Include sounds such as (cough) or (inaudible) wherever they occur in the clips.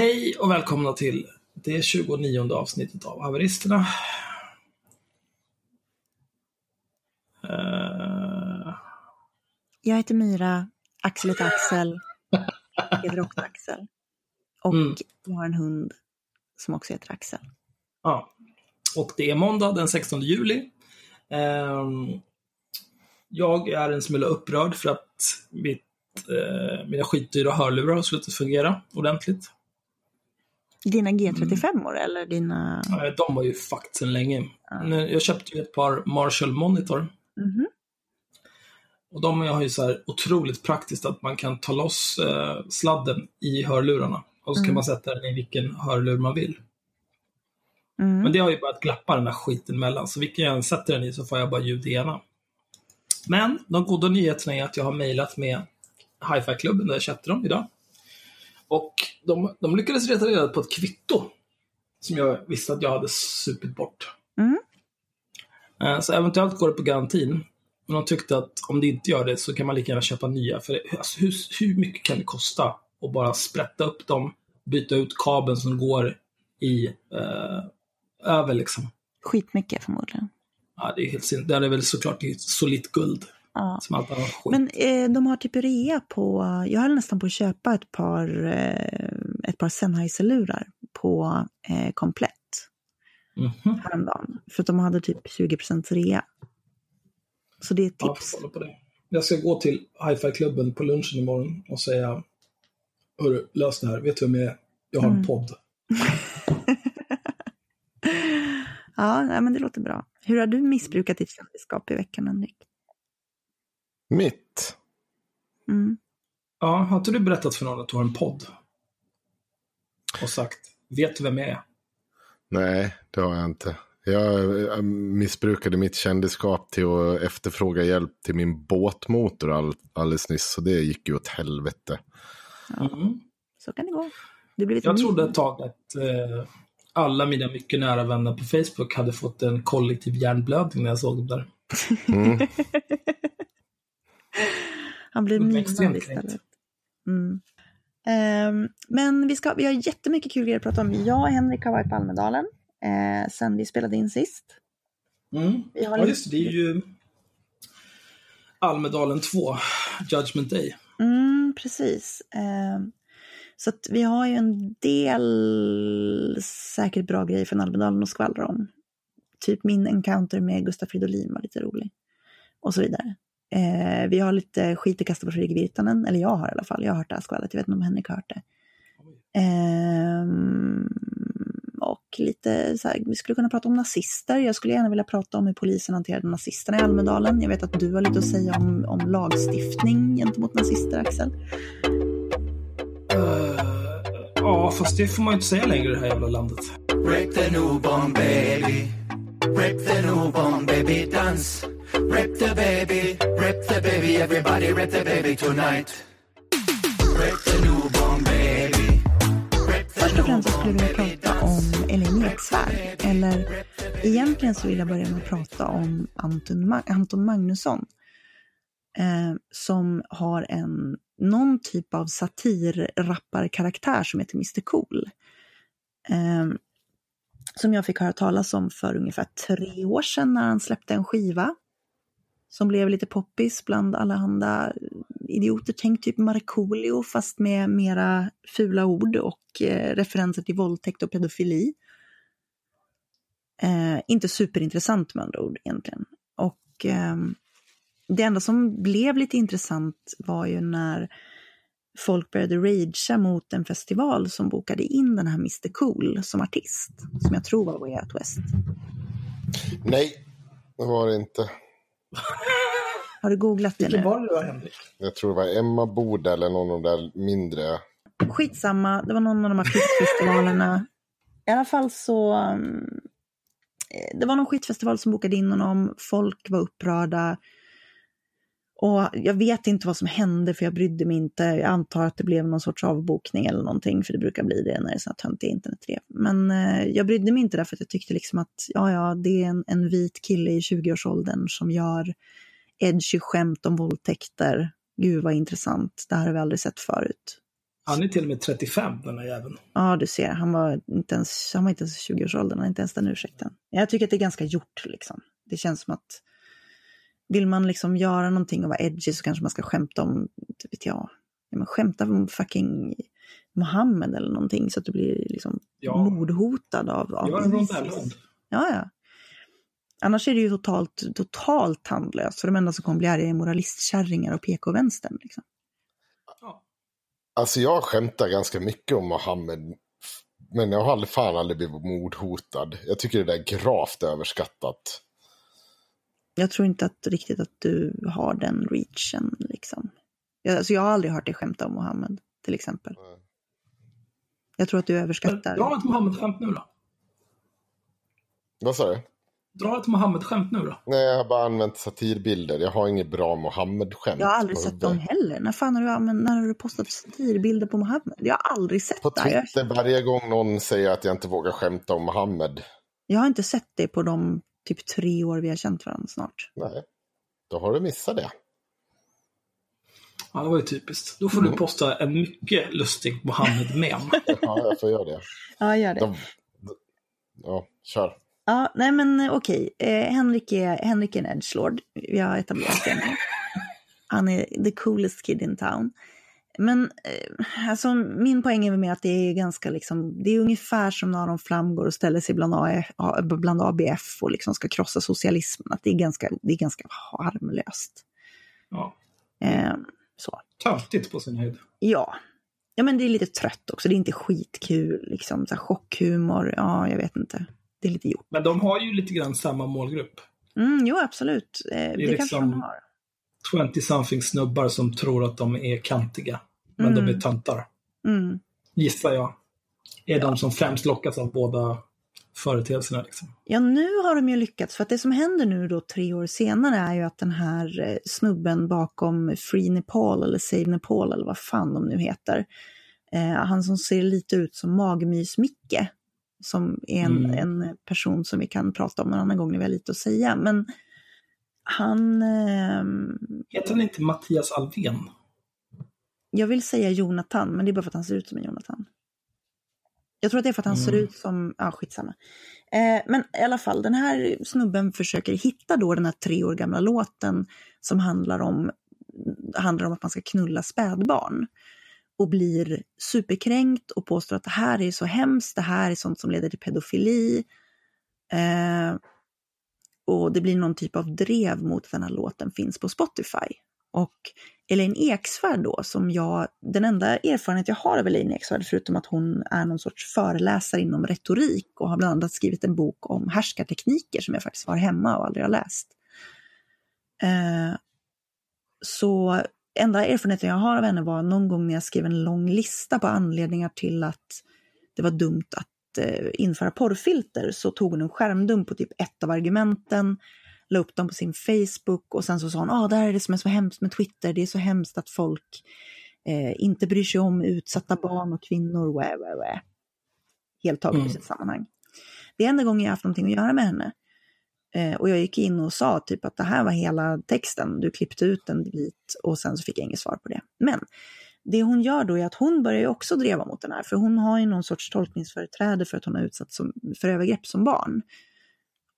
Hej och välkomna till det 29 avsnittet av Haveristerna. Uh... Jag heter Myra, Axel heter Axel, jag heter också Axel. Och mm. jag har en hund som också heter Axel. Ja, och det är måndag den 16 juli. Um, jag är en smula upprörd för att mitt, uh, mina skitdyra hörlurar har slutat fungera ordentligt. Dina G35 mm. eller dina? De var ju fucked sedan länge. Mm. Jag köpte ju ett par Marshall Monitor. Mm. Och de har ju så här otroligt praktiskt att man kan ta loss eh, sladden i hörlurarna. Och så kan mm. man sätta den i vilken hörlur man vill. Mm. Men det har ju börjat glappa den där skiten mellan, så vilken jag än sätter den i så får jag bara ljud i ena. Men de goda nyheterna är att jag har mejlat med Hi-Fi-klubben där jag köpte dem idag. Och de, de lyckades reta reda på ett kvitto som jag visste att jag hade supit bort. Mm. Eh, så eventuellt går det på garantin. Men de tyckte att om det inte gör det så kan man lika gärna köpa nya. För alltså, hur, hur mycket kan det kosta att bara sprätta upp dem, byta ut kabeln som går i eh, över liksom? Skitmycket förmodligen. Ja, det är helt sin. Det är väl såklart solitt guld. Ja. Som allt annat skit. Men eh, de har typ rea på, jag höll nästan på att köpa ett par, eh, ett par Sennheiser-lurar på eh, Komplett. Mm -hmm. Häromdagen. För att de hade typ 20% rea. Så det är ett tips. Ja, det. Jag ska gå till hi-fi-klubben på lunchen imorgon och säga Hörru, lös det här. Vet du vem jag är? Jag har en mm. podd. (laughs) ja, men det låter bra. Hur har du missbrukat ditt kändisskap i veckan, Henrik? Mitt? Mm. Ja, har inte du berättat för någon att du har en podd? Och sagt, vet du vem jag är? Nej, det har jag inte. Jag missbrukade mitt kändisskap till att efterfråga hjälp till min båtmotor all, alldeles nyss. Så det gick ju åt helvete. Mm. Så kan det gå. Det jag trodde ett tag att eh, alla mina mycket nära vänner på Facebook hade fått en kollektiv hjärnblödning när jag såg dem där. Mm. (laughs) Han blir minad istället. Mm. Um, men vi, ska, vi har jättemycket kul grejer att prata om. Jag och Henrik har varit på Almedalen eh, sen vi spelade in sist. Mm. Vi har ja, just det. Är ju Almedalen 2, Judgment Day. Mm, precis. Eh, så att vi har ju en del säkert bra grejer från Almedalen att skvallra om. Typ min encounter med Gustaf Fridolin var lite rolig. Och så vidare. Eh, vi har lite skit att kasta på Fredrik Virtanen, eller jag har i alla fall. Jag har hört det här skvallret, jag vet inte om Henrik har hört det. Eh, och lite så här, vi skulle kunna prata om nazister. Jag skulle gärna vilja prata om hur polisen hanterade nazisterna i Almedalen. Jag vet att du har lite att säga om, om lagstiftning gentemot nazister, Axel. Uh, ja, fast det får man ju inte säga längre i det här jävla landet. Rip the newborn baby Rip the newborn baby dance Rip the baby, rip the baby Everybody rip the baby tonight Rip the newborn baby Först och främst skulle jag vilja prata om Elin Eksvärd. Eller egentligen så vill jag börja med att prata om Anton, Ma Anton Magnusson. Eh, som har en, någon typ av satirrapparkaraktär som heter Mr Cool. Eh, som jag fick höra talas om för ungefär tre år sedan när han släppte en skiva. Som blev lite poppis bland alla andra idioter. Tänk typ Markoolio fast med mera fula ord och eh, referenser till våldtäkt och pedofili. Eh, inte superintressant med andra ord egentligen. Och eh, det enda som blev lite intressant var ju när folk började ragea mot en festival som bokade in den här Mr Cool som artist. Som jag tror var Way Out West. Nej, det var det inte. Har du googlat det Vilken var det då, Henrik? Jag tror det var Emma Boda eller någon av de där mindre. Skitsamma, det var någon av de här skitfestivalerna. I alla fall så... Um, det var någon skitfestival som bokade in honom, folk var upprörda. Och jag vet inte vad som hände för jag brydde mig inte. Jag antar att det blev någon sorts avbokning eller någonting, för det brukar bli det när det är sådana töntiga internetrev. Men eh, jag brydde mig inte därför att jag tyckte liksom att, ja ja, det är en, en vit kille i 20-årsåldern som gör edgy skämt om våldtäkter. Gud vad intressant, det här har vi aldrig sett förut. Han är till och med 35 den här jäveln. Ja, du ser. Han var inte ens, han var inte ens 20-årsåldern, han har inte ens den ursäkten. Jag tycker att det är ganska gjort liksom. Det känns som att vill man liksom göra någonting och vara edgy så kanske man ska skämta om, vet jag, ja, men skämta om fucking Mohammed eller någonting så att du blir liksom ja. mordhotad av, av Gör en rondellhund. Ja, ja. Annars är det ju totalt, totalt tandlöst, för de enda som kommer bli arga är moralistkärringar och PK-vänstern. Liksom. Alltså jag skämtar ganska mycket om Mohammed. Men jag har aldrig, fan aldrig blivit mordhotad. Jag tycker det är gravt överskattat. Jag tror inte att riktigt att du har den reachen liksom. Jag, alltså jag har aldrig hört dig skämta om Mohammed, till exempel. Jag tror att du överskattar. Dra ett Mohammed-skämt nu då. Vad sa du? Dra ett Mohammed-skämt nu då. Nej, jag har bara använt satirbilder. Jag har inget bra Mohammed-skämt. Jag har aldrig sett dem heller. När fan har du, använt, när har du postat satirbilder på Mohammed? Jag har aldrig sett det. På Twitter varje gång någon säger att jag inte vågar skämta om Mohammed. Jag har inte sett det på de typ tre år vi har känt varandra snart. Nej, då har du missat det. Ja, det var ju typiskt. Då får mm. du posta en mycket lustig Mohammed-mem. (laughs) ja, jag får göra det. Ja, gör det. De, de, ja, kör. Ja, nej men eh, okej. Eh, Henrik, är, Henrik är en edgelord. Vi har etablerat det nu. (laughs) Han är the coolest kid in town. Men eh, alltså, min poäng är med att det är ganska liksom, det är ungefär som när de flamgår och ställer sig bland, A, bland ABF och liksom ska krossa socialismen. Att det är ganska, det är ganska harmlöst. Ja. Eh, så. Töntigt på sin höjd. Ja. Ja, men det är lite trött också. Det är inte skitkul, liksom. Så här, chockhumor, ja, jag vet inte. Det är lite gjort. Men de har ju lite grann samma målgrupp. Mm, jo, absolut. Eh, det, är det liksom kanske de har. 20-something snubbar som tror att de är kantiga. Men mm. de är töntar. Mm. Gissar jag. Är ja. de som främst lockas av båda företeelserna. Liksom. Ja, nu har de ju lyckats. För att det som händer nu då tre år senare är ju att den här eh, snubben bakom Free Nepal eller Save Nepal eller vad fan de nu heter. Eh, han som ser lite ut som Magmys-Micke. Som är en, mm. en person som vi kan prata om en annan gång när vi har lite att säga. Men han... Eh, Heter han inte Mattias Alvén? Jag vill säga Jonathan, men det är bara för att han ser ut som en Jonathan. Jag tror att det är för att han mm. ser ut som, ja skitsamma. Eh, men i alla fall, den här snubben försöker hitta då den här tre år gamla låten som handlar om, handlar om att man ska knulla spädbarn. Och blir superkränkt och påstår att det här är så hemskt, det här är sånt som leder till pedofili. Eh, och det blir någon typ av drev mot att den här låten finns på Spotify. Och Elaine Eksvärd då, som jag, den enda erfarenhet jag har av Elaine Eksvärd, förutom att hon är någon sorts föreläsare inom retorik och har bland annat skrivit en bok om härskartekniker som jag faktiskt har hemma och aldrig har läst. Eh, så enda erfarenheten jag har av henne var någon gång när jag skrev en lång lista på anledningar till att det var dumt att eh, införa porrfilter, så tog hon en skärmdump på typ ett av argumenten la upp dem på sin Facebook och sen så sa hon, ah, det här är det som är så hemskt med Twitter, det är så hemskt att folk eh, inte bryr sig om utsatta barn och kvinnor, wä, wä, wä. Helt taget mm. i sitt sammanhang. Det är enda gången jag haft någonting att göra med henne. Eh, och jag gick in och sa typ att det här var hela texten, du klippte ut en bit och sen så fick jag inget svar på det. Men det hon gör då är att hon börjar ju också dreva mot den här, för hon har ju någon sorts tolkningsföreträde för att hon har utsatts för övergrepp som barn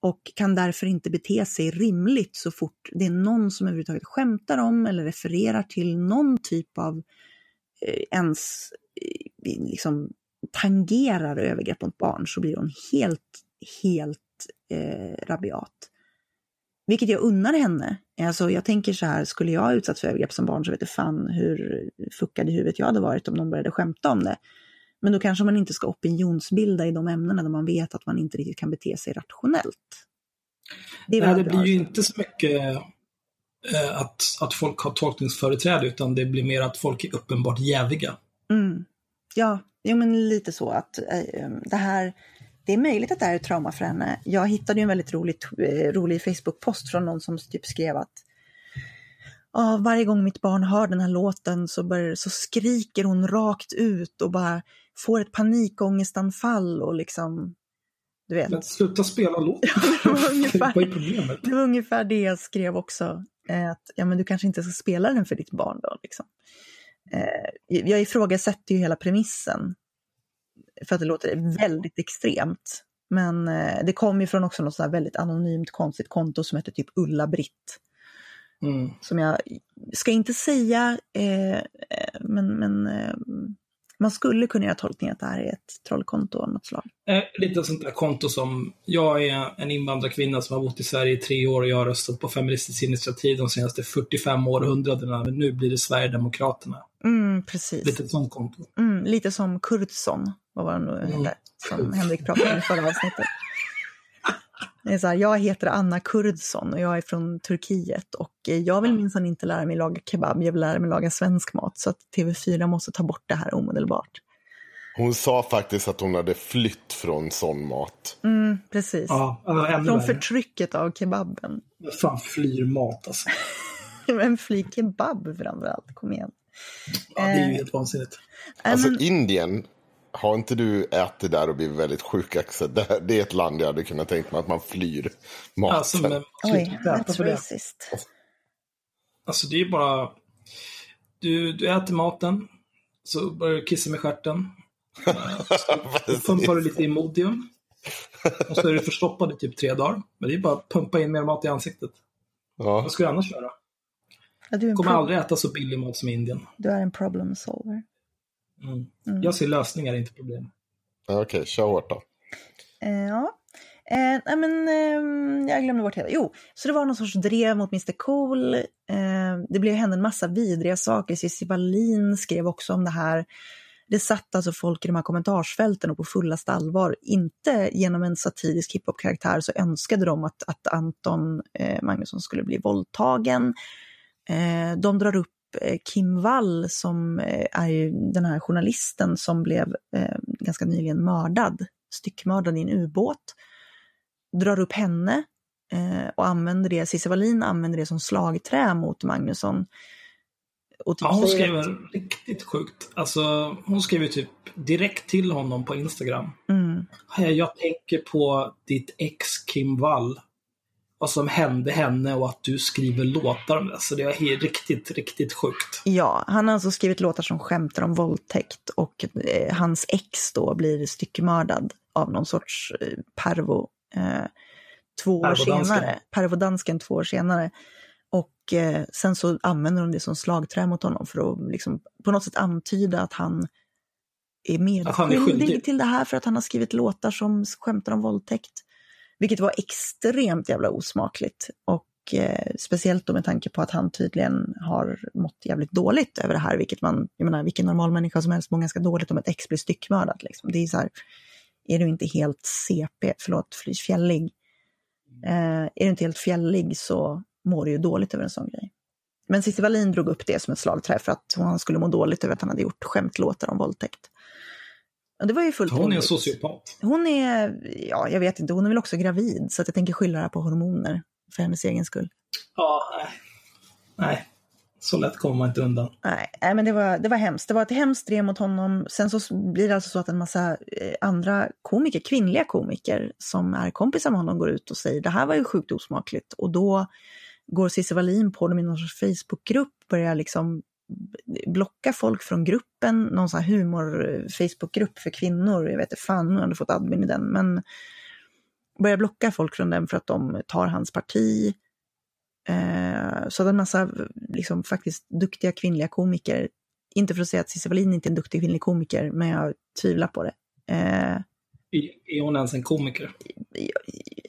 och kan därför inte bete sig rimligt så fort det är någon som överhuvudtaget skämtar om eller refererar till någon typ av eh, ens eh, liksom tangerar övergrepp mot barn så blir hon helt, helt eh, rabiat. Vilket jag unnar henne. Alltså jag tänker så här, skulle jag utsatts för övergrepp som barn så vet jag fan hur fuckad i huvudet jag hade varit om någon började skämta om det. Men då kanske man inte ska opinionsbilda i de ämnena där man vet att man inte riktigt kan bete sig rationellt. Det, Nej, det blir ju inte så mycket eh, att, att folk har tolkningsföreträde utan det blir mer att folk är uppenbart jäviga. Mm. Ja, jo, men lite så att eh, det här det är möjligt att det här är ett trauma för henne. Jag hittade en väldigt rolig, eh, rolig Facebook-post från någon som typ skrev att varje gång mitt barn hör den här låten så, bör, så skriker hon rakt ut och bara får ett panikångestanfall och liksom, du vet. Men sluta spela låten. (laughs) ungefär, Vad är problemet? det var ungefär det jag skrev också. Att, ja, men du kanske inte ska spela den för ditt barn då. Liksom. Eh, jag ifrågasätter ju hela premissen. För att det låter väldigt extremt. Men eh, det kom ju från också något så väldigt anonymt konstigt konto som heter typ Ulla-Britt. Mm. Som jag ska inte säga, eh, eh men, men eh, man skulle kunna göra tolkningen att det här är ett trollkonto av något slag. Eh, lite sånt där konto som, jag är en invandrarkvinna som har bott i Sverige i tre år och jag har röstat på Feministiskt initiativ de senaste 45 århundradena, men nu blir det Sverigedemokraterna. Mm, precis. Lite sånt konto. Mm, lite som Kurdsson, vad var det nu hette, mm. som Henrik pratade om i förra avsnittet. Det är så här, jag heter Anna Kurdsson och jag är från Turkiet och jag vill minsann inte lära mig laga kebab, jag vill lära mig laga svensk mat. Så att TV4 måste ta bort det här omedelbart. Hon sa faktiskt att hon hade flytt från sån mat. Mm, precis. Ja, från värre. förtrycket av kebaben. Vad fan flyr mat alltså? (laughs) Vem flyr kebab framförallt? Kom igen. Ja, det är ju helt vansinnigt. Alltså men... Indien har inte du ätit där och blivit väldigt sjuk Axel? Det, det är ett land jag hade kunnat tänka mig att man flyr maten. Alltså, men, Oj, that's racist. Alltså det är bara... Du, du äter maten, så börjar du kissa med stjärten. (laughs) Så pumpar du lite Imodium. Och så är du förstoppad i typ tre dagar. Men det är bara att pumpa in mer mat i ansiktet. Ja. Vad ska du annars göra? Ja, du kommer aldrig äta så billig mat som Indien. Du är en problem solver. Mm. Mm. Jag ser lösningar, inte problem. Okej, okay, kör hårt då. Eh, ja. Eh, men, eh, jag glömde bort hela. Jo, så det var någon sorts drev mot Mr Cool. Eh, det blev, hände en massa vidriga saker. Cissi Wallin skrev också om det här. Det satt alltså folk i de här kommentarsfälten och på fullaste allvar, inte genom en satirisk hiphop-karaktär, så önskade de att, att Anton eh, Magnusson skulle bli våldtagen. Eh, de drar upp Kim Wall som eh, är den här journalisten som blev eh, ganska nyligen mördad, styckmördad i en ubåt, drar upp henne och använder det, Cissi Wallin använder det som slagträ mot Magnusson. Typ ja, hon skriver riktigt sjukt. Alltså, hon skriver typ direkt till honom på Instagram. Mm. Jag tänker på ditt ex Kim Wall vad som hände henne och att du skriver låtar om det. Så det är riktigt, riktigt sjukt. Ja, han har alltså skrivit låtar som skämtar om våldtäkt och eh, hans ex då blir styckmördad av någon sorts eh, pervo eh, två år senare. Pervodansken två år senare. Och eh, sen så använder de det som slagträ mot honom för att liksom, på något sätt antyda att han är medskyldig till det här för att han har skrivit låtar som skämtar om våldtäkt. Vilket var extremt jävla osmakligt. Och eh, speciellt då med tanke på att han tydligen har mått jävligt dåligt över det här, vilket man, jag menar vilken normal människa som helst mår ganska dåligt om ett ex blir styckmördat. Liksom. Det är så här, är du inte helt CP, förlåt, fjällig, eh, är du inte helt fjällig så mår du ju dåligt över en sån grej. Men Cissi Wallin drog upp det som ett slagträ för att han skulle må dåligt över att han hade gjort skämtlåtar om våldtäkt. Och det var ju fullt Hon är en sociopat. Hon är, ja jag vet inte, hon är väl också gravid så att jag tänker skylla det här på hormoner för hennes egen skull. Ja, nej. Nej, så lätt kommer man inte undan. Nej, nej men det var, det var hemskt. Det var ett hemskt drev mot honom. Sen så blir det alltså så att en massa eh, andra komiker, kvinnliga komiker som är kompisar med honom går ut och säger det här var ju sjukt osmakligt. Och då går Cissi Wallin på dem i någon sorts Facebookgrupp, börjar liksom blocka folk från gruppen, någon sån här humor-Facebookgrupp för kvinnor, jag vet inte fan om jag hade fått admin i den, men börjar blocka folk från den för att de tar hans parti. Eh, så en massa liksom, faktiskt duktiga kvinnliga komiker, inte för att säga att Cissi Wallin inte är en duktig kvinnlig komiker, men jag tvivlar på det. Eh, är hon ens en komiker? Jag,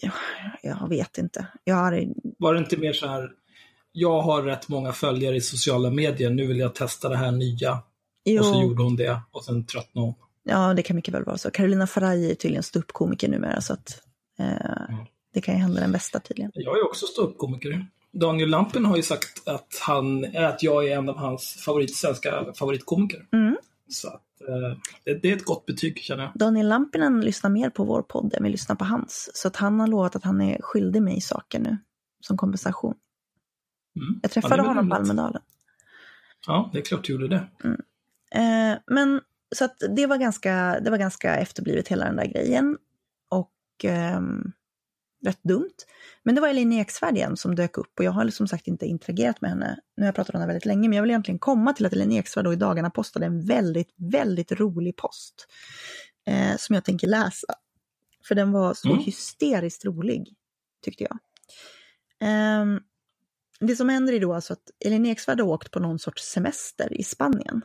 jag, jag vet inte. Jag har... Var det inte mer så här, jag har rätt många följare i sociala medier, nu vill jag testa det här nya. Jo. Och så gjorde hon det och sen tröttnade hon. Ja, det kan mycket väl vara så. Carolina Faraj är tydligen ståuppkomiker numera, så att eh, mm. det kan ju hända den bästa tydligen. Jag är också ståuppkomiker. Daniel Lampen har ju sagt att, han, att jag är en av hans favorit, svenska favoritkomiker. Mm. Så att, eh, det, det, är ett gott betyg känner jag. Daniel Lampinen lyssnar mer på vår podd än vi lyssnar på hans. Så att han har lovat att han är skyldig mig saker nu, som kompensation. Mm. Jag träffade ja, honom på Almedalen. Ja, det är klart du gjorde det. Mm. Eh, men så att det var, ganska, det var ganska efterblivet hela den där grejen. Och eh, rätt dumt. Men det var Elin Eksvärd igen som dök upp och jag har som sagt inte interagerat med henne. Nu har jag pratat om henne väldigt länge, men jag vill egentligen komma till att Elin Eksvärd då i dagarna postade en väldigt, väldigt rolig post. Eh, som jag tänker läsa. För den var så mm. hysteriskt rolig, tyckte jag. Eh, det som händer är då alltså att Elin Eksvärd har åkt på någon sorts semester i Spanien.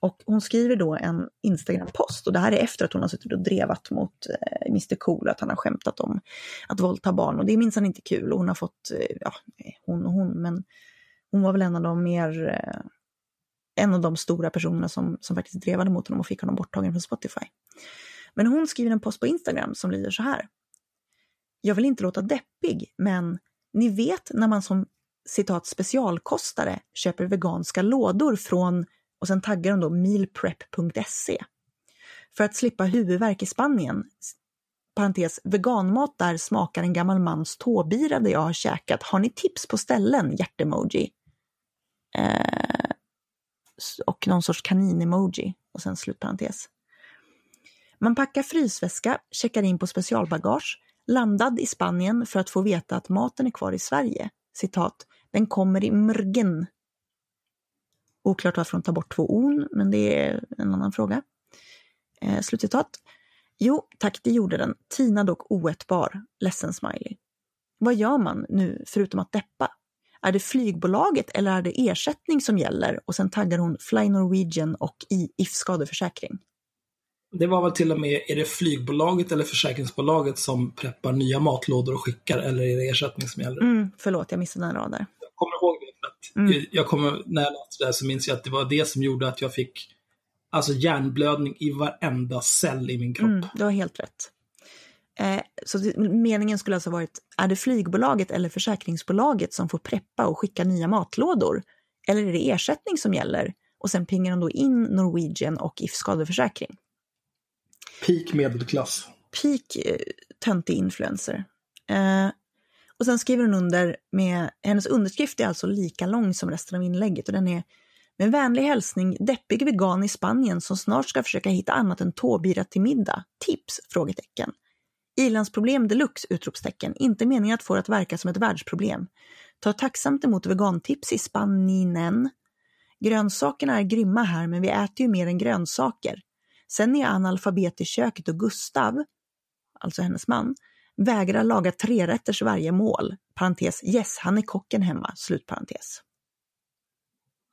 Och hon skriver då en Instagram-post och det här är efter att hon har suttit och drevat mot eh, Mr Cool, att han har skämtat om att våldta barn och det är minsann inte kul och hon har fått, eh, ja, hon och hon, men hon var väl en av de mer, eh, en av de stora personerna som, som faktiskt drevade mot honom och fick honom borttagen från Spotify. Men hon skriver en post på Instagram som lyder så här. Jag vill inte låta deppig, men ni vet när man som citat specialkostare köper veganska lådor från och sen taggar de då mealprep.se. För att slippa huvudvärk i Spanien, parentes, veganmat där smakar en gammal mans tåbira där jag har käkat. Har ni tips på ställen? Hjärtemoji. Eh, och någon sorts kanin-emoji och sen slutparentes. Man packar frysväska, checkar in på specialbagage, landad i Spanien för att få veta att maten är kvar i Sverige. Citat, den kommer i mrgen Oklart varför de tar bort två on, men det är en annan fråga. Eh, slutcitat. Jo, tack, det gjorde den. Tina dock oätbar. Ledsen smiley. Vad gör man nu förutom att deppa? Är det flygbolaget eller är det ersättning som gäller? Och sen taggar hon Fly Norwegian och i If skadeförsäkring. Det var väl till och med, är det flygbolaget eller försäkringsbolaget som preppar nya matlådor och skickar eller är det ersättning som gäller? Mm, förlåt, jag missade en rad där kommer ihåg det. Mm. Jag kommer, när jag läste det här så minns jag att det var det som gjorde att jag fick alltså hjärnblödning i varenda cell i min kropp. Mm, du har helt rätt. Eh, så det, meningen skulle alltså varit, är det flygbolaget eller försäkringsbolaget som får preppa och skicka nya matlådor? Eller är det ersättning som gäller? Och sen pingar de då in Norwegian och If skadeförsäkring. Peak medelklass. Peak eh, töntig influencer. Eh, och sen skriver hon under med, hennes underskrift är alltså lika lång som resten av inlägget och den är med vänlig hälsning deppig vegan i Spanien som snart ska försöka hitta annat än tåbira till middag. Tips? Frågetecken. Ilandsproblem deluxe! Utropstecken. Inte meningen att få det att verka som ett världsproblem. Ta tacksamt emot vegantips i Spanien. Grönsakerna är grymma här men vi äter ju mer än grönsaker. Sen är analfabet i köket och Gustav, alltså hennes man, vägrar laga trerätters varje mål. Parentes, yes, han är kocken hemma. Slutparentes.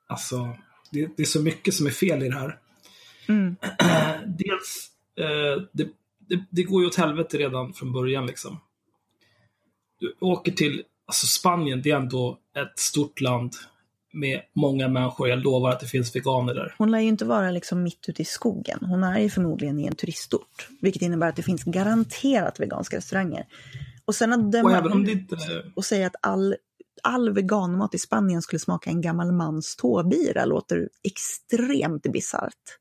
Alltså, det, det är så mycket som är fel i det här. Mm. (clears throat) Dels, eh, det, det, det, går ju åt helvete redan från början liksom. Du åker till, alltså Spanien, det är ändå ett stort land med många människor. Jag lovar att det finns veganer där. Hon lär ju inte vara liksom mitt ute i skogen. Hon är ju förmodligen i en turistort. Vilket innebär att det finns garanterat veganska restauranger. Och sen att döma och, även inte... och säga att all, all veganmat i Spanien skulle smaka en gammal mans tåbira låter extremt bisarrt.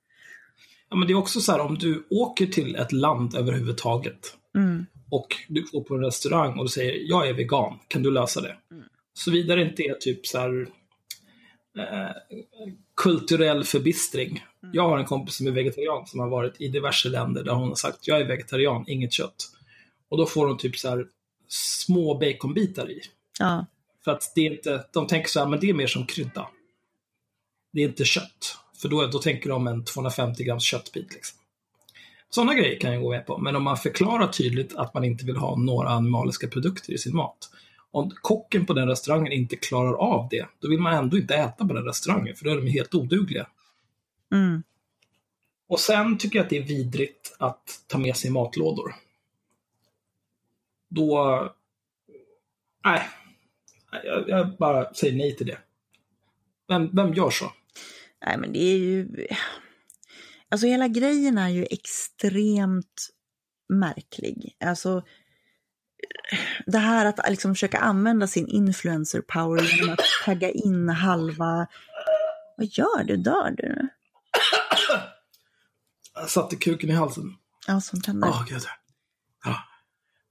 Ja, men det är också så här om du åker till ett land överhuvudtaget mm. och du går på en restaurang och du säger jag är vegan, kan du lösa det? Mm. Såvida det inte är typ så här Eh, kulturell förbistring. Mm. Jag har en kompis som är vegetarian som har varit i diverse länder där hon har sagt jag är vegetarian, inget kött. Och då får hon typ så här små baconbitar i. Ja. För att det är inte, de tänker så här, men det är mer som krydda. Det är inte kött. För då, då tänker de en 250 grams köttbit. Liksom. Sådana grejer kan jag gå med på. Men om man förklarar tydligt att man inte vill ha några animaliska produkter i sin mat om kocken på den restaurangen inte klarar av det, då vill man ändå inte äta på den restaurangen, för då är de helt odugliga. Mm. Och sen tycker jag att det är vidrigt att ta med sig matlådor. Då... Nej. Jag, jag bara säger nej till det. Vem, vem gör så? Nej, men det är ju... Alltså hela grejen är ju extremt märklig. Alltså det här att liksom försöka använda sin influencer power genom att tagga in halva... Vad gör du? Dör du? Jag satte kuken i halsen. Ja, sånt händer. Åh, oh, gud. Ja.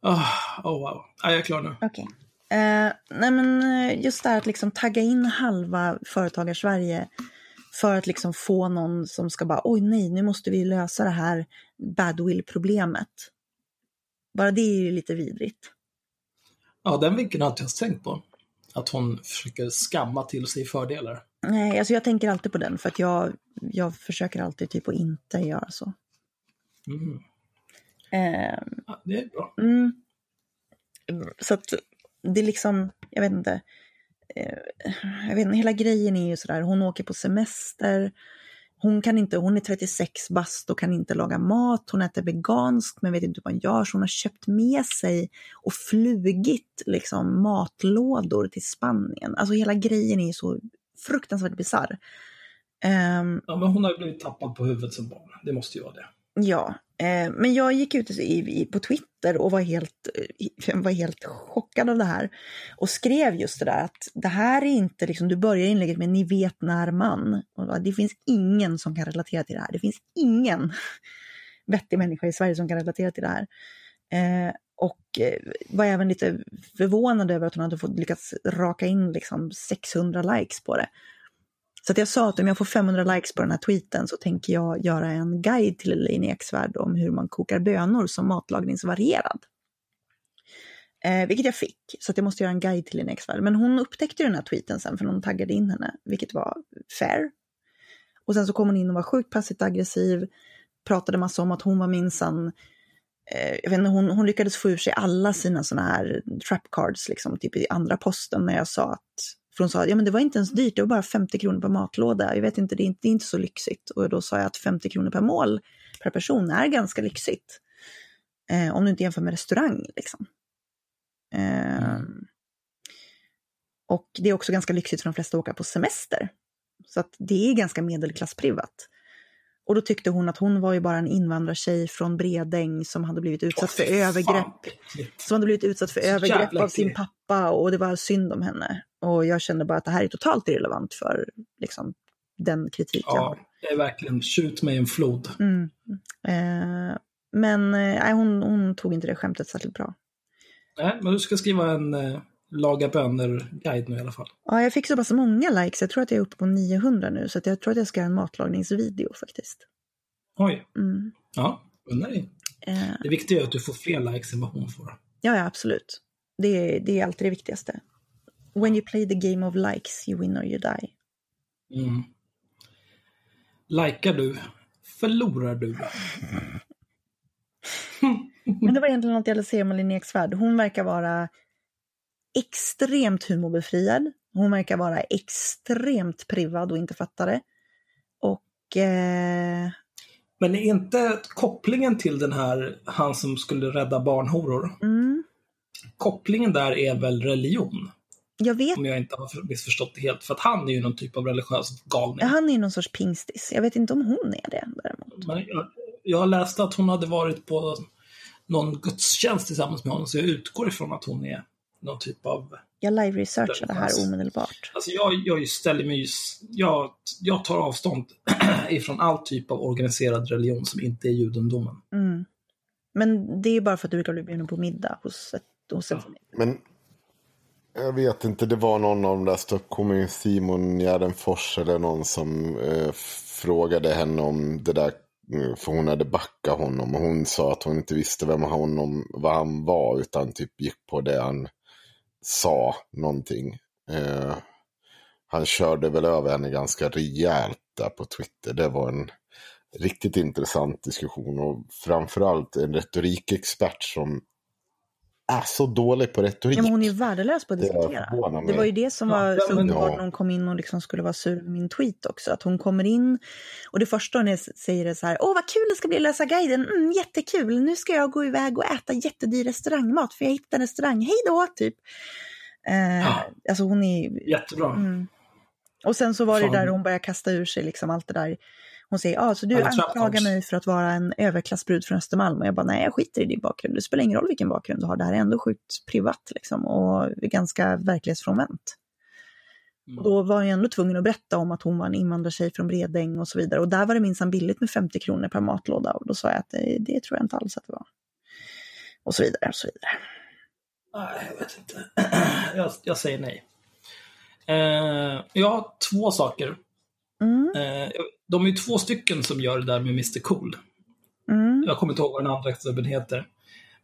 Oh, oh, wow. Ja, jag är klar nu. Okej. Okay. Eh, nej, men eh, just det här att liksom tagga in halva företagar-Sverige för att liksom få någon som ska bara, oj nej, nu måste vi lösa det här badwill-problemet. Bara det är ju lite vidrigt. Ja, den vinkeln har jag inte ens tänkt på. Att hon försöker skamma till sig fördelar. Nej, alltså jag tänker alltid på den för att jag, jag försöker alltid typ att inte göra så. Mm. Eh, Ja, det är bra. mm. Så att det är liksom, jag vet inte. Eh, jag vet inte, hela grejen är ju sådär, hon åker på semester. Hon kan inte, hon är 36 bast och kan inte laga mat. Hon äter veganskt men vet inte hur man gör. Så hon har köpt med sig och flugit liksom matlådor till Spanien. Alltså hela grejen är så fruktansvärt bisarr. Ehm, Ja, men hon har blivit tappad på huvudet som barn. Det måste ju vara det. Ja, Eh, men jag gick ut på Twitter och var helt, eh, var helt chockad av det här. Och skrev just det där att det här är inte, liksom, du börjar inlägget med ni vet när man. Och det finns ingen som kan relatera till det här. Det finns ingen (laughs) vettig människa i Sverige som kan relatera till det här. Eh, och var även lite förvånad över att hon hade fått lyckats raka in liksom 600 likes på det. Så att jag sa att om jag får 500 likes på den här tweeten så tänker jag göra en guide till Elaine Eksvärd om hur man kokar bönor som matlagningsvarierad. Eh, vilket jag fick, så att jag måste göra en guide till Elaine Eksvärd. Men hon upptäckte den här tweeten sen för någon taggade in henne, vilket var fair. Och sen så kom hon in och var sjukt passivt aggressiv, pratade massa om att hon var minsann eh, jag vet inte, hon, hon lyckades få ur sig alla sina såna här trap cards, liksom, typ i andra posten när jag sa att för hon sa, ja men det var inte ens dyrt, det var bara 50 kronor per matlåda. Jag vet inte, det är inte, det är inte så lyxigt. Och då sa jag att 50 kronor per mål per person är ganska lyxigt. Eh, om du inte jämför med restaurang liksom. Eh, Mm. Och det är också ganska lyxigt för de flesta att åka på semester. Så att det är ganska medelklassprivat. Och då tyckte hon att hon var ju bara en invandrartjej från Bredäng som hade blivit utsatt Åh, för fan, övergrepp som hade blivit utsatt för Så övergrepp av sin pappa och det var synd om henne. Och jag kände bara att det här är totalt irrelevant för liksom, den kritiken. Ja, det är verkligen skjut mig en flod. Mm. Eh, men eh, hon, hon tog inte det skämtet särskilt bra. Nej, men du ska skriva en eh, laga bönor-guide nu i alla fall. Ja, jag fick så pass många likes, jag tror att jag är uppe på 900 nu, så jag tror att jag ska göra en matlagningsvideo faktiskt. Oj, Mm. ja, undrar dig. Eh, Det viktiga är att du får fler likes än vad hon får. ja, ja, absolut. Det, det är alltid det viktigaste. When you play the game of likes, you win or you die. Mm. Likar du, förlorar du. (laughs) Men det var egentligen något jag ville säga om Linnea Eksvärd. Hon verkar vara extremt humorbefriad. Hon verkar vara extremt privad och inte fattar det. Och eh, Men är inte kopplingen till den här, han som skulle rädda barnhoror, mm, kopplingen där är väl religion? jag vet, Om jag inte har missförstått det helt. För att han är ju någon typ av religiös galning. han är ju någon sorts pingstis. Jag vet inte om hon är det däremot. Men jag, jag har läst att hon hade varit på någon gudstjänst tillsammans med honom, så jag utgår ifrån att hon är någon typ av... Jag live-researchar det här Religiös. omedelbart. Alltså jag, jag ställer mig. Jag, jag tar avstånd (clears throat) ifrån all typ av organiserad religion som inte är judendomen. Mm. Men det är bara för att du brukar bli bjuden på middag hos ett, hos ett Men jag vet inte, det var någon av de där ståuppkomikerna, Simon Gärdenfors eller någon som eh, frågade henne om det där. eh, För hon hade backat honom och hon sa att hon inte visste vem honom, vad han var utan typ gick på det han sa någonting. Eh, han körde väl över henne ganska rejält där på Twitter. Det var en riktigt intressant diskussion och framförallt en retorikexpert som är så dålig på retorik. Ja, men hon är värdelös på att Det diskutera. Det mig. var ju det som var ja, så uppenbart Ja. när hon kom in och liksom skulle vara sur med min tweet också. Att hon kommer in och det första hon är- säger är så här, åh vad kul det ska bli att läsa guiden, mm, jättekul, nu ska jag gå iväg och äta jättedyr restaurangmat för jag hittade en restaurang, hej då, typ. Eh, Ja. Alltså hon är Jättebra. Mm. Och sen så var det Fan. där hon började kasta ur sig liksom allt det där. Hon säger, ja, ah, så du anklagar mig för att vara en överklassbrud från Östermalm. Och jag bara, nej, jag skiter i din bakgrund. Det spelar ingen roll vilken bakgrund du har. Det här är ändå sjukt privat liksom och ganska verklighetsfrånvänt. Mm. Och då var jag ändå tvungen att berätta om att hon var en invandrartjej från Bredäng och så vidare. Och där var det minsann billigt med 50 kronor per matlåda. Och då sa jag att det, det tror jag inte alls att det var. Och så vidare och så vidare. Nej, jag vet inte. (clears throat) jag, jag säger nej. Eh, jag har två saker. Mm, Eh, de är ju två stycken som gör det där med Mr Cool. mm, Jag kommer inte ihåg vad den andra snubben heter.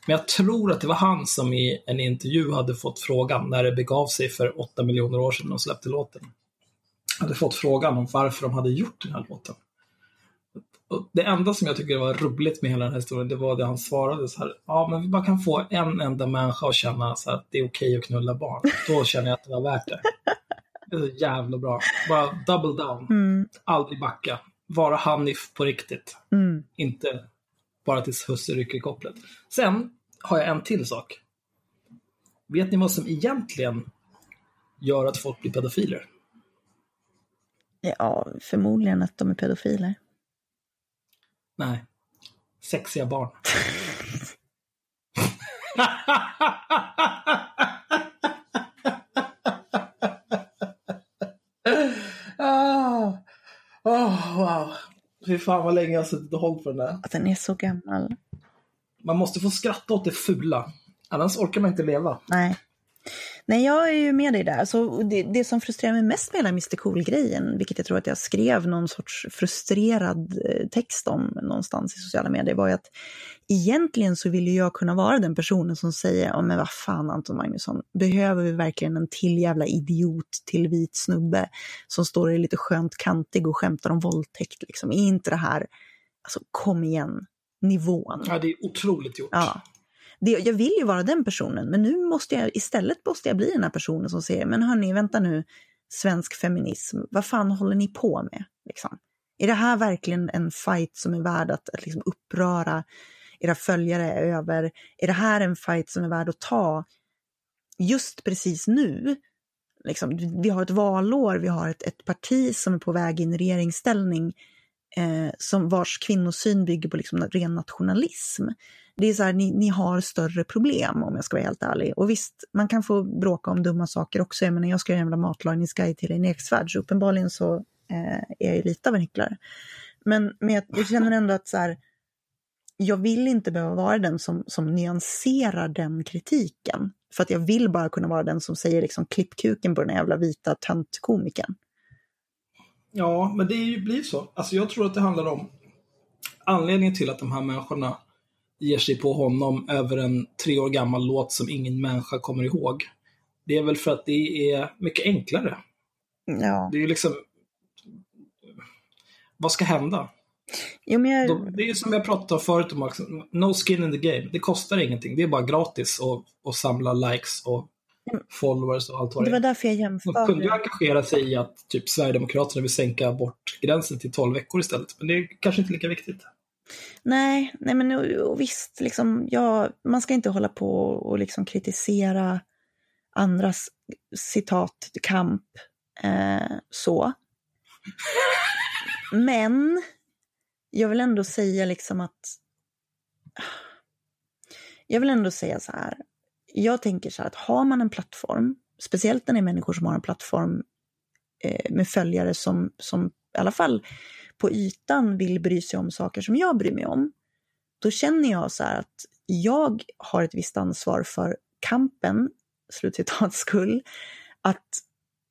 Men jag tror att det var han som i en intervju hade fått frågan när det begav sig för åtta miljoner år sedan och släppte låten. Hade fått frågan om varför de hade gjort den här låten. Och det enda som jag tycker var roligt med hela den här historien, det var det han svarade så här. Ja, men vi bara kan få en enda människa att känna så att det är okej okay att knulla barn. Då känner jag att det var värt det. (laughs) Det är så jävla bra. Bara double down. Mm. Aldrig backa. Vara Hanif på riktigt. Mm. Inte bara tills husse rycker kopplet. Sen har jag en till sak. Vet ni vad som egentligen gör att folk blir pedofiler? Ja, förmodligen att de är pedofiler. Nej. Sexiga barn. (laughs) (laughs) ah. Oh, wow. Fy fan vad länge jag har suttit och hållit på den där. Att den är så gammal. Man måste få skratta åt det fula. Annars orkar man inte leva. Nej. Nej, jag är ju med dig där. Så det, det som frustrerar mig mest med hela Mr Cool-grejen, vilket jag tror att jag skrev någon sorts frustrerad eh, text om någonstans i sociala medier, var ju att egentligen så vill jag kunna vara den personen som säger, ja men vad fan Anton Magnusson, behöver vi verkligen en till jävla idiot till vit snubbe som står är lite skönt kantig och skämtar om våldtäkt liksom? Är inte det här, alltså kom igen, nivån. Ja, det är otroligt gjort. Ja det, jag vill ju vara den personen, men nu måste jag istället måste jag bli den här personen som säger, men hörni, vänta nu, svensk feminism, vad fan håller ni på med? Liksom? Är det här verkligen en fight som är värd att, att liksom uppröra era följare över? Är det här en fight som är värd att ta just precis nu? Liksom, vi har ett valår, vi har ett, ett parti som är på väg in i regeringsställning eh, som vars kvinnosyn bygger på liksom ren nationalism det är så här, ni, ni har större problem om jag ska vara helt ärlig. Och visst, man kan få bråka om dumma saker också. Jag menar, jag ska göra en jävla matlagningsguide till en Eksvärd, så uppenbarligen så eh, är jag ju lite av en hycklare. Men, men jag, jag känner ändå att så här, jag vill inte behöva vara den som, som nyanserar den kritiken. För att jag vill bara kunna vara den som säger liksom klippkuken på den jävla vita töntkomikern. Ja, men det blir så. Alltså jag tror att det handlar om anledningen till att de här människorna ger sig på honom över en tre år gammal låt som ingen människa kommer ihåg. Det är väl för att det är mycket enklare. Ja. Det är liksom... Vad ska hända? Jo, jag... Det är som jag pratade om förut om. No skin in the game. Det kostar ingenting. Det är bara gratis att, att samla likes och followers och allt vad det är. Det var därför jag jämförde. De kunde ju engagera sig i att typ Sverigedemokraterna vill sänka abortgränsen till 12 veckor istället. Men det är kanske inte lika viktigt. Nej, nej men och visst, liksom, ja, man ska inte hålla på och liksom kritisera andras citat kamp eh, så. Men jag vill ändå säga liksom att jag vill ändå säga så här. Jag tänker så här att har man en plattform, speciellt när det är människor som har en plattform eh, med följare som, som i alla fall på ytan vill bry sig om saker som jag bryr mig om, då känner jag så här att jag har ett visst ansvar för kampen, slutcitats skull, att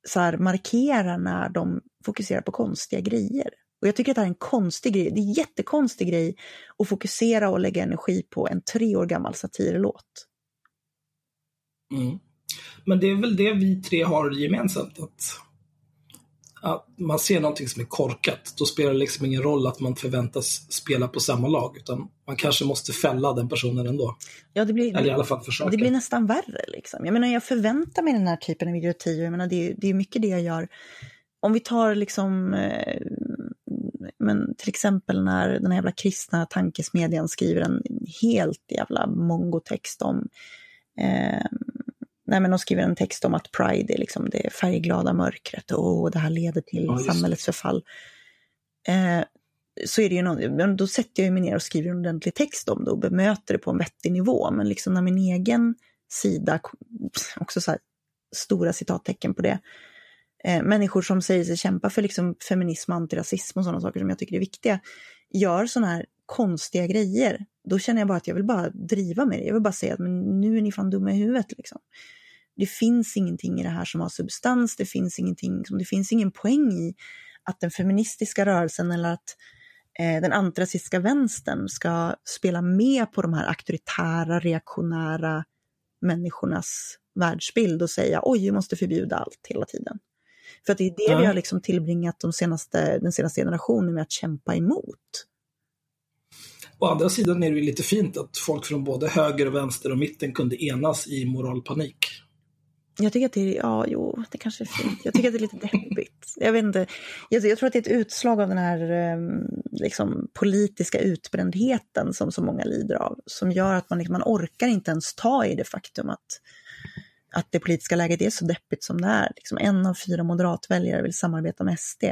så här, markera när de fokuserar på konstiga grejer. Och jag tycker att det här är en konstig grej, det är en jättekonstig grej att fokusera och lägga energi på en tre år gammal satirlåt. Mm. Men det är väl det vi tre har gemensamt, att man ser någonting som är korkat, då spelar det liksom ingen roll att man förväntas spela på samma lag, utan man kanske måste fälla den personen ändå. Ja, det blir, Eller i alla fall försöka. Det blir nästan värre. Liksom. Jag menar, jag förväntar mig den här typen av idiotier. Jag menar, det, är, det är mycket det jag gör. Om vi tar liksom, eh, men till exempel när den här jävla kristna tankesmedjan skriver en helt jävla mongotext om eh, nej men de skriver en text om att Pride är liksom det färgglada mörkret och det här leder till ja, samhällets förfall. Eh, så är det ju någon, då sätter jag mig ner och skriver en ordentlig text om det och bemöter det på en vettig nivå. Men liksom när min egen sida, också så här, stora citattecken på det, eh, människor som säger sig kämpa för liksom feminism och antirasism och sådana saker som jag tycker är viktiga, gör sådana här konstiga grejer, då känner jag bara att jag vill bara driva med det. Jag vill bara säga att men nu är ni fan dumma i huvudet. Liksom det finns ingenting i det här som har substans, det finns ingenting, det finns ingen poäng i att den feministiska rörelsen eller att eh, den antirasistiska vänstern ska spela med på de här auktoritära, reaktionära människornas världsbild och säga oj, vi måste förbjuda allt hela tiden. För att det är det ja. vi har liksom tillbringat de senaste, den senaste generationen med att kämpa emot. Å andra sidan är det ju lite fint att folk från både höger och vänster och mitten kunde enas i moralpanik. Jag tycker att det är, ja, jo, det kanske är fint. Jag tycker att det är lite deppigt. Jag vet inte, jag, jag tror att det är ett utslag av den här ehm, liksom, politiska utbrändheten som så många lider av, som gör att man, liksom, man orkar inte ens ta i det faktum att, att det politiska läget är så deppigt som det är. Liksom, en av fyra moderatväljare vill samarbeta med SD.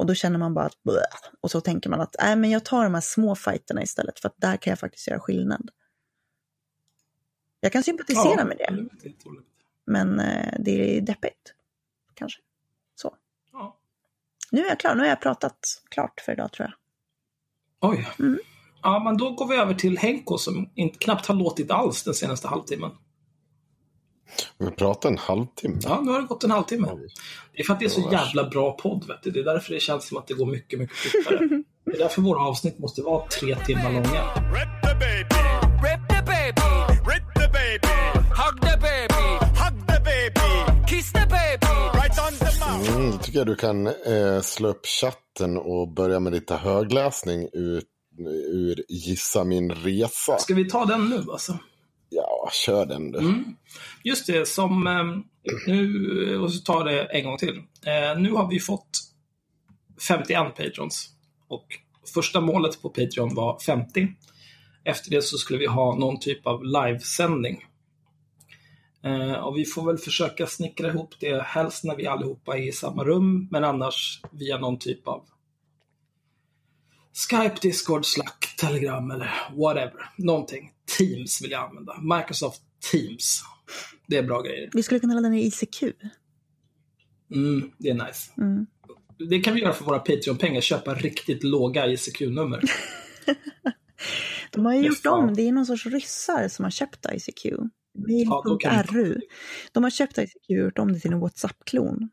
Och då känner man bara att bleh, och så tänker man att äh, men jag tar de här små fighterna istället för att där kan jag faktiskt göra skillnad. Jag kan sympatisera ja, med det. Men eh, det är deppigt. Kanske. Så. Ja. Nu är jag klar. Nu har jag pratat klart för idag tror jag. Oj. Mm. Ja, men då går vi över till Henko som inte, knappt har låtit alls den senaste halvtimmen. Vi har pratat en halvtimme. Ja, nu har det gått en halvtimme. Det är för att det är så jävla bra podd. Vet du. Det är därför det känns som att det går mycket, mycket fortare. Det är därför våra avsnitt måste vara tre timmar långa. Mm, då tycker jag du kan eh, slå upp chatten och börja med lite högläsning ur, ur Gissa min resa. Ska vi ta den nu alltså? Ja, kör den du. Mm. Just det, som eh, nu, och så tar det en gång till. Eh, nu har vi fått 51 patrons. Och första målet på Patreon var 50. Efter det så skulle vi ha någon typ av livesändning. Eh, och vi får väl försöka snickra ihop det, helst när vi allihopa är i samma rum, men annars via någon typ av Skype, Discord, Slack, Telegram eller whatever. Någonting. Teams vill jag använda. Microsoft Teams. Det är bra grejer. Vi skulle kunna ladda ner ICQ. Mm, det är nice. Mm. Det kan vi göra för våra Patreon-pengar, köpa riktigt låga ICQ-nummer. (laughs) De har ju gjort om, det är någon sorts ryssar som har köpt ICQ. Mail.ru. Ja, De har köpt ICQ och gjort om det till en WhatsApp-klon.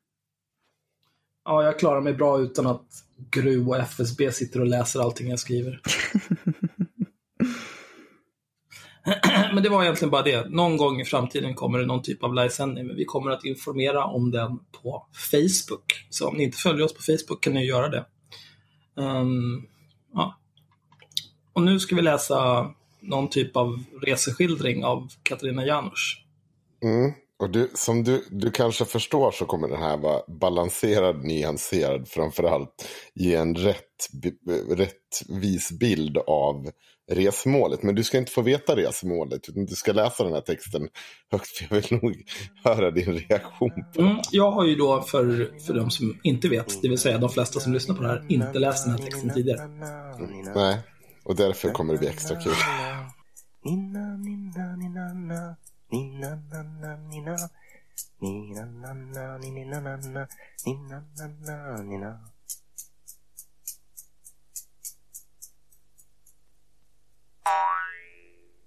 Ja, jag klarar mig bra utan att GRU och FSB sitter och läser allting jag skriver. (laughs) (clears throat) men det var egentligen bara det. Någon gång i framtiden kommer det någon typ av livesändning, men vi kommer att informera om den på Facebook. Så om ni inte följer oss på Facebook kan ni göra det. Um, ja. Och nu ska vi läsa någon typ av reseskildring av Katarina Janouch. Mm. Och du, som du, du kanske förstår så kommer den här vara balanserad, nyanserad, framförallt ge en rätt, rättvis bild av resmålet. Men du ska inte få veta resmålet, utan du ska läsa den här texten högt. För jag vill nog höra din reaktion på mm, Jag har ju då, för, för de som inte vet, det vill säga de flesta som lyssnar på det här, inte läst den här texten tidigare. Mm, nej, och därför kommer det bli extra kul.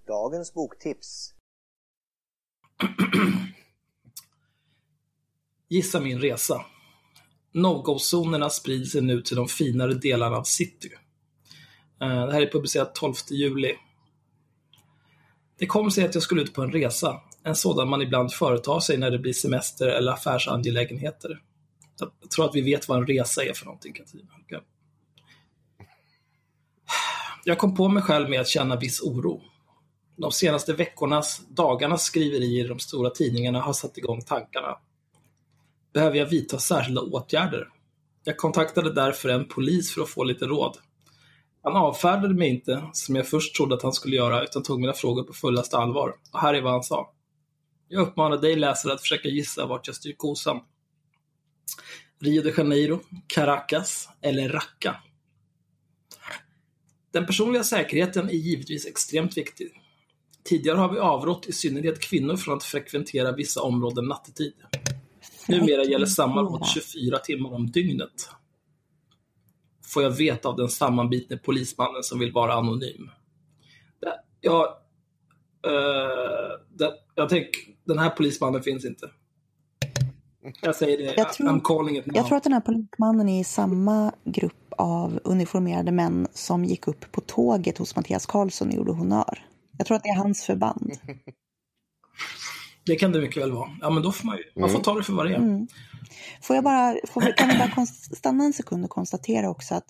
Dagens boktips (clears throat) Gissa min resa. No-go-zonerna sprider sig nu till de finare delarna av city. Eh, det här är publicerat 12 juli det kom sig att jag skulle ut på en resa, en sådan man ibland företar sig när det blir semester eller affärsangelägenheter. Jag tror att vi vet vad en resa är för någonting, Katarina. Jag kom på mig själv med att känna viss oro. De senaste veckornas, dagarnas skriverier i de stora tidningarna har satt igång tankarna. Behöver jag vidta särskilda åtgärder? Jag kontaktade därför en polis för att få lite råd. Han avfärdade mig inte, som jag först trodde att han skulle göra, utan tog mina frågor på fullaste allvar. Och här är vad han sa. Jag uppmanar dig läsare att försöka gissa vart jag styr kosan. Rio de Janeiro, Caracas eller Raqqa? Den personliga säkerheten är givetvis extremt viktig. Tidigare har vi avrått i synnerhet kvinnor från att frekventera vissa områden nattetid. Numera gäller samma råd 24 timmar om dygnet får jag veta av den sammanbitne polismannen som vill vara anonym. Jag, uh, det, jag tänker, den här polismannen finns inte. Jag säger det, jag tror, I'm calling it now. Jag tror att den här polismannen är i samma grupp av uniformerade män som gick upp på tåget hos Mattias Karlsson och gjorde honör. Jag tror att det är hans förband. (laughs) Det kan det mycket väl vara. Ja, men då får man, ju, man får mm. ta det för vad det är. Mm. Får jag bara, får, kan vi bara stanna en sekund och konstatera också att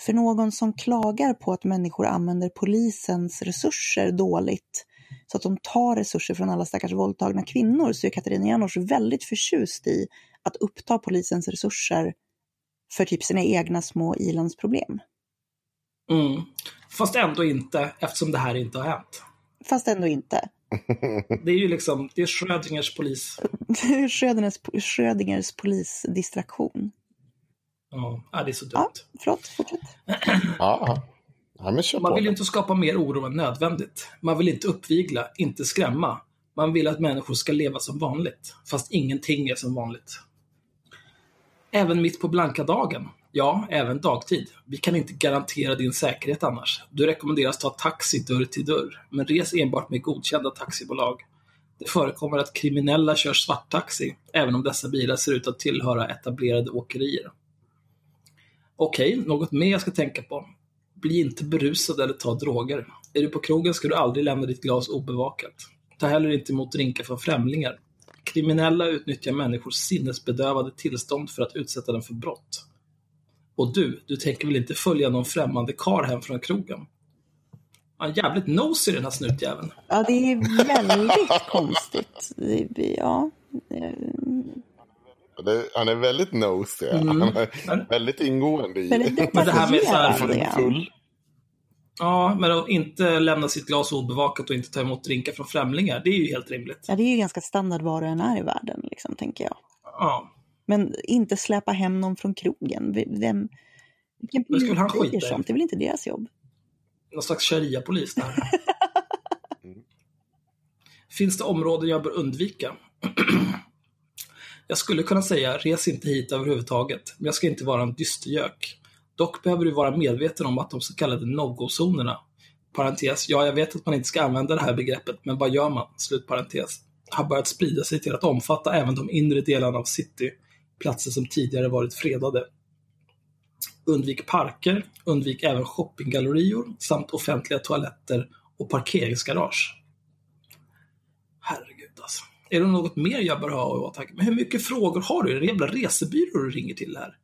för någon som klagar på att människor använder polisens resurser dåligt, så att de tar resurser från alla stackars våldtagna kvinnor, så är Katarina Janouch väldigt förtjust i att uppta polisens resurser för typ sina egna små ilandsproblem. Mm. Fast ändå inte, eftersom det här inte har hänt. Fast ändå inte. Det är ju liksom, det är Schrödingers polis. (laughs) Schrödingers, Schrödingers polisdistraktion. Ja, det är så dumt. Ja, förlåt, fortsätt. ja. Ja, man vill inte skapa mer oro än nödvändigt. Man vill inte uppvigla, inte skrämma. Man vill att människor ska leva som vanligt, fast ingenting är som vanligt. Även mitt på blanka dagen. Ja, även dagtid. Vi kan inte garantera din säkerhet annars. Du rekommenderas ta taxi dörr till dörr, men res enbart med godkända taxibolag. Det förekommer att kriminella kör svarttaxi, även om dessa bilar ser ut att tillhöra etablerade åkerier. Okej, okay, något mer jag ska tänka på. Bli inte berusad eller ta droger. Är du på krogen ska du aldrig lämna ditt glas obevakat. Ta heller inte emot drinkar från främlingar. Kriminella utnyttjar människors sinnesbedövade tillstånd för att utsätta dem för brott. Och du, du tänker väl inte följa någon främmande kar hem från krogen? Han är jävligt nosig den här snutjäveln. Ja, det är väldigt (laughs) konstigt. Ja. Eh, han är väldigt nosig. Mm. Han är väldigt ingående i. Väldigt men det här med så här, full. Ja, men att inte lämna sitt glas obevakat och inte ta emot drinkar från främlingar, det är ju helt rimligt. Ja, det är ju ganska standard var den är i världen, liksom, tänker jag. Ja. Men inte släpa hem någon från krogen. Vem, vilken polis skulle han skita sånt? Det är väl inte deras jobb? Någon slags sharia-polis där. (laughs) Finns det områden jag bör undvika? (clears throat) jag skulle kunna säga, res inte hit överhuvudtaget, men jag ska inte vara en dystergök. Dock behöver du vara medveten om att de så kallade no-go-zonerna, parentes, ja, jag vet att man inte ska använda det här begreppet, men vad gör man? Slutparentes. Har börjat sprida sig till att omfatta även de inre delarna av city, platser som tidigare varit fredade. Undvik parker, undvik även shoppinggallerior samt offentliga toaletter och parkeringsgarage. Herregud alltså. Är det något mer jag bör ha i åtanke? Men hur mycket frågor har du? Är det en jävla resebyrå du ringer till här?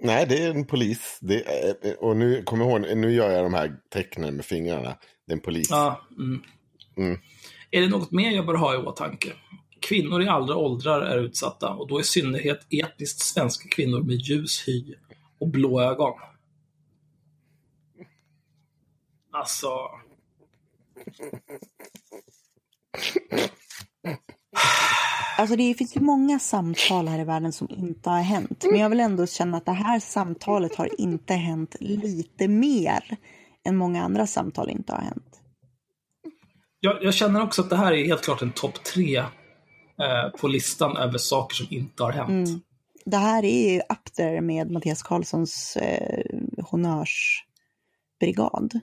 Nej, det är en polis. Är, och nu, kom ihåg, nu gör jag de här tecknen med fingrarna. Det är en polis. Ja, mm. Mm. Är det något mer jag bör ha i åtanke? Kvinnor i alla åldrar är utsatta och då i synnerhet etniskt svenska kvinnor med ljus hy och blå ögon. Alltså... (laughs) (sighs) Alltså det finns ju många samtal här i världen som inte har hänt. Men jag vill ändå känna att det här samtalet har inte hänt lite mer än många andra samtal inte har hänt. Jag, jag känner också att det här är helt klart en topp tre eh, på listan över saker som inte har hänt. Mm. Det här är ju up there med Mattias Karlssons eh, honnörsbrigad.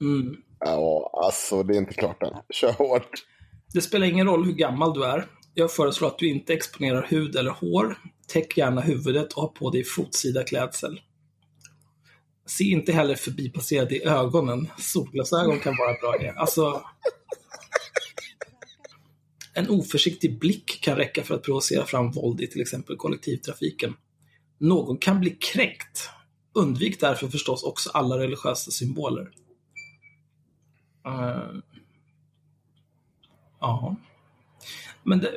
Mm. Ja, alltså det är inte klart än. Kör hårt. Det spelar ingen roll hur gammal du är. Jag föreslår att du inte exponerar hud eller hår. Täck gärna huvudet och ha på dig fotsida klädsel. Se inte heller förbipasserad i ögonen. Solglasögon kan vara bra idé. Alltså, en oförsiktig blick kan räcka för att provocera fram våld i till exempel kollektivtrafiken. Någon kan bli kränkt. Undvik därför förstås också alla religiösa symboler. Uh, ja. Men det,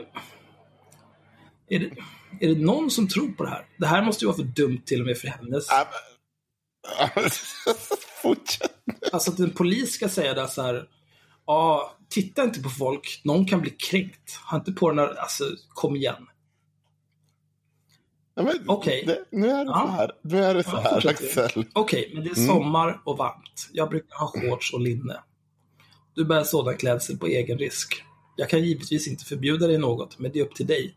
är, det, är det någon som tror på det här? Det här måste ju vara för dumt till och med för hennes... (laughs) Fortsätt. Alltså att en polis ska säga det så här. Ja, titta inte på folk. Någon kan bli kränkt. Ha inte på den här, alltså kom igen. Ja, Okej. Okay. Nu är det ja. så här. Nu är det så här, Axel. Okej, okay, men det är mm. sommar mm. och varmt. Jag brukar ha shorts och linne. Du bär sådan klädsel på egen risk. Jag kan givetvis inte förbjuda dig något, men det är upp till dig.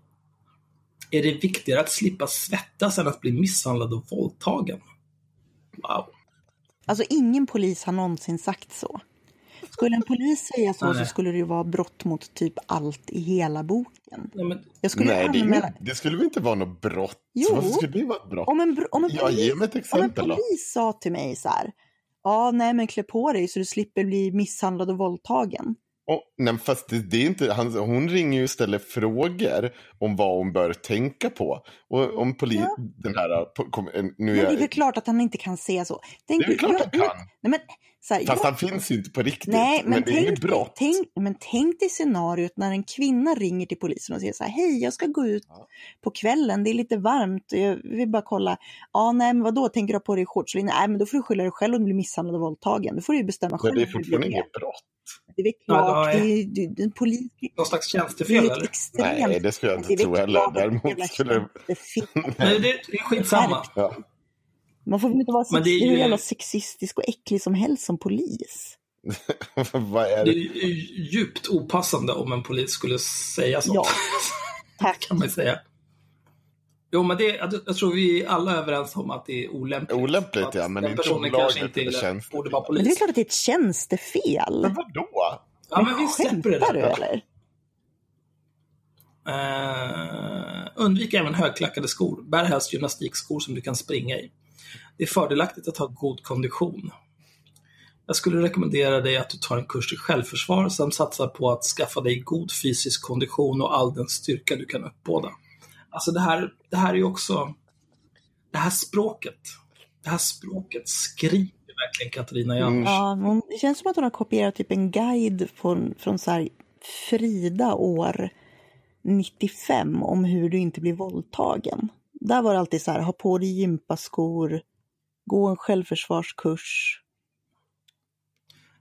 Är det viktigare att slippa svettas än att bli misshandlad och våldtagen? Wow. Alltså ingen polis har någonsin sagt så. Skulle en polis säga så, så skulle det ju vara brott mot typ allt i hela boken. Nej, men, jag skulle Nej det, anmäla... det, skulle väl inte vara något brott? Jo. Varför skulle det vara ett brott? Om en, om en ja, ge mig ett exempel Om en polis sa till mig så här, ja, nej men klä på dig så du slipper bli misshandlad och våldtagen. Oh, nej, fast det, det är inte, han, hon ringer ju och ställer frågor om vad hon bör tänka på. Och om polis, ja. den här, kom, nu men det är väl klart att han inte kan säga så. Tänk, det är väl klart han kan. Nej, men, så här, Fast jag, han finns ju inte på riktigt. Nej, men, men det är inget brott. Tänk, men tänk dig scenariot när en kvinna ringer till polisen och säger så här, hej jag ska gå ut ja. på kvällen, det är lite varmt, jag vill bara kolla. Ja, nej men vadå, tänker du ha på dig shorts? Nej, men då får du skylla dig själv om du blir misshandlad och våldtagen. Då får du ju bestämma själv. Men det är fortfarande inget brott. Det är väl klart, det är, det är, en polis... Någon slags tjänstefel eller? Nej, det skulle jag inte tro heller. Däremot skulle... Nej, det är skitsamma. Ja. Man får väl inte vara sex, ju... hur jävla sexistisk och äcklig som helst som polis. (laughs) Vad är det? det är djupt opassande om en polis skulle säga sånt. Ja, (laughs) tack. kan man säga. Jo, men det, jag tror vi alla är överens om att det är olämpligt. Olämpligt, ja. Men den personen kanske inte borde vara polis. Men det är klart att det är ett tjänstefel. Men vadå? Ja, men vi släpper det där. du eller? Uh, undvik även högklackade skor. Bär helst gymnastikskor som du kan springa i. Det är fördelaktigt att ha god kondition. Jag skulle rekommendera dig att du tar en kurs i självförsvar samt satsar på att skaffa dig god fysisk kondition och all den styrka du kan uppbåda. Alltså det här, det här är ju också, det här språket, det här språket skriker verkligen Katarina Janouch. Mm. Ja, hon, det känns som att hon har kopierat typ en guide från, från så här Frida år 95 om hur du inte blir våldtagen. Där var det alltid så här, ha på dig gympaskor, gå en självförsvarskurs.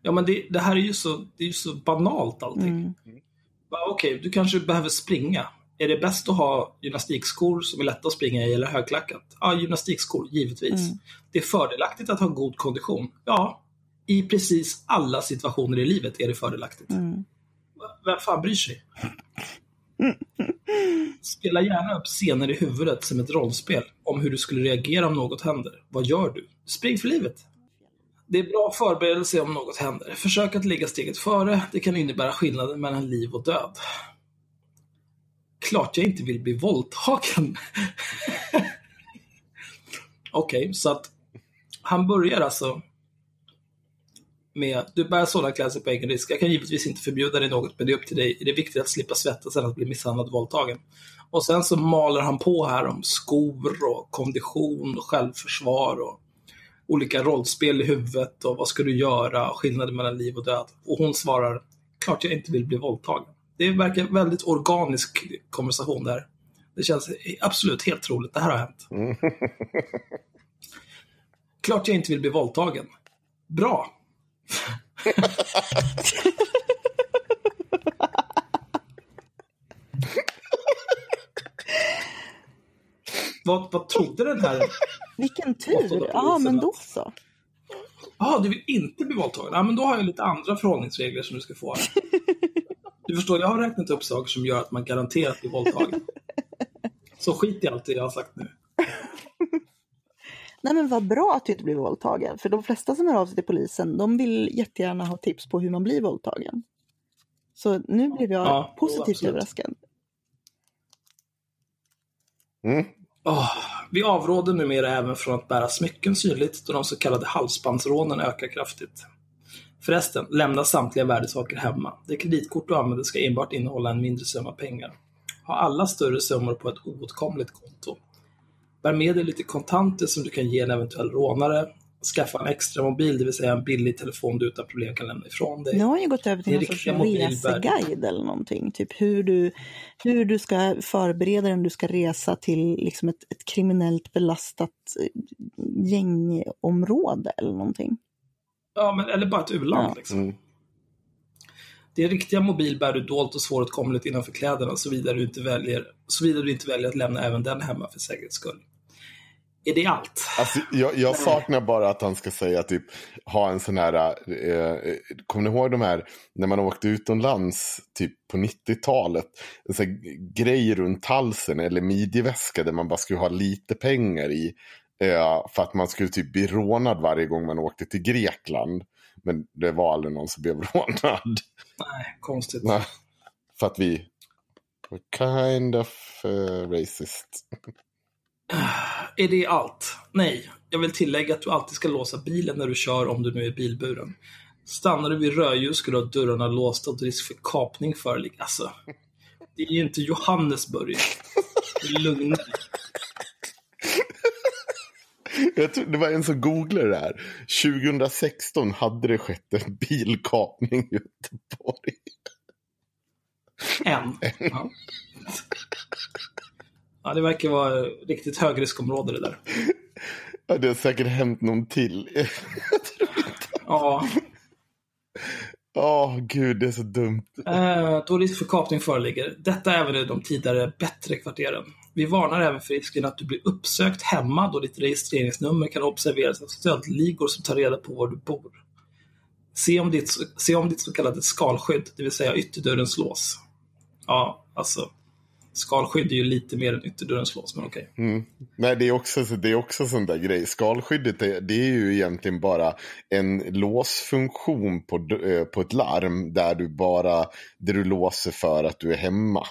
Ja, men det, det här är ju så, det är ju så banalt allting. Mm. Okej, okay, du kanske behöver springa. Är det bäst att ha gymnastikskor som är lätta att springa i eller högklackat? Ja, gymnastikskor, givetvis. Mm. Det är fördelaktigt att ha god kondition. Ja, i precis alla situationer i livet är det fördelaktigt. Mm. Vem fan bryr sig? (laughs) Spela gärna upp scener i huvudet som ett rollspel om hur du skulle reagera om något händer. Vad gör du? Spring för livet. Det är bra förberedelse om något händer. Försök att ligga steget före. Det kan innebära skillnaden mellan liv och död. Klart jag inte vill bli våldtagen. (laughs) Okej, okay, så att han börjar alltså med du bär sådana kläder på egen risk. Jag kan givetvis inte förbjuda dig något, men det är upp till dig. Det är viktigt att slippa svettas än att bli misshandlad och våldtagen. Och sen så maler han på här om skor och kondition och självförsvar och olika rollspel i huvudet och vad ska du göra, och skillnaden mellan liv och död. Och hon svarar, klart jag inte vill bli våldtagen. Det verkar väldigt organisk konversation där. Det känns absolut helt troligt, det här har hänt. (laughs) klart jag inte vill bli våldtagen. Bra, (laughs) vad, vad trodde den här... Vilken tur! Ja, men då så. Ja, du vill inte bli våldtagen? Ja, men då har jag lite andra förhållningsregler som du ska få. (laughs) Du förstår, jag har räknat upp saker som gör att man garanterat blir våldtagen. Så skit i allt det jag har sagt nu. Nej men vad bra att du inte blir våldtagen. För de flesta som hör av sig till polisen, de vill jättegärna ha tips på hur man blir våldtagen. Så nu blev jag ja, positivt överraskad. Mm. Oh, vi avråder numera även från att bära smycken synligt då de så kallade halsbandsrånen ökar kraftigt. Förresten, lämna samtliga värdesaker hemma. Det kreditkort du använder ska enbart innehålla en mindre summa pengar. Ha alla större summor på ett oåtkomligt konto. Bär med dig lite kontanter som du kan ge en eventuell rånare. Skaffa en extra mobil, det vill säga en billig telefon du utan problem kan lämna ifrån dig. Nu har jag gått över till någon sorts reseguide eller någonting. Typ hur du, hur du ska förbereda dig om du ska resa till liksom ett, ett kriminellt belastat eh, gängområde eller någonting. Ja, men, eller bara ett u-land. Ja. Liksom. Mm. Det riktiga mobil bär du dolt och svåråtkomligt innanför kläderna såvida du inte väljer, såvida du inte väljer att lämna även den hemma för säkerhets skull. Är det allt? Alltså, jag, jag, saknar bara att han ska säga typ, ha en sån här, eh, kommer ni ihåg de här, när man åkte utomlands typ på 90-talet, en sån grej runt halsen eller midjeväska där man bara skulle ha lite pengar i. Eh, för att man skulle typ bli rånad varje gång man åkte till Grekland. Men det var aldrig någon som blev (laughs) rånad. Nej, konstigt. Nej, för att vi kind of uh, racist. Är det allt? Nej. Jag vill tillägga att du alltid ska låsa bilen när du kör om du nu är bilburen. Stannar du vid rödljus ska du ha dörrarna låsta och risk för kapning föreligger. Alltså, det är ju inte Johannesburg. Lugna tror, det var en som googlade det här. 2016 hade det skett en bilkapning i Göteborg. En? Ja. Ja, det verkar vara riktigt högriskområde det där. Ja, det har säkert hänt någon till. (laughs) Ja. Åh, oh, gud, det är så dumt. Eh, då risk för kapning föreligger. Detta även i de tidigare bättre kvarteren. Vi varnar även för risken att du blir uppsökt hemma då ditt registreringsnummer kan observeras av stöldligor som tar reda på var du bor. Se om ditt, se om ditt så kallade skalskydd, det vill säga ytterdörrens lås. Ja, alltså. Skalskydd är ju lite mer än ytterdörrens lås, men okej. Okay. Mm. Nej, det är också, det är också sån där grej. Skalskyddet är, det är ju egentligen bara en låsfunktion på, eh, på ett larm där du bara där du låser för att du är hemma.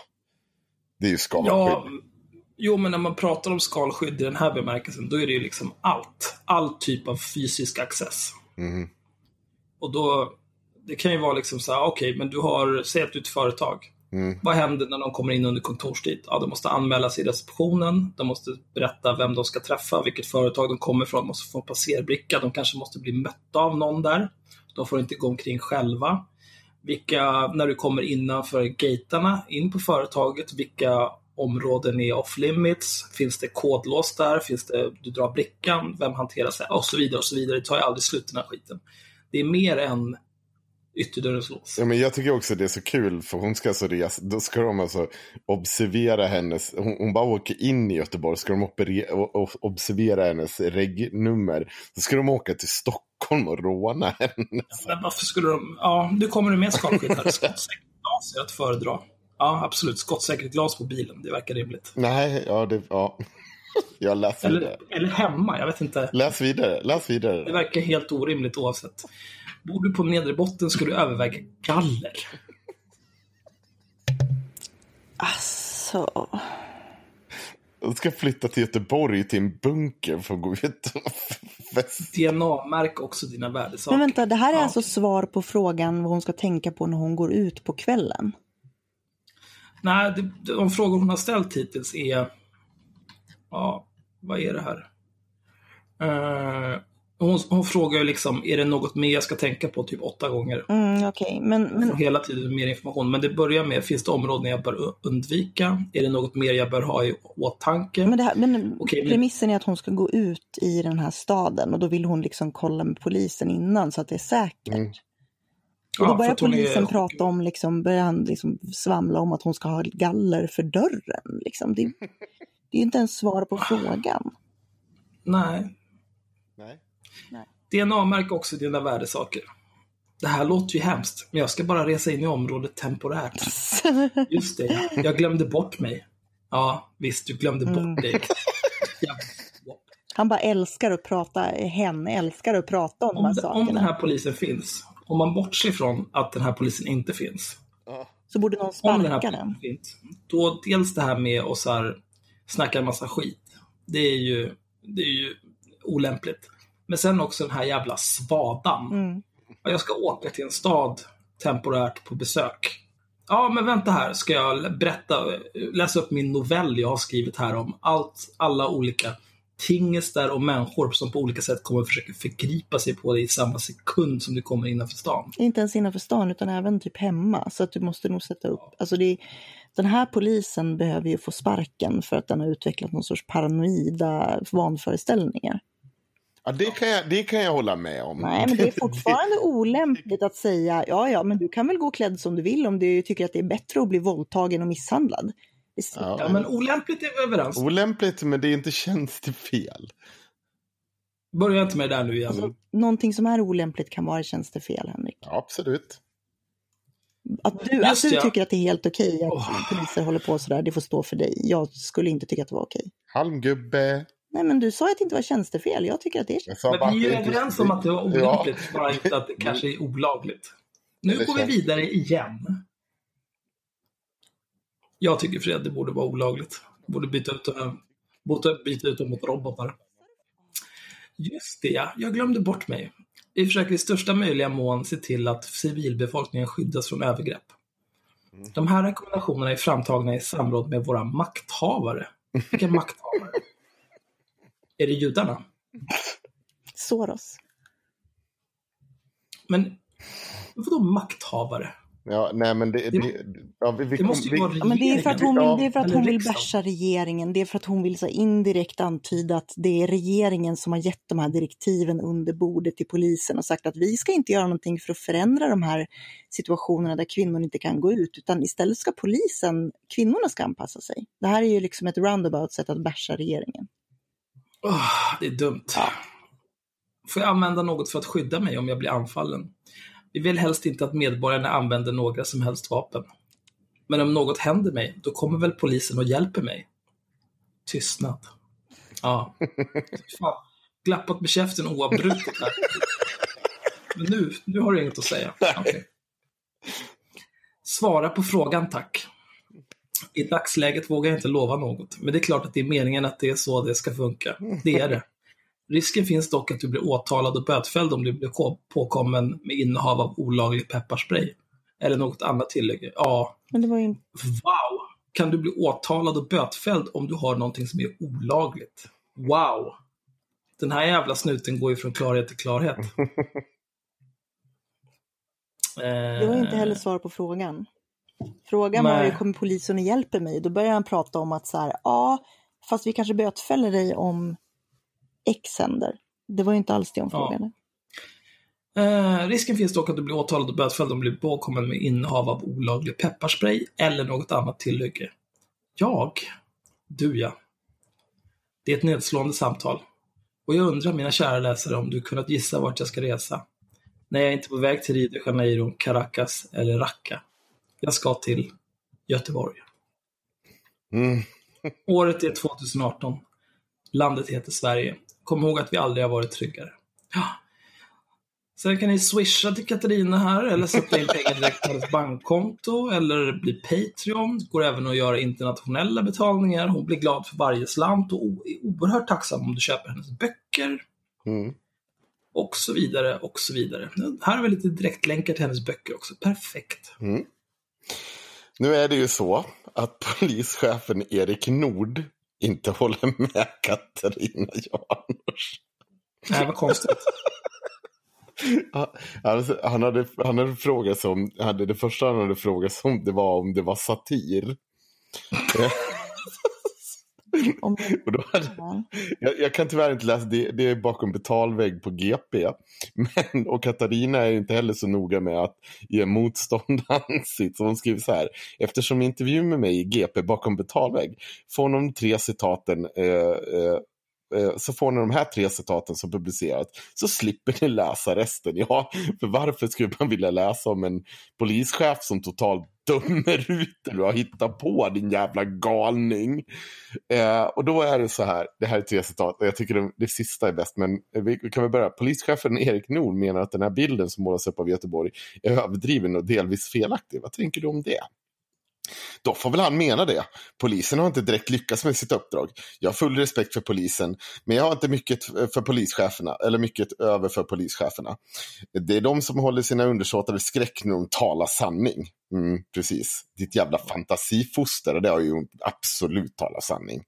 Det är ju skalskydd. Ja, Jo, men när man pratar om skalskydd i den här bemärkelsen, då är det ju liksom allt. All typ av fysisk access. Mm. Och då, det kan ju vara liksom så här, okej, okay, men du har, säg att du är ett företag. Mm. Vad händer när de kommer in under kontorstid? Ja, de måste anmäla sig i receptionen, de måste berätta vem de ska träffa, vilket företag de kommer ifrån, de måste få en passerbricka, de kanske måste bli mötta av någon där. De får inte gå omkring själva. Vilka, när du kommer innanför gaterna in på företaget, vilka områden är off limits? Finns det kodlås där? Finns det, du drar brickan? Vem hanterar sig? Och så vidare och så vidare. Det tar ju aldrig slut den här skiten. Det är mer än ytterdörrens lås. Ja, men jag tycker också det är så kul för hon ska alltså resa, då ska de alltså observera hennes, hon, hon bara åker in i Göteborg, ska de operera, och, observera hennes regnummer. Så ska de åka till Stockholm och råna henne. men varför skulle de, ja, du kommer du med skalskydd här, skottsäkert glas är att föredra. Ja, absolut. Skottsäkert glas på bilen. Det verkar rimligt. Nej, ja, det, ja. (laughs) Jag läser eller, eller hemma, jag vet inte. Läs vidare, läs vidare. Det verkar helt orimligt oavsett. Bor du på nedre botten ska du överväga galler. Alltså... Jag ska flytta till Göteborg till en bunker för att gå ut och festa. DNA-märk också dina värdesaker. Men vänta, det här är ja. alltså svar på frågan vad hon ska tänka på när hon går ut på kvällen? Nej, det, de frågor hon har ställt hittills är... Ja, vad är det här? Uh, hon, hon, frågar ju liksom, är det något mer jag ska tänka på typ åtta gånger? Mm, okay. men, men... Hela tiden mer information. Men det börjar med, finns det områden jag bör undvika? Är det något mer jag bör ha i åtanke? Men, det här, men okay, premissen men... är att hon ska gå ut i den här staden och då vill hon liksom kolla med polisen innan så att det är säkert. Mm. Och då börjar polisen är... prata om, liksom, börjar han liksom svamla om att hon ska ha galler för dörren. Liksom. Det, (laughs) det är inte ens svar på frågan. Nej. DNA-märk också dina värdesaker. Det här låter ju hemskt, men jag ska bara resa in i området temporärt. (laughs) Just det, jag glömde bort mig. Ja, visst, du glömde bort mm. dig. Han bara älskar att prata, hen älskar att prata om, om de här sakerna. Om den här polisen finns, om man bortser från att den här polisen inte finns. Så borde någon sparka den? Finns, då dels det här med att så här, snacka en massa skit. Det är ju, det är ju olämpligt. Men sen också den här jävla svadan. Mm. Jag ska åka till en stad temporärt på besök. Ja, men vänta här, ska jag berätta, läsa upp min novell jag har skrivit här om allt, alla olika tingestar och människor som på olika sätt kommer försöka förgripa sig på dig i samma sekund som du kommer innanför stan. Inte ens innanför stan utan även typ hemma. Så att du måste nog sätta upp, alltså det, den här polisen behöver ju få sparken för att den har utvecklat någon sorts paranoida vanföreställningar. Ja, det kan, jag, det kan jag hålla med om. Nej, men det är (laughs) fortfarande olämpligt att säga ja, ja, men du kan väl gå klädd som du vill om du tycker att det är bättre att bli våldtagen och misshandlad. Ja. ja, men olämpligt är vi överens Olämpligt, men det är inte tjänstefel. Börja inte med det där nu igen. Alltså, någonting som är olämpligt kan vara tjänstefel, Henrik. Ja, absolut. Att du, att du ja. tycker att det är helt okej att oh. poliser håller på sådär, det får stå för dig. Jag skulle inte tycka att det var okej. Halmgubbe. Nej, men du sa att det inte var tjänstefel. Jag tycker att det är tjänstefel. Men vi är ju överens om att det var olämpligt, ja. bara inte att det (laughs) kanske är olagligt. Nu går vi vidare igen. Jag tycker Fred, det borde vara olagligt. Borde byta ut, borde byta ut dem mot robotar. Just det, ja. Jag glömde bort mig. Vi försöker i största möjliga mån se till att civilbefolkningen skyddas från övergrepp. Mm. De här rekommendationerna är framtagna i samråd med våra makthavare. Vilka makthavare? Är det judarna? Soros. Men vadå makthavare? Ja, nej men det, det, ja, vi, vi, det måste ju vara regeringen. Ja, men det är för att hon, vill, det är för att hon vill bärsa regeringen. Det är för att hon vill så indirekt antyda att det är regeringen som har gett de här direktiven under bordet till polisen och sagt att vi ska inte göra någonting för att förändra de här situationerna där kvinnor inte kan gå ut, utan istället ska polisen, kvinnorna ska anpassa sig. Det här är ju liksom ett roundabout sätt att bärsa regeringen. Oh, det är dumt. Ja. Får jag använda något för att skydda mig om jag blir anfallen? Vi vill helst inte att medborgarna använder några som helst vapen. Men om något händer mig, då kommer väl polisen och hjälper mig? Tystnad. Ja. Fan. Glappat med käften oavbrutet här. Men nu, nu har du inget att säga. (laughs) Okay. Svara på frågan tack. I dagsläget vågar jag inte lova något, men det är klart att det är meningen att det är så det ska funka. Det är det. Risken finns dock att du blir åtalad och bötfälld om du blir påkommen med innehav av olaglig pepparspray. Eller något annat tillägg. Ja. Men det var ju... Wow! Kan du bli åtalad och bötfälld om du har någonting som är olagligt? Wow! Den här jävla snuten går ju från klarhet till klarhet. (laughs) det var inte heller svar på frågan. Frågan Nej. var ju, kommer polisen och hjälper mig? Då börjar han prata om att så här, ja, fast vi kanske bötfäller dig om X händer. Det var ju inte alls det hon frågade. Eh, risken finns dock att du blir åtalad och bötfälld om du blir påkommen med innehav av olaglig pepparspray eller något annat tillhygge. Jag? Du ja. Det är ett nedslående samtal. Och jag undrar, mina kära läsare, om du kunnat gissa vart jag ska resa. När jag är inte på väg till Rio de Janeiro, Caracas eller Raqqa. Jag ska till Göteborg. Mm. (laughs) Året är 2018. Landet heter Sverige. Kom ihåg att vi aldrig har varit tryggare. Ja. Sen kan ni swisha till Katarina här eller sätta in pengar direkt på hennes bankkonto eller bli Patreon. Det går även att göra internationella betalningar. Hon blir glad för varje slant och är oerhört tacksam om du köper hennes böcker. Mm. Och så vidare, och så vidare. Här har vi lite direktlänkar till hennes böcker också. Perfekt. Mm. Nu är det ju så att polischefen Erik Nord inte håller med Katarina Janouch. Nej, vad konstigt. Han, han, hade, han hade frågat sig om, hade det första han hade frågat sig om det var om det var satir. (laughs) och då hade, jag, jag, kan tyvärr inte läsa, det, det är bakom betalvägg på GP. Men, och Katarina är inte heller så noga med att ge motstånd ansikt. (laughs) Så hon skriver så här, eftersom intervjun med mig i GP bakom betalvägg får de tre citaten eh, eh, eh, så får ni de här tre citaten som publicerat så slipper ni läsa resten. Ja, för varför skulle man vilja läsa om en polischef som totalt dömer (laughs) ut det du har hittat på, din jävla galning. Eh, och då är det så här, det här är tre citat, jag tycker det, det sista är bäst, men eh, vi kan väl börja. Polischefen Erik Nord menar att den här bilden som målas upp av Göteborg är överdriven och delvis felaktig. Vad tänker du om det? Då får väl han mena det. Polisen har inte direkt lyckats med sitt uppdrag. Jag har full respekt för polisen, men jag har inte mycket för polischeferna, eller mycket över för polischeferna. Det är de som håller sina undersåtar i skräck när de talar sanning. Mm, precis. Ditt jävla fantasifoster, det har ju absolut talat sanning.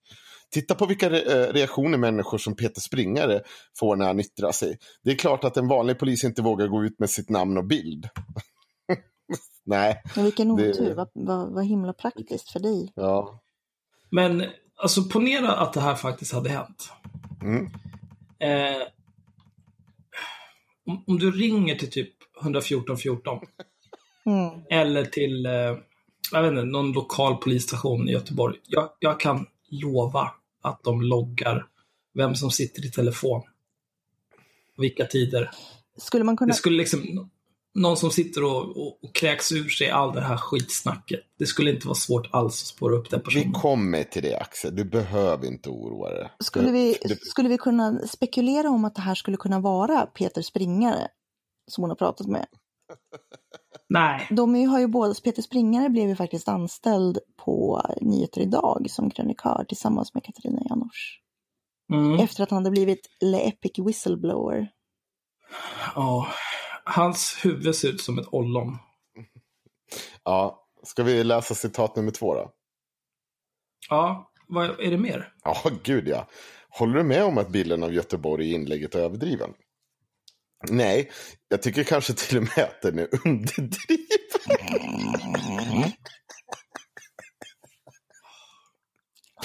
Titta på vilka eh, reaktioner människor som Peter Springare får när han yttrar sig. Det är klart att en vanlig polis inte vågar gå ut med sitt namn och bild. Nej. Men vilken otur, det... vad, vad, vad himla praktiskt för dig. Ja. Men alltså ponera att det här faktiskt hade hänt. Mm. Eh, om, om, du ringer till typ 114 14 mm. eller till eh, jag vet inte, någon lokal polisstation i Göteborg. Jag, jag kan lova att de loggar vem som sitter i telefon. Vilka tider. Skulle man kunna... Det skulle liksom någon som sitter och, och, och kräks ur sig all det här skitsnacket. Det skulle inte vara svårt alls att spåra upp den personen. Vi kommer till det Axel, du behöver inte oroa dig. Skulle vi, skulle vi kunna spekulera om att det här skulle kunna vara Peter Springare som hon har pratat med? Nej. De har ju båda, Peter Springare blev ju faktiskt anställd på Nyheter Idag som krönikör tillsammans med Katarina Janouch. Mm. Efter att han hade blivit Le Epic Whistleblower. Ja, hans huvud ser ut som ett ollon. Ja, ska vi läsa citat nummer två då? Ja, vad är det mer? Ja, gud ja. Håller du med om att bilden av Göteborg i inlägget är överdriven? Nej, jag tycker kanske till och med att den är (laughs) underdriven.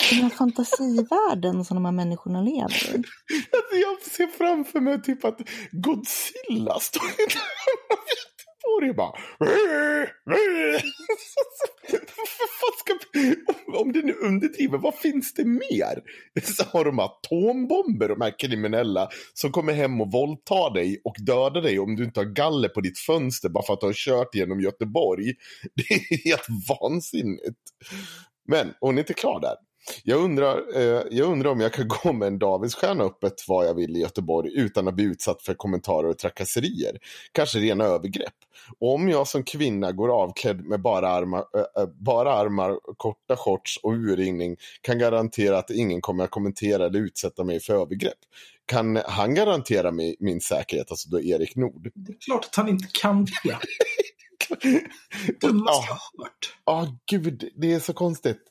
Den här fantasivärlden som de här människorna lever i. Alltså jag ser framför mig typ att Godzilla står i Göteborg och bara... om det nu underdriver, vad finns det mer? Så har de atombomber, de här kriminella, som kommer hem och våldtar dig och dödar dig om du inte har galler på ditt fönster bara för att du har kört genom Göteborg. Det är helt vansinnigt. Men hon är inte klar där. Jag undrar, eh, jag undrar om jag kan (laughs) gå med en Davidsstjärna öppet vad jag vill i Göteborg utan att bli utsatt för kommentarer och trakasserier. Kanske rena övergrepp. Och om jag som kvinna går avklädd med bara armar, äh, bara armar korta shorts och urringning kan garantera att ingen kommer att kommentera eller utsätta mig för övergrepp. Kan han garantera mig min säkerhet, alltså då Erik Nord? Det är klart att han inte kan det. (laughs) Dummaste jag hört. Ja, gud, det är så konstigt.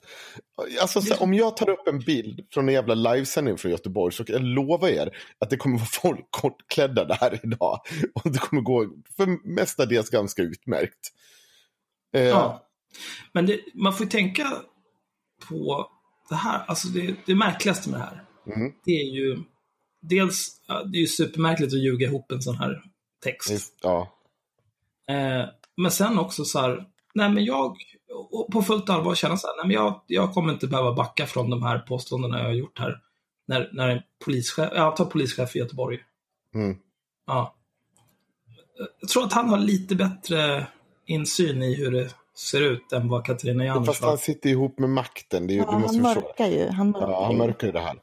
Alltså, så, om jag tar upp en bild från en jävla livesändning från Göteborg så kan jag lova er att det kommer vara folk kortklädda där idag. Och det kommer gå för mestadels ganska utmärkt. Eh. Ja. Men det, man får tänka på det här, alltså det, det märkligaste med det här. Mm. Det är ju dels, det är ju supermärkligt att ljuga ihop en sån här text. Ja. Eh, men sen också så här, nej men jag, på fullt allvar känna så här, nej men jag, jag kommer inte behöva backa från de här påståendena jag har gjort här. När, när en polischef, jag tar polischef i Göteborg. Mm. Ja. Jag tror att han har lite bättre insyn i hur det ser ut än vad Katarina Janouch har. Fast han sitter ihop med makten. Det är, ja, du måste han mörkar ju. Han mörkar, ja, han mörkar ju det här.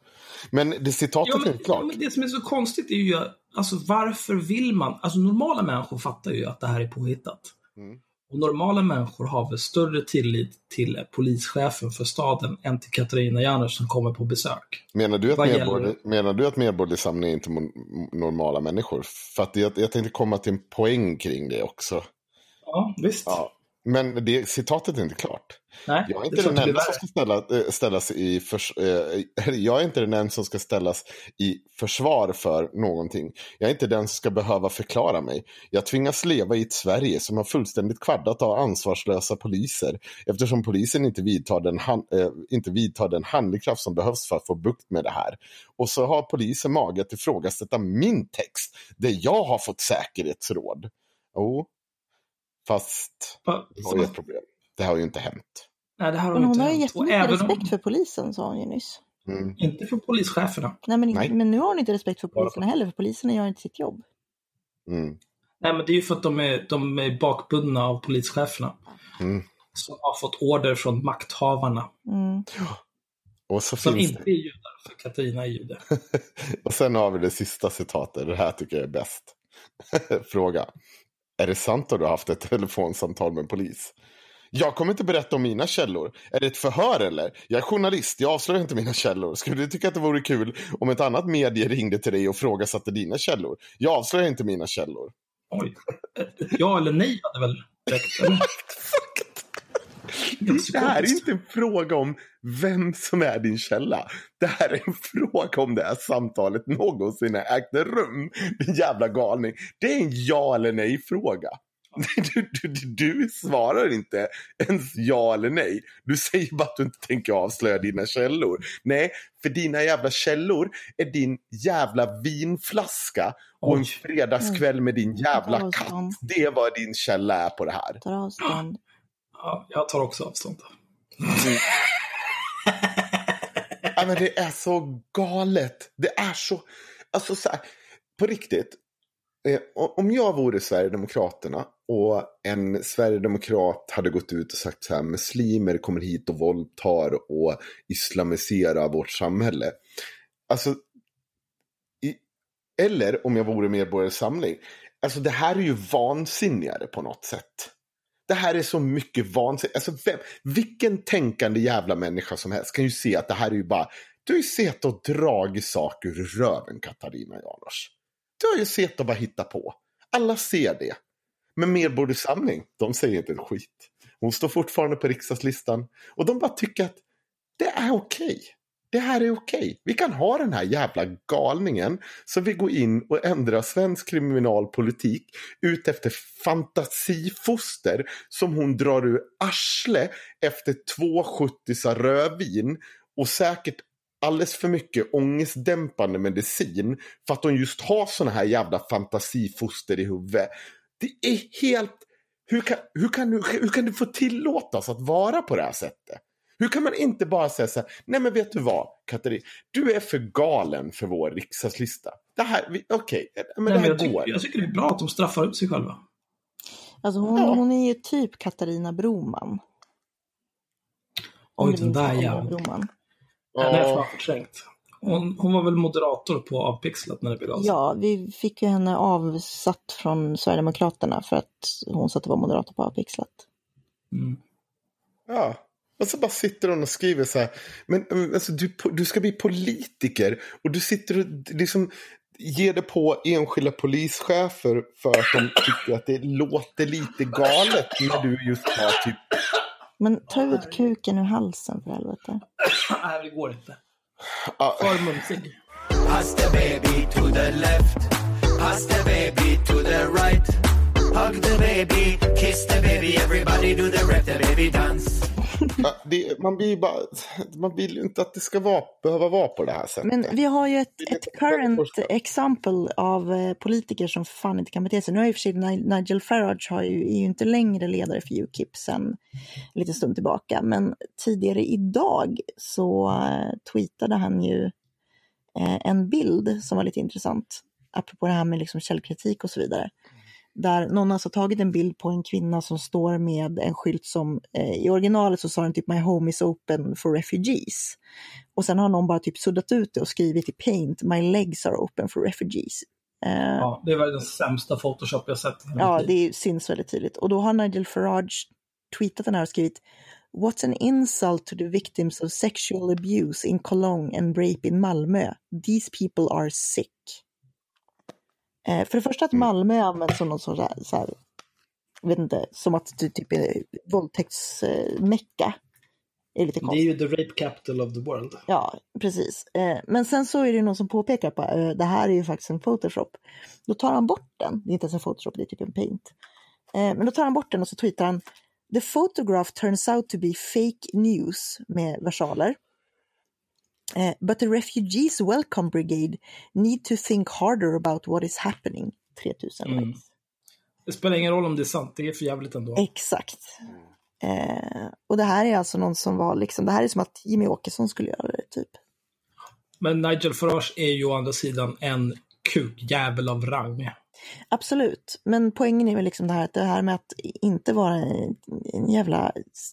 Men det citatet ja, men, är klart. Ja, men det som är så konstigt är ju, alltså varför vill man, alltså normala människor fattar ju att det här är påhittat. Mm. Och normala människor har väl större tillit till polischefen för staden än till Katarina Janouch som kommer på besök. Menar du att, medborgerlig, menar du att medborgerlig samling är inte normala människor? För att jag, jag tänkte komma till en poäng kring det också. Ja, visst. Ja, men det, citatet är inte klart. Nej, jag är inte den enda som ska ställa, äh, ställas i förs, äh, jag är inte den enda som ska ställas i försvar för någonting. Jag är inte den som ska behöva förklara mig. Jag tvingas leva i ett Sverige som har fullständigt kvaddat av ansvarslösa poliser eftersom polisen inte vidtar, den han, äh, inte vidtar den handlingskraft som behövs för att få bukt med det här. Och så har polisen mage att ifrågasätta min text där jag har fått säkerhetsråd. Jo, Fast Va? det ju ett problem. Det har ju inte hänt. Nej, det har men hon har ju jättemycket respekt om... för polisen, sa hon ju nyss. Mm. Inte för polischeferna. Nej men, Nej, men nu har hon inte respekt för poliserna heller, för poliserna gör inte sitt jobb. Mm. Nej, men det är ju för att de är, de är bakbundna av polischeferna. Mm. Som har fått order från makthavarna. Mm. Och så som finns inte det. är judar, för Katarina är jude. (laughs) och sen har vi det sista citatet, det här tycker jag är bäst. (laughs) Fråga. Är det sant att du har haft ett telefonsamtal med polis? Jag kommer inte berätta om mina källor. Är det ett förhör eller? Jag är journalist, jag avslöjar inte mina källor. Skulle du tycka att det vore kul om ett annat medie ringde till dig och frågasatte dina källor? Jag avslöjar inte mina källor. Oj. Ja eller nej hade väl räckt? (laughs) Det här är inte en fråga om vem som är din källa. Det här är en fråga om det här samtalet någonsin har ägt rum. Din jävla galning. Det är en ja eller nej fråga. (laughs) Du, du, du, svarar inte ens ja eller nej. Du säger bara att du inte tänker avslöja dina källor. Nej, för dina jävla källor är din jävla vinflaska och en fredagskväll med din jävla katt. Det är vad din källa är på det här. Tar avstånd. Ja, jag tar också avstånd. ja, men det är så galet. Det är så... Alltså så här, på riktigt. Eh, om jag vore Sverigedemokraterna och en Sverigedemokrat hade gått ut och sagt så här, muslimer kommer hit och våldtar och islamiserar vårt samhälle. Alltså, i, eller om jag vore Medborgarsamling, alltså det här är ju vansinnigare på något sätt. Det här är så mycket vansinnigt. Alltså, vem, vilken tänkande jävla människa som helst kan ju se att det här är ju bara... Du har ju sett och dragit saker ur röven, Katarina Janouch. Du har ju sett och bara hitta på. Alla ser det. Men Medborgarsamling, de säger inte en skit. Hon står fortfarande på riksdagslistan. Och de bara tycker att det är okej. Okay det här är okej. Vi kan ha den här jävla galningen som vill gå in och ändra svensk kriminalpolitik ut efter fantasifoster som hon drar ur arsle efter två 70 rödvin och säkert alldeles för mycket ångestdämpande medicin för att hon just har såna här jävla fantasifoster i huvudet. Det är helt... Hur kan, hur, kan, hur kan det få tillåtas att vara på det här sättet? Hur kan man inte bara säga så här, nej men vet du vad, Katarina, du är för galen för vår riksdagslista. Det här, okej, okay, men nej, det här jag går. Tycker, jag tycker det är bra att de straffar upp sig själva. Alltså hon, ja. hon är ju typ Katarina Broman. Oj, den där jäveln. Henne har jag förträngt. Hon, hon var väl moderator på Avpixlat när det begav sig? Ja, vi fick ju henne avsatt från Sverigedemokraterna för att hon satt och var moderator på Avpixlat. Mm. Ja, och så bara sitter hon och skriver så här. Men alltså, du, du ska bli politiker och du sitter och liksom ger det på enskilda polischefer för att de tycker att det låter lite galet när du just har typ... Men ta ut kuken ur halsen för helvete. (sniffs) Nej, det går inte. För mumsig. Pass the baby to the left. Pass the baby to the right. Hug the baby, kiss the baby, everybody do the rep the baby dance det, man blir bara, man vill ju inte att det ska vara, behöva vara på det här sättet. Men vi har ju ett, ett current exempel av eh, politiker som fan inte kan bete sig. Nu har ju för sig Nigel Farage har ju, är ju inte längre ledare för Ukip sen en liten stund tillbaka. Men tidigare idag så uh, tweetade han ju uh, en bild som var lite intressant. Apropå det här med liksom källkritik och så vidare där någon alltså tagit en bild på en kvinna som står med en skylt som eh, i originalet så sa den typ My home is open for refugees. Och sen har någon bara typ suddat ut det och skrivit i paint My legs are open for refugees. Eh, ja, det var den sämsta Photoshop jag sett. Ja, det syns väldigt tydligt. Och då har Nigel Farage tweetat den här och skrivit What's an insult to the victims of sexual abuse in Cologne and rape in Malmö? These people are sick. Eh, för det första att mm. Malmö används som någon sorts så här, vet inte, som att det typ är våldtäktsmecka. Är lite det är ju the rape capital of the world. Ja, precis. Eh, men sen så är det någon som påpekar att eh, det här är ju faktiskt en Photoshop. Då tar han bort den, det är inte ens en Photoshop, det är typ en paint. Men då tar han bort den och så tweetar han The photograph turns out to be fake news med versaler. Uh, but the refugees welcome brigade need to think harder about what is happening. 3000 mm. likes. Det spelar ingen roll om det är sant, det är för jävligt ändå. Exakt. Uh, och det här är alltså någon som var liksom, det här är som att Jimmy Åkesson skulle göra det typ. Men Nigel Farage är ju å andra sidan en kukjävel av rang. Absolut, men poängen är väl liksom det här det här med att inte vara en jävla,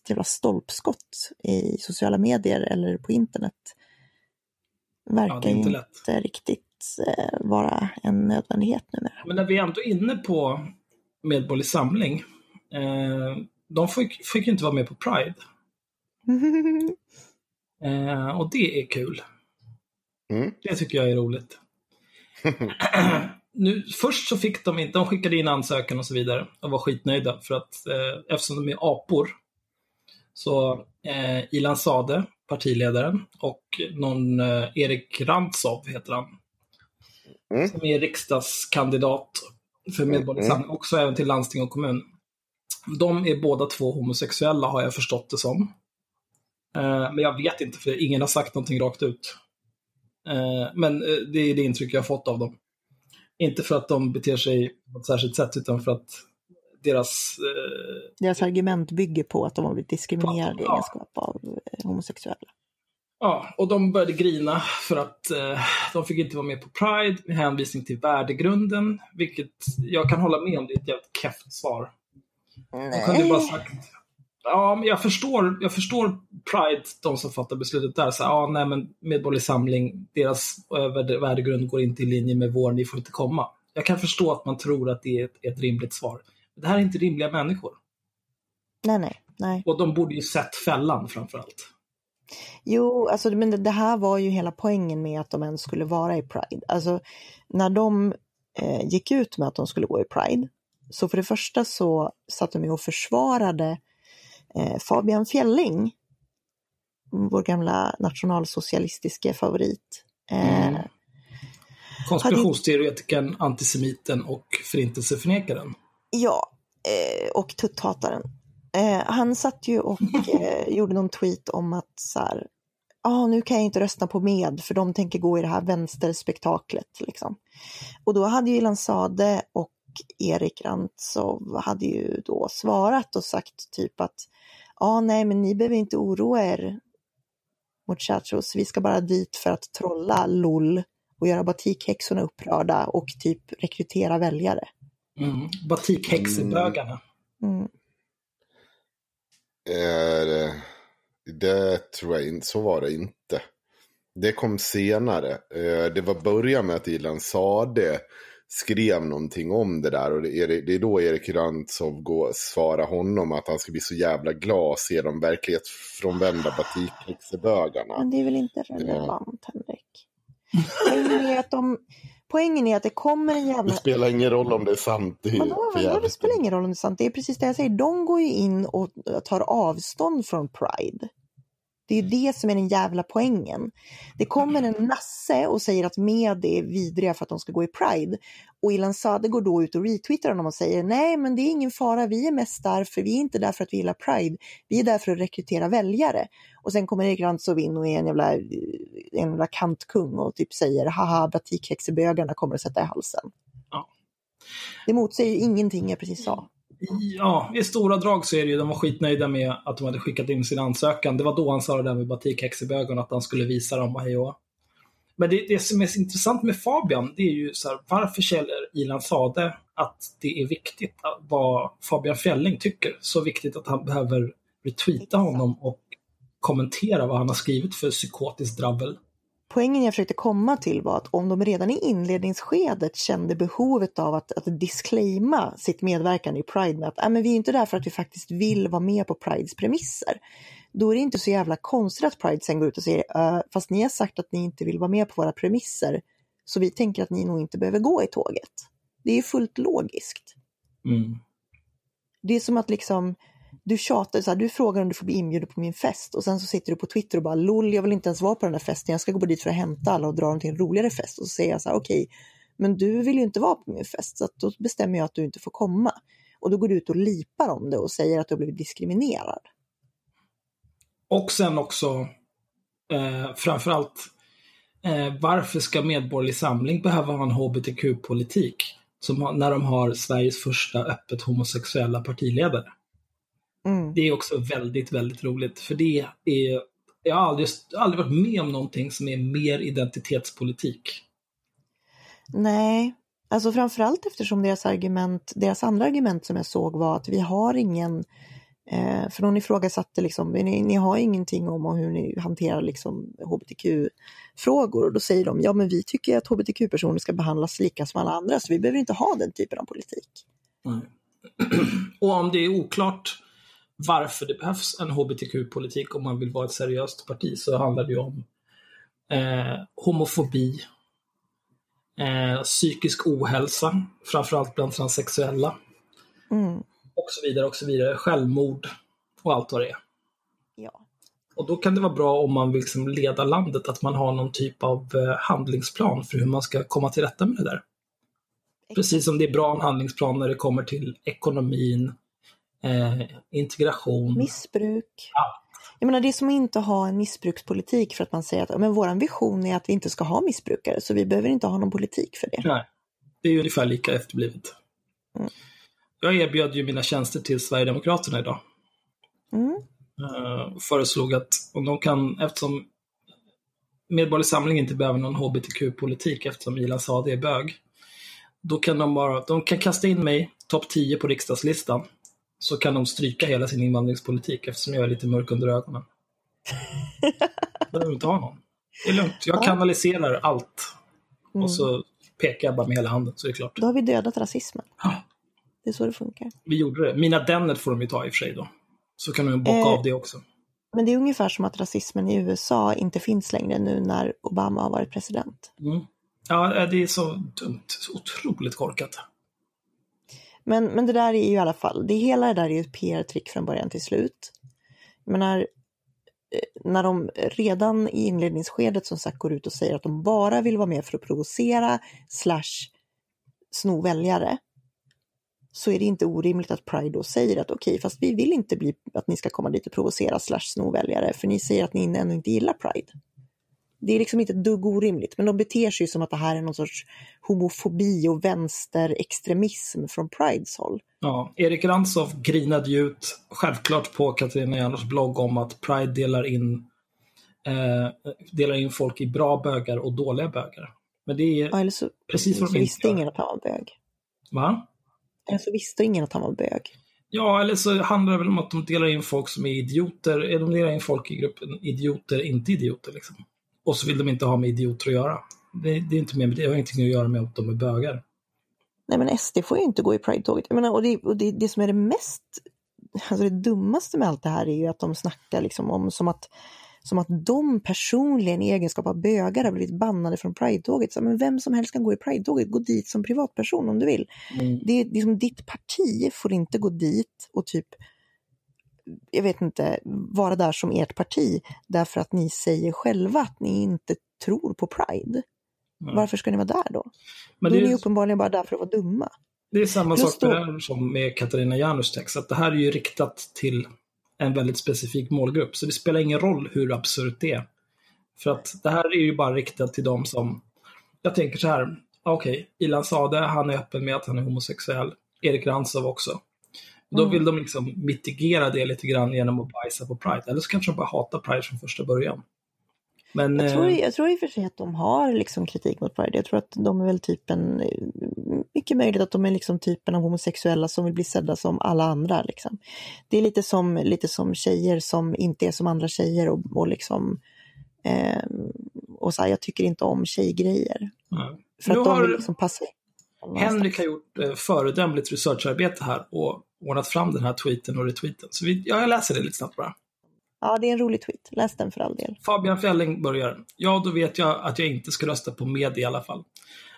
jävla stolpskott i sociala medier eller på internet verkar ja, inte, inte riktigt eh, vara en nödvändighet numera. Men när vi är ändå inne på Medborgerlig Samling, eh, de fick, fick ju inte vara med på Pride. (laughs) eh, och det är kul. Mm. Det tycker jag är roligt. (clears throat) nu, först så fick de inte, de skickade in ansökan och så vidare och var skitnöjda för att eh, eftersom de är apor så eh, Ilan Sade partiledaren, och någon eh, Erik Rantzov heter han. Mm. Som är riksdagskandidat för Medborgerlig mm. också även till landsting och kommun. De är båda två homosexuella har jag förstått det som. Eh, men jag vet inte för ingen har sagt någonting rakt ut. Eh, men det är det intryck jag har fått av dem. Inte för att de beter sig på ett särskilt sätt utan för att deras... Eh, deras argument bygger på att de har blivit diskriminerade i egenskap av eh, homosexuella. Ja, och de började grina för att eh, de fick inte vara med på Pride med hänvisning till värdegrunden, vilket jag kan hålla med om, det är ett jävligt kefft svar. Nej. De kunde bara sagt, ja, men jag förstår, jag förstår Pride, de som fattar beslutet där, så ja, nej men Medborgerlig Samling, deras eh, värdegrund går inte i linje med vår, ni får inte komma. Jag kan förstå att man tror att det är ett, ett rimligt svar. Det här är inte rimliga människor. Nej, nej, nej. Och de borde ju sett fällan framför allt. Jo, alltså, men det, här var ju hela poängen med att de ens skulle vara i Pride. Alltså, när de eh, gick ut med att de skulle gå i Pride, så för det första så satt de ju och försvarade eh, Fabian Fjelling, vår gamla nationalsocialistiske favorit. Eh, Mm. Konspirationsteoretikern, antisemiten och förintelseförnekaren. Ja, eh, och tutthataren. Eh, han satt ju och eh, (laughs) gjorde någon tweet om att så här, ah, nu kan jag inte rösta på med för de tänker gå i det här vänsterspektaklet. Liksom. Och då hade ju Ilan Sade och Erik Rantzov hade ju då svarat och sagt typ att ja, ah, nej, men ni behöver inte oroa er muchachos, vi ska bara dit för att trolla LOL och göra batikhäxorna upprörda och typ rekrytera väljare. Mm. Batikhäxebögarna. Mm. Eh, det tror jag inte, så var det inte. Det kom senare. Eh, det var början med att Ilan Sade skrev någonting om det där. Och det är, det är då Erik Rantzov går, svarar honom att han ska bli så jävla glad att se de verklighetsfrånvända batikhäxebögarna. Men det är väl inte relevant, Henrik? Poängen är att, de, poängen är att det kommer en Det jävla... spelar ingen roll om det är sant. Det, är Vadå, det spelar ingen roll om det är sant. Det är precis det jag säger. De går ju in och tar avstånd från Pride. Det är det som är den jävla poängen. Det kommer en nasse och säger att med är vidriga för att de ska gå i Pride. Och Ilan Sade går då ut och retweetar honom och säger nej men det är ingen fara, vi är mest där för vi är inte där för att vi gillar Pride. Vi är där för att rekrytera väljare. Och sen kommer Erik Rantzov in och är en jävla, en jävla kantkung och typ säger haha batikhäxebögarna kommer att sätta i halsen. Ja. Det motsäger ingenting jag precis sa. Ja, i stora drag så är det ju, de var skitnöjda med att de hade skickat in sin ansökan. Det var då han sa det där med batikhäxebögen, att han skulle visa dem och hej och hå. Men det, det som är så intressant med Fabian, det är ju så här, varför känner Ilan Sade att det är viktigt vad Fabian Fjelling tycker? Så viktigt att han behöver retweeta honom och kommentera vad han har skrivit för psykotiskt dravel. Poängen jag försökte komma till var att om de redan i inledningsskedet kände behovet av att, att disclaima sitt medverkan i Pride med att äh, men vi är inte där för att vi faktiskt vill vara med på Prides premisser. Då är det inte så jävla konstigt att Pride sen går ut och säger äh, fast ni har sagt att ni inte vill vara med på våra premisser så vi tänker att ni nog inte behöver gå i tåget. Det är fullt logiskt. Mm. Det är som att liksom du tjatar, så här, du frågar om du får bli inbjuden på min fest och sen så sitter du på Twitter och bara LOL, jag vill inte ens vara på den där festen, jag ska gå dit för att hämta alla och dra dem till en roligare fest. Och så säger jag så här, okej, men du vill ju inte vara på min fest så att då bestämmer jag att du inte får komma. Och då går du ut och lipar om det och säger att du har blivit diskriminerad. Och sen också, eh, framförallt, eh, varför ska Medborgerlig Samling behöva ha en hbtq-politik som när de har Sveriges första öppet homosexuella partiledare? Mm. Det är också väldigt, väldigt roligt. För det är, jag har aldrig, aldrig varit med om någonting som är mer identitetspolitik. Nej, alltså framförallt eftersom deras argument, deras andra argument som jag såg var att vi har ingen, eh, för någon ifrågasatte liksom, ni, ni har ingenting om hur ni hanterar liksom hbtq-frågor och då säger de, ja men vi tycker att hbtq-personer ska behandlas lika som alla andra så vi behöver inte ha den typen av politik. Mm. (clears throat) Och om det är oklart varför det behövs en hbtq-politik om man vill vara ett seriöst parti så handlar det ju om eh, homofobi, eh, psykisk ohälsa, framförallt bland transsexuella Mm. och så vidare och så vidare. Självmord och allt vad det är. Ja. Och då kan det vara bra om man vill liksom leda landet att man har någon typ av eh, handlingsplan för hur man ska komma till rätta med det där. Precis som det är bra en handlingsplan när det kommer till ekonomin, eh, integration. Missbruk. Ja. Jag menar det är som att inte ha en missbrukspolitik för att man säger att men vår vision är att vi inte ska ha missbrukare så vi behöver inte ha någon politik för det. Nej, det är ungefär lika efterblivet. Mm. Jag erbjöd ju mina tjänster till Sverigedemokraterna idag. Mm. Eh, föreslog att om de kan, eftersom Medborgerlig Samling inte behöver någon hbtq-politik eftersom Ilan Sade är bög. Då kan de bara, de kan kasta in mig topp 10 på riksdagslistan. Så kan de stryka hela sin invandringspolitik eftersom jag är lite mörk under ögonen. (laughs) behöver inte ha någon. Det är lugnt, jag kanaliserar allt. Och så pekar jag bara med hela handen så är det klart. Då har vi dödat rasismen. Ja. Det är så det funkar. Vi gjorde det. Mina Dennert får de ju ta i och för sig då. Så kan de bocka Eh, av det också. Men det är ungefär som att rasismen i USA inte finns längre nu när Obama har varit president. Mm. Ja, det är så dumt. Så otroligt korkat. Men, men det där är ju i alla fall, det hela det där är ju ett PR-trick från början till slut. Jag menar, eh, när de redan i inledningsskedet som sagt går ut och säger att de bara vill vara med för att provocera slash sno väljare. Så är det inte orimligt att Pride då säger att okej, fast vi vill inte bli, att ni ska komma dit och provocera slash sno väljare, för ni säger att ni ännu inte gillar Pride. Det är liksom inte ett dugg orimligt, men de beter sig som att det här är någon sorts homofobi och vänsterextremism från Prides håll. Ja, Erik Ransov grinade ju ut, självklart på Katarina Janouchs blogg, om att Pride delar in, eh, delar in folk i bra bögar och dåliga bögar. Men det är Ja, eller så, precis vad de inte visste gör. ingen att han var bög. Va? Eller så visste ingen att han var bög. Ja, eller så handlar det väl om att de delar in folk som är idioter. De delar in folk i gruppen idioter, inte idioter. Liksom. Och så vill de inte ha med idioter att göra. Det, det är inte med, det har ingenting att göra med att de är bögar. Nej men SD får ju inte gå i Pride-tåget. Jag menar, och det, och det, det som är det mest, alltså det dummaste med allt det här är ju att de snackar liksom om som att, som att de personligen i egenskap av bögar har blivit bannade från Pride-tåget. Så, men vem som helst kan gå i Pride-tåget, gå dit som privatperson om du vill. Mm. Det är liksom ditt parti får inte gå dit och typ jag vet inte, vara där som ert parti därför att ni säger själva att ni inte tror på Pride. Ja. Varför ska ni vara där då? Men då det är ni uppenbarligen bara där för att vara dumma. det är samma Plus sak med, då- som med Katarina Janouchs text. Att det här är ju riktat till en väldigt specifik målgrupp. Så det spelar ingen roll hur absurt det är. För att det här är ju bara riktat till de som... Jag tänker så här. Okej, Ilan Sade, han är öppen med att han är homosexuell. Erik Ransov också. Då Mm. vill de liksom mitigera det lite grann genom att bajsa på Pride. Eller så kanske de bara hatar Pride från första början. Men... Jag tror, eh, jag tror i och för sig att de har liksom kritik mot Pride. Jag tror att de är väl typen, mycket möjligt att de är liksom typen av homosexuella som vill bli sedda som alla andra. Liksom. Det är lite som, lite som tjejer som inte är som andra tjejer och, och liksom eh, och så här, jag tycker inte om tjejgrejer. ja. För Nu att de vill liksom passa in. Henrik har gjort eh, föredömligt researcharbete här och ordnat fram den här tweeten och retweeten. Så vi, ja, jag läser det lite snabbt bara. Ja, det är en rolig tweet. Läs den för all del. Fabian Fälling börjar. Ja, då vet jag att jag inte ska rösta på med i alla fall.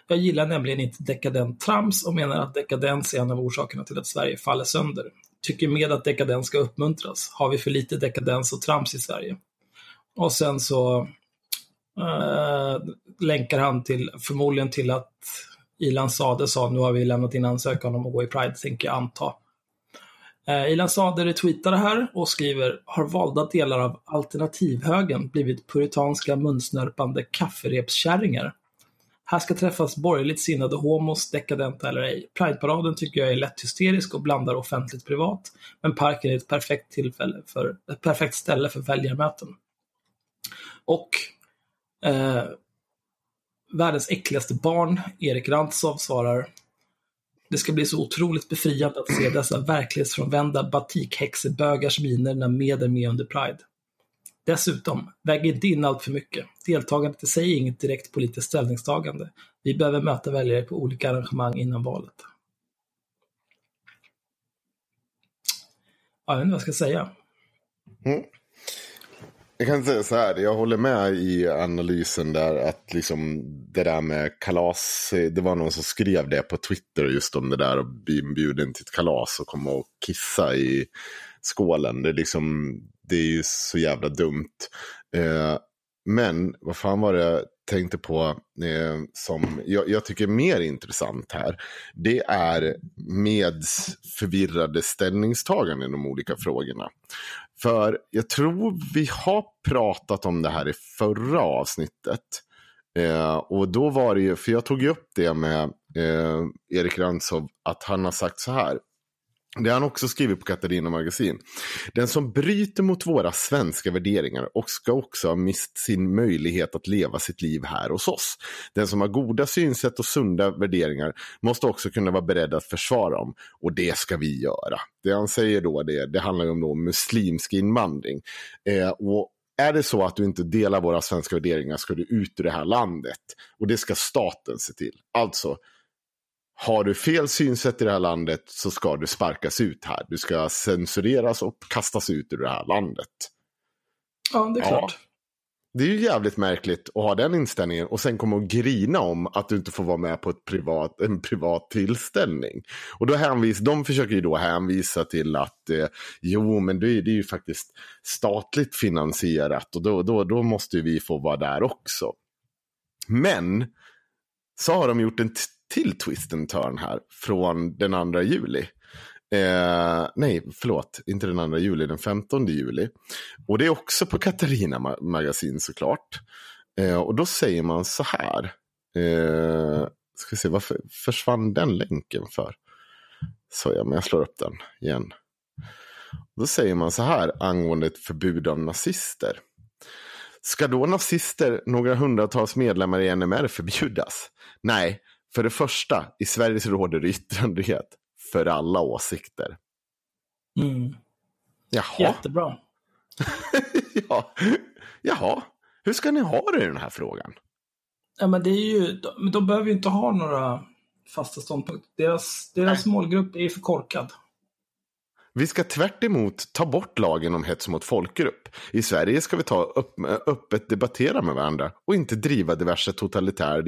Jag gillar nämligen inte dekadent trams och menar att dekadens är en av orsakerna till att Sverige faller sönder. Tycker med att dekadens ska uppmuntras. Har vi för lite dekadens och trams i Sverige? Och sen så eh, länkar han till, förmodligen till att Ilan Sade sa nu har vi lämnat in ansökan om att gå i Pride, tänker jag anta. Eh, Ilan Sader retweetar det här och skriver har valda delar av alternativhögen blivit puritanska munsnörpande kafferepskärringar. Här ska träffas borgerligt sinnade homos, dekadenta eller ej. Prideparaden tycker jag är lätt hysterisk och blandar offentligt privat, men parken är ett perfekt, tillfälle för, ett perfekt ställe för väljarmöten. Och eh, världens äckligaste barn, Erik Rantzow, svarar det ska bli så otroligt befriande att se dessa verklighetsfrånvända batikhäxebögars miner när med är med under Pride. Dessutom, väg inte in allt för mycket. Deltagandet i sig är inget direkt politiskt ställningstagande. Vi behöver möta väljare på olika arrangemang innan valet. Ja, jag vet inte vad jag ska säga. Mm. Jag kan säga så här, jag håller med i analysen där att liksom det där med kalas, det var någon som skrev det på Twitter just om det där och bli inbjuden till ett kalas och komma och kissa i skålen. Det är liksom, det är ju så jävla dumt. Eh, men vad fan var det jag tänkte på eh, som jag, jag tycker är mer intressant här. Det är Meds förvirrade ställningstaganden i de olika frågorna. För jag tror vi har pratat om det här i förra avsnittet. Eh, och då var det ju, för jag tog ju upp det med eh, Erik Rantzow, att han har sagt så här. Det har han också skrivit på Katarina Magasin. Den som bryter mot våra svenska värderingar och ska också ha mist sin möjlighet att leva sitt liv här hos oss. Den som har goda synsätt och sunda värderingar måste också kunna vara beredd att försvara dem. Och det ska vi göra. Det han säger då, det, det handlar ju om då muslimsk invandring. Eh, och är det så att du inte delar våra svenska värderingar ska du ut ur det här landet. Och det ska staten se till. Alltså, har du fel synsätt i det här landet så ska du sparkas ut här. Du ska censureras och kastas ut ur det här landet. Ja, det är klart. Ja. Det är ju jävligt märkligt att ha den inställningen och sen komma och grina om att du inte får vara med på ett privat, en privat tillställning. Och då hänvis, de försöker ju då hänvisa till att eh, jo, men det är, det är ju faktiskt statligt finansierat och då, då, då måste vi få vara där också. Men så har de gjort en till twist and turn här från den 2 juli. Eh, nej, förlåt, inte den 2 juli, den 15 juli. Och det är också på Katarina magasin såklart. Eh, och då säger man så här. Eh, ska se, varför försvann den länken för? Så ja, men jag slår upp den igen. Då säger man så här angående ett förbud av nazister. Ska då nazister, några hundratals medlemmar i NMR förbjudas? Nej, för det första, i Sverige så råder det yttrandefrihet för alla åsikter. Mm. Jaha. Jättebra. (laughs) ja. Jaha, hur ska ni ha det i den här frågan? Ja, men det är ju, men de behöver ju inte ha några fasta ståndpunkter. Deras, deras målgrupp är för korkad. Vi ska tvärt ta bort lagen om hets mot folkgrupp. I Sverige ska vi ta upp, öppet debattera med varandra och inte driva diverse totalitära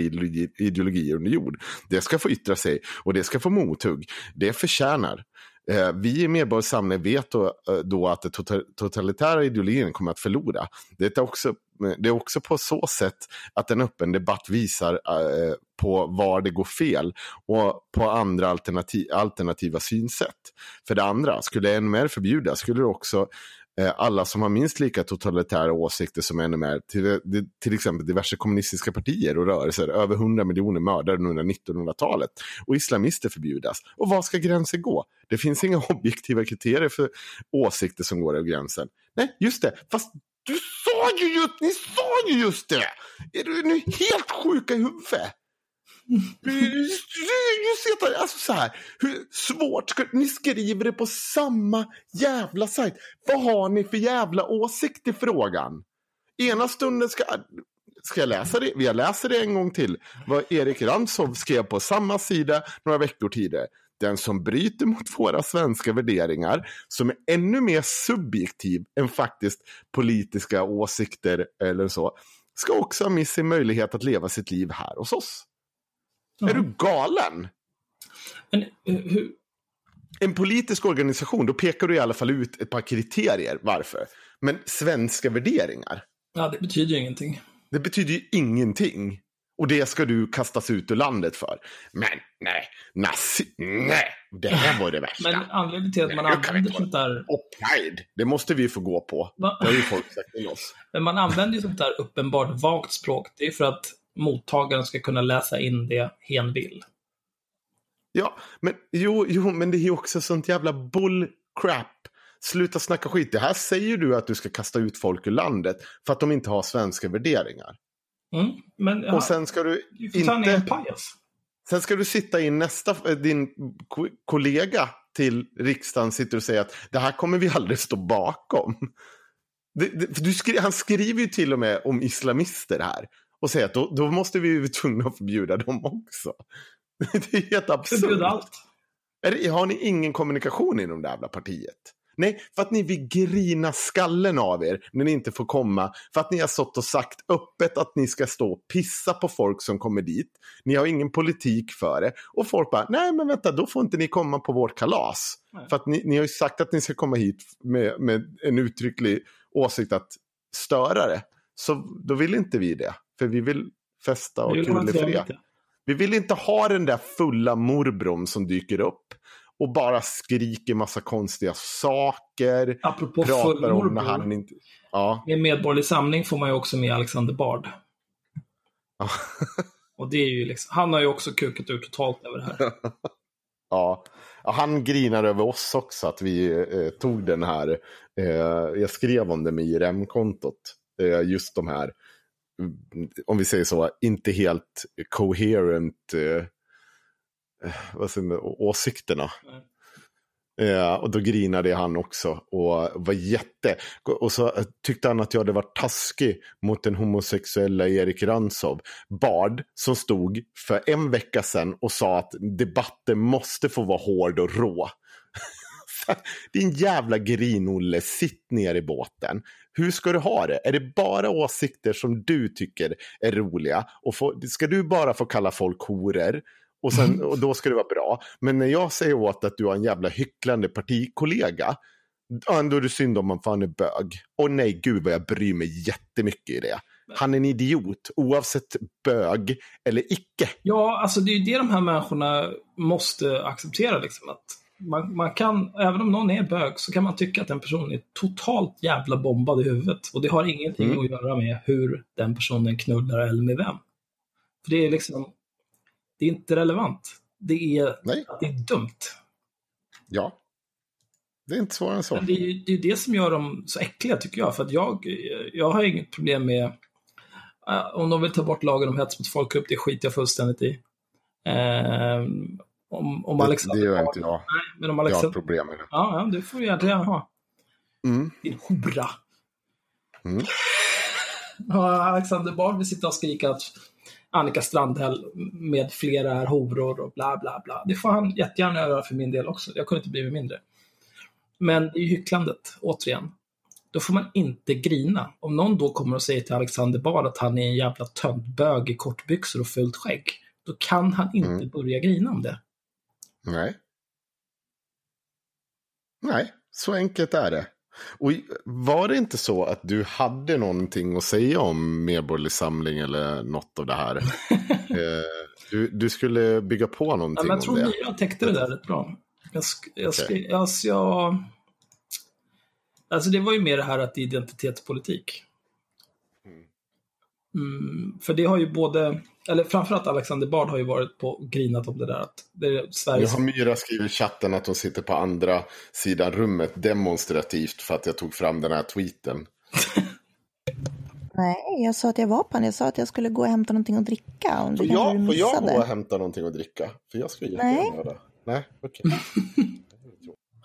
ideologier under jord. Det ska få yttra sig och det ska få mothugg. Det förtjänar. Eh, vi i Medborgarsamling vet då, eh, då att den totalitära ideologin kommer att förlora. Det är, också, eh, det är också på så sätt att en öppen debatt visar eh, på var det går fel och på andra alternativ, alternativa synsätt. För det andra, skulle NMR förbjudas skulle det också Eh, alla som har minst lika totalitära åsikter som NMR, till, till exempel diverse kommunistiska partier och rörelser, över 100 miljoner mördare under 1900-talet, och islamister förbjudas. Och var ska gränsen gå? Det finns inga (laughs) objektiva kriterier för åsikter som går över gränsen. Nej, just det, fast du sa ju just, ni sa ju just det! Är du nu helt sjuka i huvudet? Alltså så här, hur svårt ska ni skriver det på samma jävla sajt. Vad har ni för jävla åsikt i frågan? Ena stunden ska, ska jag läsa det, jag läser det en gång till, vad Erik Ransov skrev på samma sida några veckor tidigare. Den som bryter mot våra svenska värderingar, som är ännu mer subjektiv än faktiskt politiska åsikter eller så, ska också ha missat sin möjlighet att leva sitt liv här hos oss. Är du galen? Men, uh, hur... En politisk organisation, då pekar du i alla fall ut ett par kriterier varför. Men svenska värderingar? Ja, det betyder ju ingenting. Det betyder ju ingenting. Och det ska du kastas ut ur landet för. Men nej, nazi, nej, det här var det värsta. Men anledningen till att man använder sånt där... Och pride, det måste vi få gå på. Va? Det har ju folk sagt till oss. (laughs) Men man använder ju sånt där uppenbart vagt språk. Det är för att mottagaren ska kunna läsa in det hen vill. Ja, men jo, jo, men det är ju också sånt jävla bullcrap. Sluta snacka skit. Det här säger du att du ska kasta ut folk ur landet för att de inte har svenska värderingar. Mm, men, ja, och sen ska du, inte... Sen ska du sitta in nästa, din kollega till riksdagen sitter och säger att det här kommer vi aldrig stå bakom. Det, det, skri, han skriver ju till och med om islamister här och säga att då, då måste vi ju tvungna att förbjuda dem också. (laughs) Det är helt absurt. Förbjuda allt. Har ni ingen kommunikation inom det jävla partiet? Nej, för att ni vill grina skallen av er när ni inte får komma. För att ni har stått och sagt öppet att ni ska stå och pissa på folk som kommer dit. Ni har ingen politik för det. Och folk bara, nej men vänta, då får inte ni komma på vårt kalas. Nej. För att ni, ni har ju sagt att ni ska komma hit med, med en uttrycklig åsikt att störa det. Så då vill inte vi det. För vi vill festa och kulefria. Vi vill inte ha den där fulla morbrorn som dyker upp och bara skriker massa konstiga saker. Apropå full morbror. Han inte... ja. Med Medborgerlig Samling får man ju också med Alexander Bard. (laughs) och det är ju liksom, han har ju också kukat ur totalt över det här. (laughs) Ja. Han grinar över oss också att vi eh, tog den här. Eh, jag skrev om det med IRM-kontot. Eh, just de här, om vi säger så, inte helt coherent eh, eh vad säger man, åsikterna. Mm. Eh, och då grinade han också och var jätte... Och så tyckte han att jag hade varit taskig mot den homosexuella Erik Ransov. Bard, som stod för en vecka sedan och sa att debatten måste få vara hård och rå. (laughs) Din jävla grinolle, sitt ner i båten. Hur ska du ha det? Är det bara åsikter som du tycker är roliga? Och få, ska du bara få kalla folk horor? Och, sen, mm. och då ska det vara bra. Men när jag säger åt att du har en jävla hycklande partikollega, då är det synd om man fan är bög. Och nej, gud vad jag bryr mig jättemycket i det. Han är en idiot, oavsett bög eller icke. Ja, alltså det är ju det de här människorna måste acceptera. Liksom, att man, man kan, även om någon är bög, så kan man tycka att den personen är totalt jävla bombad i huvudet. Och det har ingenting mm. att göra med hur den personen knullar eller med vem. För det är liksom, det är inte relevant. Det är, Nej. det är dumt. Ja. Det är inte svårare än så. det är det, är det som gör dem så äckliga tycker jag. För att jag, jag har inget problem med uh, om de vill ta bort lagen om hets mot folkgrupp, det skiter jag fullständigt i. Uh, om, om det, Alexander det gör inte jag. Nej, men om Alexander... Jag har problem med det. Ja, ja det får du gärna ha. Mm. Din hora. Mm. (laughs) Alexander Bard vill sitta och skrika att Annika Strandhäll med flera är horor och bla bla bla. Det får han jättegärna göra för min del också. Jag kunde inte blivit mindre. Men ju hycklandet, återigen. Då får man inte grina. Om någon då kommer och säger till Alexander Bard att han är en jävla töntbög i kortbyxor och fullt skägg, då kan han inte mm. börja grina om det. Nej. Nej, så enkelt är det. Och var det inte så att du hade någonting att säga om Medborgerlig Samling eller något av det här? (laughs) Eh, du, du, skulle bygga på någonting ja, men jag tror om det. Jag täckte det där rätt bra. Jag, jag, okay. alltså, jag, alltså det var ju mer det här att det är identitetspolitik. Mm, för det har ju både, eller framförallt Alexander Bard har ju varit på grinat om det där. Att det är Sveriges... Nu har Myra skrivit i chatten att hon sitter på andra sidan rummet demonstrativt för att jag tog fram den här tweeten. (laughs) Nej, jag sa att jag var på den. Jag sa att jag skulle gå och hämta någonting att dricka. Om får, jag, får jag gå och hämta någonting att dricka? För jag skulle jättegärna göra det. Nej, okej. (laughs)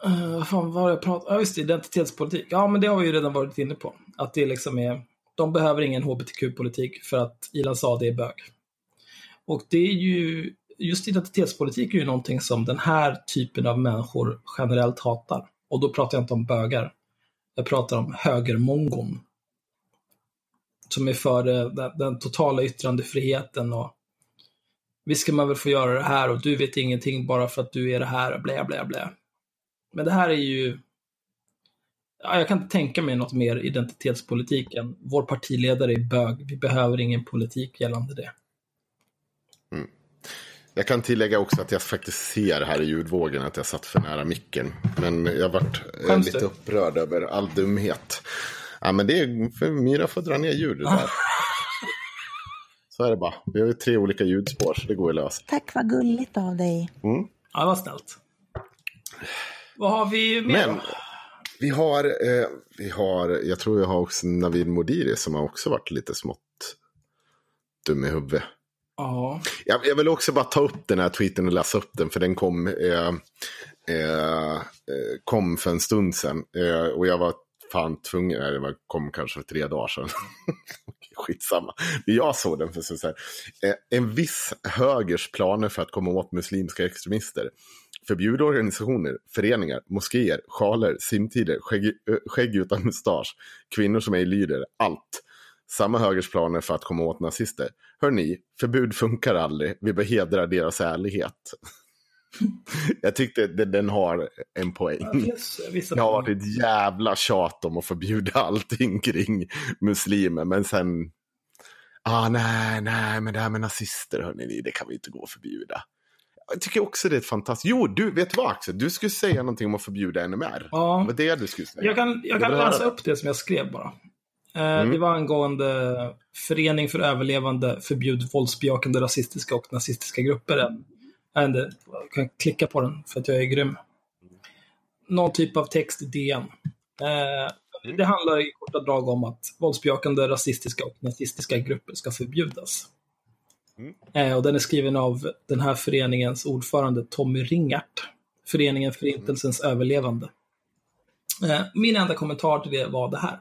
Okay. uh, fan, vad jag om? Ja, just det, identitetspolitik. Ja, men det har vi ju redan varit inne på. Att det liksom är de behöver ingen hbtq-politik för att Ilan Saade är bög. Och det är ju, just identitetspolitik är ju någonting som den här typen av människor generellt hatar. Och då pratar jag inte om bögar. Jag pratar om högermongon. Som är för eh, den, den totala yttrandefriheten och visst ska man väl få göra det här och du vet ingenting bara för att du är det här och blä, blä, blä. Men det här är ju jag kan inte tänka mig något mer identitetspolitik än vår partiledare är bög. Vi behöver ingen politik gällande det. Mm. Jag kan tillägga också att jag faktiskt ser här i ljudvågen att jag satt för nära micken. Men jag varit eh, lite du? upprörd över all dumhet. Ja, men det är för Myra får dra ner ljudet där. (laughs) så är det bara. Vi har ju tre olika ljudspår så det går att lösa. Tack, vad gulligt av dig. Mm. Ja, vad snällt. Vad har vi mer? Men, vi har, eh, vi har, jag tror jag har också Navid Modiri som har också varit lite smått dum i huvudet. Ja. Jag, jag, vill också bara ta upp den här tweeten och läsa upp den för den kom, eh, eh, eh kom för en stund sedan. Eh, och jag var fan tvungen, nej, det kom kanske för tre dagar sedan. (laughs) Skitsamma. Jag såg den för så här. Eh, en viss högers planer för att komma åt muslimska extremister Förbjud organisationer, föreningar, moskéer, sjaler, simtider, skägg, skägg utan mustasch, kvinnor som ej lyder, allt. Samma högers planer för att komma åt nazister. Hörni, förbud funkar aldrig. Vi bör hedra deras ärlighet. (laughs) Jag tyckte den har en poäng. det har varit ett jävla tjat om att förbjuda allting kring muslimer. Men sen, ah nej, nej, men det här med nazister, hörni, det kan vi inte gå och förbjuda. Jag tycker också det är ett fantastiskt... Jo, du, vet du vad Axel? Du skulle säga någonting om att förbjuda NMR. Ja. Det var det du skulle säga. Jag kan, jag kan läsa upp det som jag skrev bara. Eh, mm. Det var angående Förening för överlevande förbjud våldsbejakande rasistiska och nazistiska grupper. Jag kan klicka på den för att jag är grym. Någon typ av text i DN. Eh, det handlar i korta drag om att våldsbejakande rasistiska och nazistiska grupper ska förbjudas. Mm. Eh, och den är skriven av den här föreningens ordförande Tommy Ringart. Föreningen Förintelsens mm. överlevande. Eh, min enda kommentar till det var det här.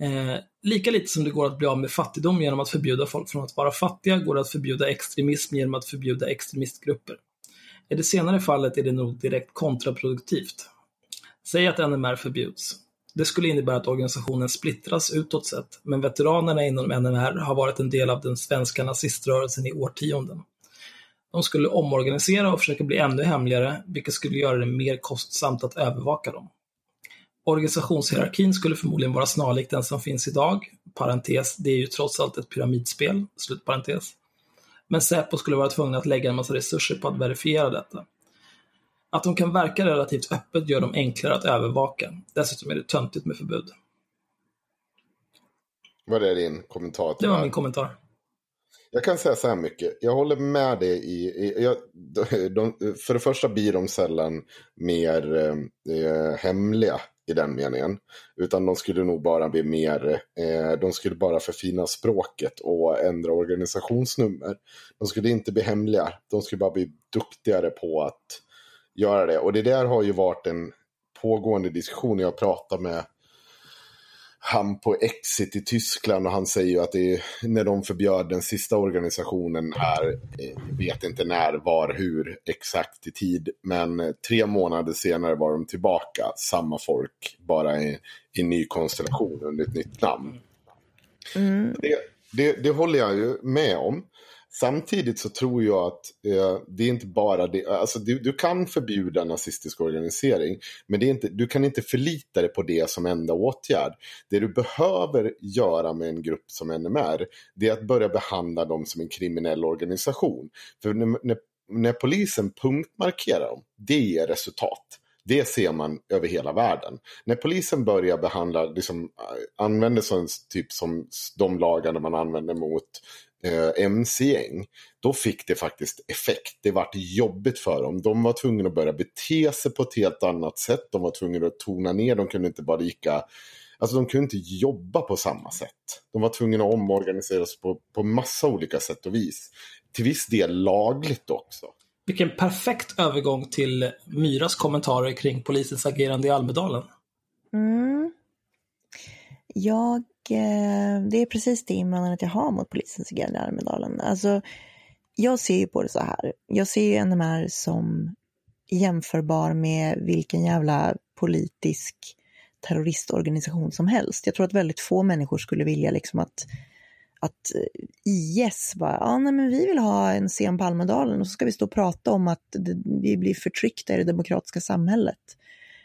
Eh, lika lite som det går att bli av med fattigdom genom att förbjuda folk från att vara fattiga, går det att förbjuda extremism genom att förbjuda extremistgrupper. I det senare fallet är det nog direkt kontraproduktivt. Säg att NMR förbjuds. Det skulle innebära att organisationen splittras utåt sett, men veteranerna inom NMR har varit en del av den svenska naziströrelsen i årtionden. De skulle omorganisera och försöka bli ännu hemligare, vilket skulle göra det mer kostsamt att övervaka dem. Organisationshierarkin skulle förmodligen vara snarlik den som finns idag, parentes, det är ju trots allt ett pyramidspel, slutparentes. Men Säpo skulle vara tvungna att lägga en massa resurser på att verifiera detta. Att de kan verka relativt öppet gör dem enklare att övervaka. Dessutom är det töntigt med förbud. Vad är din kommentar till det? var min kommentar. Jag kan säga så här mycket. Jag håller med dig i... i jag, de, för det första blir de sällan mer eh, hemliga i den meningen. Utan de skulle nog bara bli mer, eh, de skulle bara förfina språket och ändra organisationsnummer. De skulle inte bli hemliga, de skulle bara bli duktigare på att göra det. Och det där har ju varit en pågående diskussion. Jag pratar med han på Exit i Tyskland och han säger ju att det är när de förbjöd den sista organisationen här, eh, vet inte när, var, hur, exakt i tid, men tre månader senare var de tillbaka, samma folk, bara i, i ny konstellation under ett nytt namn. Mm. Det, det, det håller jag ju med om. Samtidigt så tror jag att eh, det är inte bara det, alltså du, du, kan förbjuda nazistisk organisering, men det är inte, du kan inte förlita dig på det som enda åtgärd. Det du behöver göra med en grupp som NMR, det är att börja behandla dem som en kriminell organisation. För när, när, när polisen punktmarkerar dem, det ger resultat. Det ser man över hela världen. När polisen börjar behandla, liksom, eh, använder sån typ som de lagarna man använder mot eh, mc-gäng, då fick det faktiskt effekt. Det vart jobbigt för dem. De var tvungna att börja bete sig på ett helt annat sätt. De var tvungna att tona ner, de kunde inte bara lika Alltså de kunde inte jobba på samma sätt. De var tvungna att omorganisera sig på, på massa olika sätt och vis. Till viss del lagligt också. Vilken perfekt övergång till Myras kommentarer kring polisens agerande i Almedalen. Mm. Jag Eh, det är precis det invandraret jag har mot polisens agerande i Almedalen. Alltså, jag ser ju på det så här. Jag ser ju NMR som jämförbar med vilken jävla politisk terroristorganisation som helst. Jag tror att väldigt få människor skulle vilja liksom att, att IS bara, ja nej men vi vill ha en scen på Almedalen och så ska vi stå och prata om att vi blir förtryckta i det demokratiska samhället.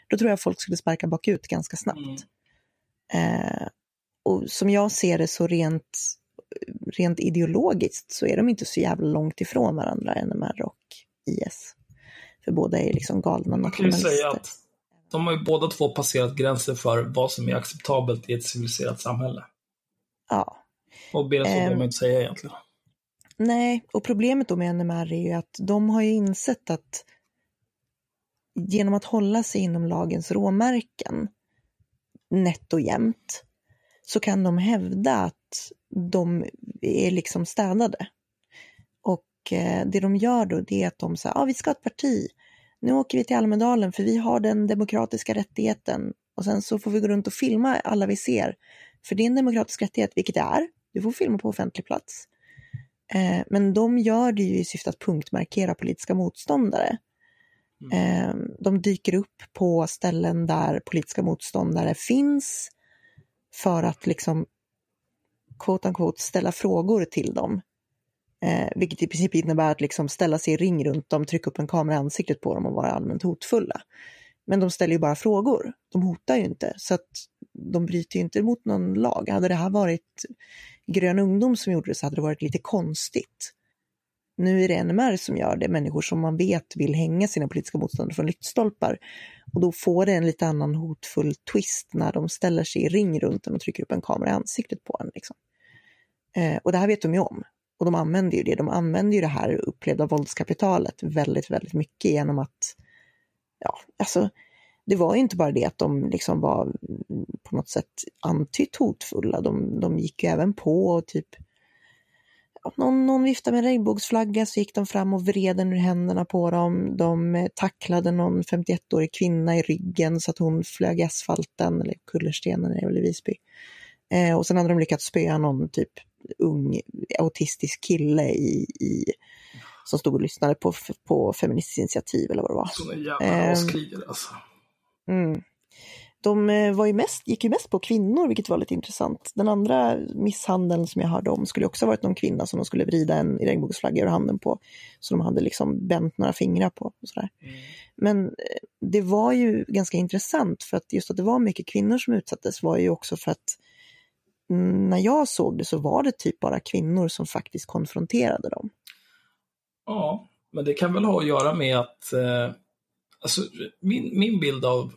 Då tror jag folk skulle sparka bakut ganska snabbt. Mm. Eh, och som jag ser det så rent, rent ideologiskt så är de inte så jävla långt ifrån varandra, NMR och IS. För båda är liksom galna nationalister. Man kan ju säga att de har ju båda två passerat gränser för vad som är acceptabelt i ett civiliserat samhälle. Ja. Och mer så behöver man inte säga egentligen. Nej, och problemet då med NMR är ju att de har ju insett att genom att hålla sig inom lagens råmärken nätt och jämnt så kan de hävda att de är liksom städade. Och eh, det de gör då det är att de säger, ja ah, vi ska ha ett parti, nu åker vi till Almedalen för vi har den demokratiska rättigheten och sen så får vi gå runt och filma alla vi ser. För det är en demokratisk rättighet, vilket det är, du får filma på offentlig plats. Eh, men de gör det ju i syfte att punktmarkera politiska motståndare. Mm. Eh, de dyker upp på ställen där politiska motståndare finns för att liksom quote unquote ställa frågor till dem. Eh, vilket i princip innebär att liksom ställa sig i ring runt dem, trycka upp en kamera i ansiktet på dem och vara allmänt hotfulla. Men de ställer ju bara frågor, de hotar ju inte, så att de bryter ju inte mot någon lag. Hade det här varit Grön ungdom som gjorde det så hade det varit lite konstigt. Nu är det NMR som gör det, människor som man vet vill hänga sina politiska motståndare från lyktstolpar. Och då får det en lite annan hotfull twist när de ställer sig i ring runt en och trycker upp en kamera i ansiktet på en. Liksom. Eh, och det här vet de ju om. Och de använder ju det, de använder ju det här upplevda våldskapitalet väldigt, väldigt mycket genom att, ja, alltså det var inte bara det att de liksom var mm, på något sätt antytt hotfulla, de, de gick ju även på och typ någon, någon viftade med en regnbågsflagga så gick de fram och vred den ur händerna på dem. De tacklade någon 51-årig kvinna i ryggen så att hon flög i asfalten, eller kullerstenen är väl i Visby. Eh, och sen hade de lyckats spöa någon typ ung autistisk kille i, i, som stod och lyssnade på, på Feministiskt initiativ eller vad det var. Sådana jävla raskrigare alltså. Mm. De eh, var ju mest, gick ju mest på kvinnor, vilket var lite intressant. Den andra misshandeln som jag hörde om skulle också varit någon kvinna som de skulle vrida en regnbågsflagga ur handen på. Så de hade liksom bänt några fingrar på. Och sådär. Mm. Men eh, det var ju ganska intressant för att just att det var mycket kvinnor som utsattes var ju också för att när jag såg det så var det typ bara kvinnor som faktiskt konfronterade dem. Ja, men det kan väl ha att göra med att eh, alltså, min, min bild av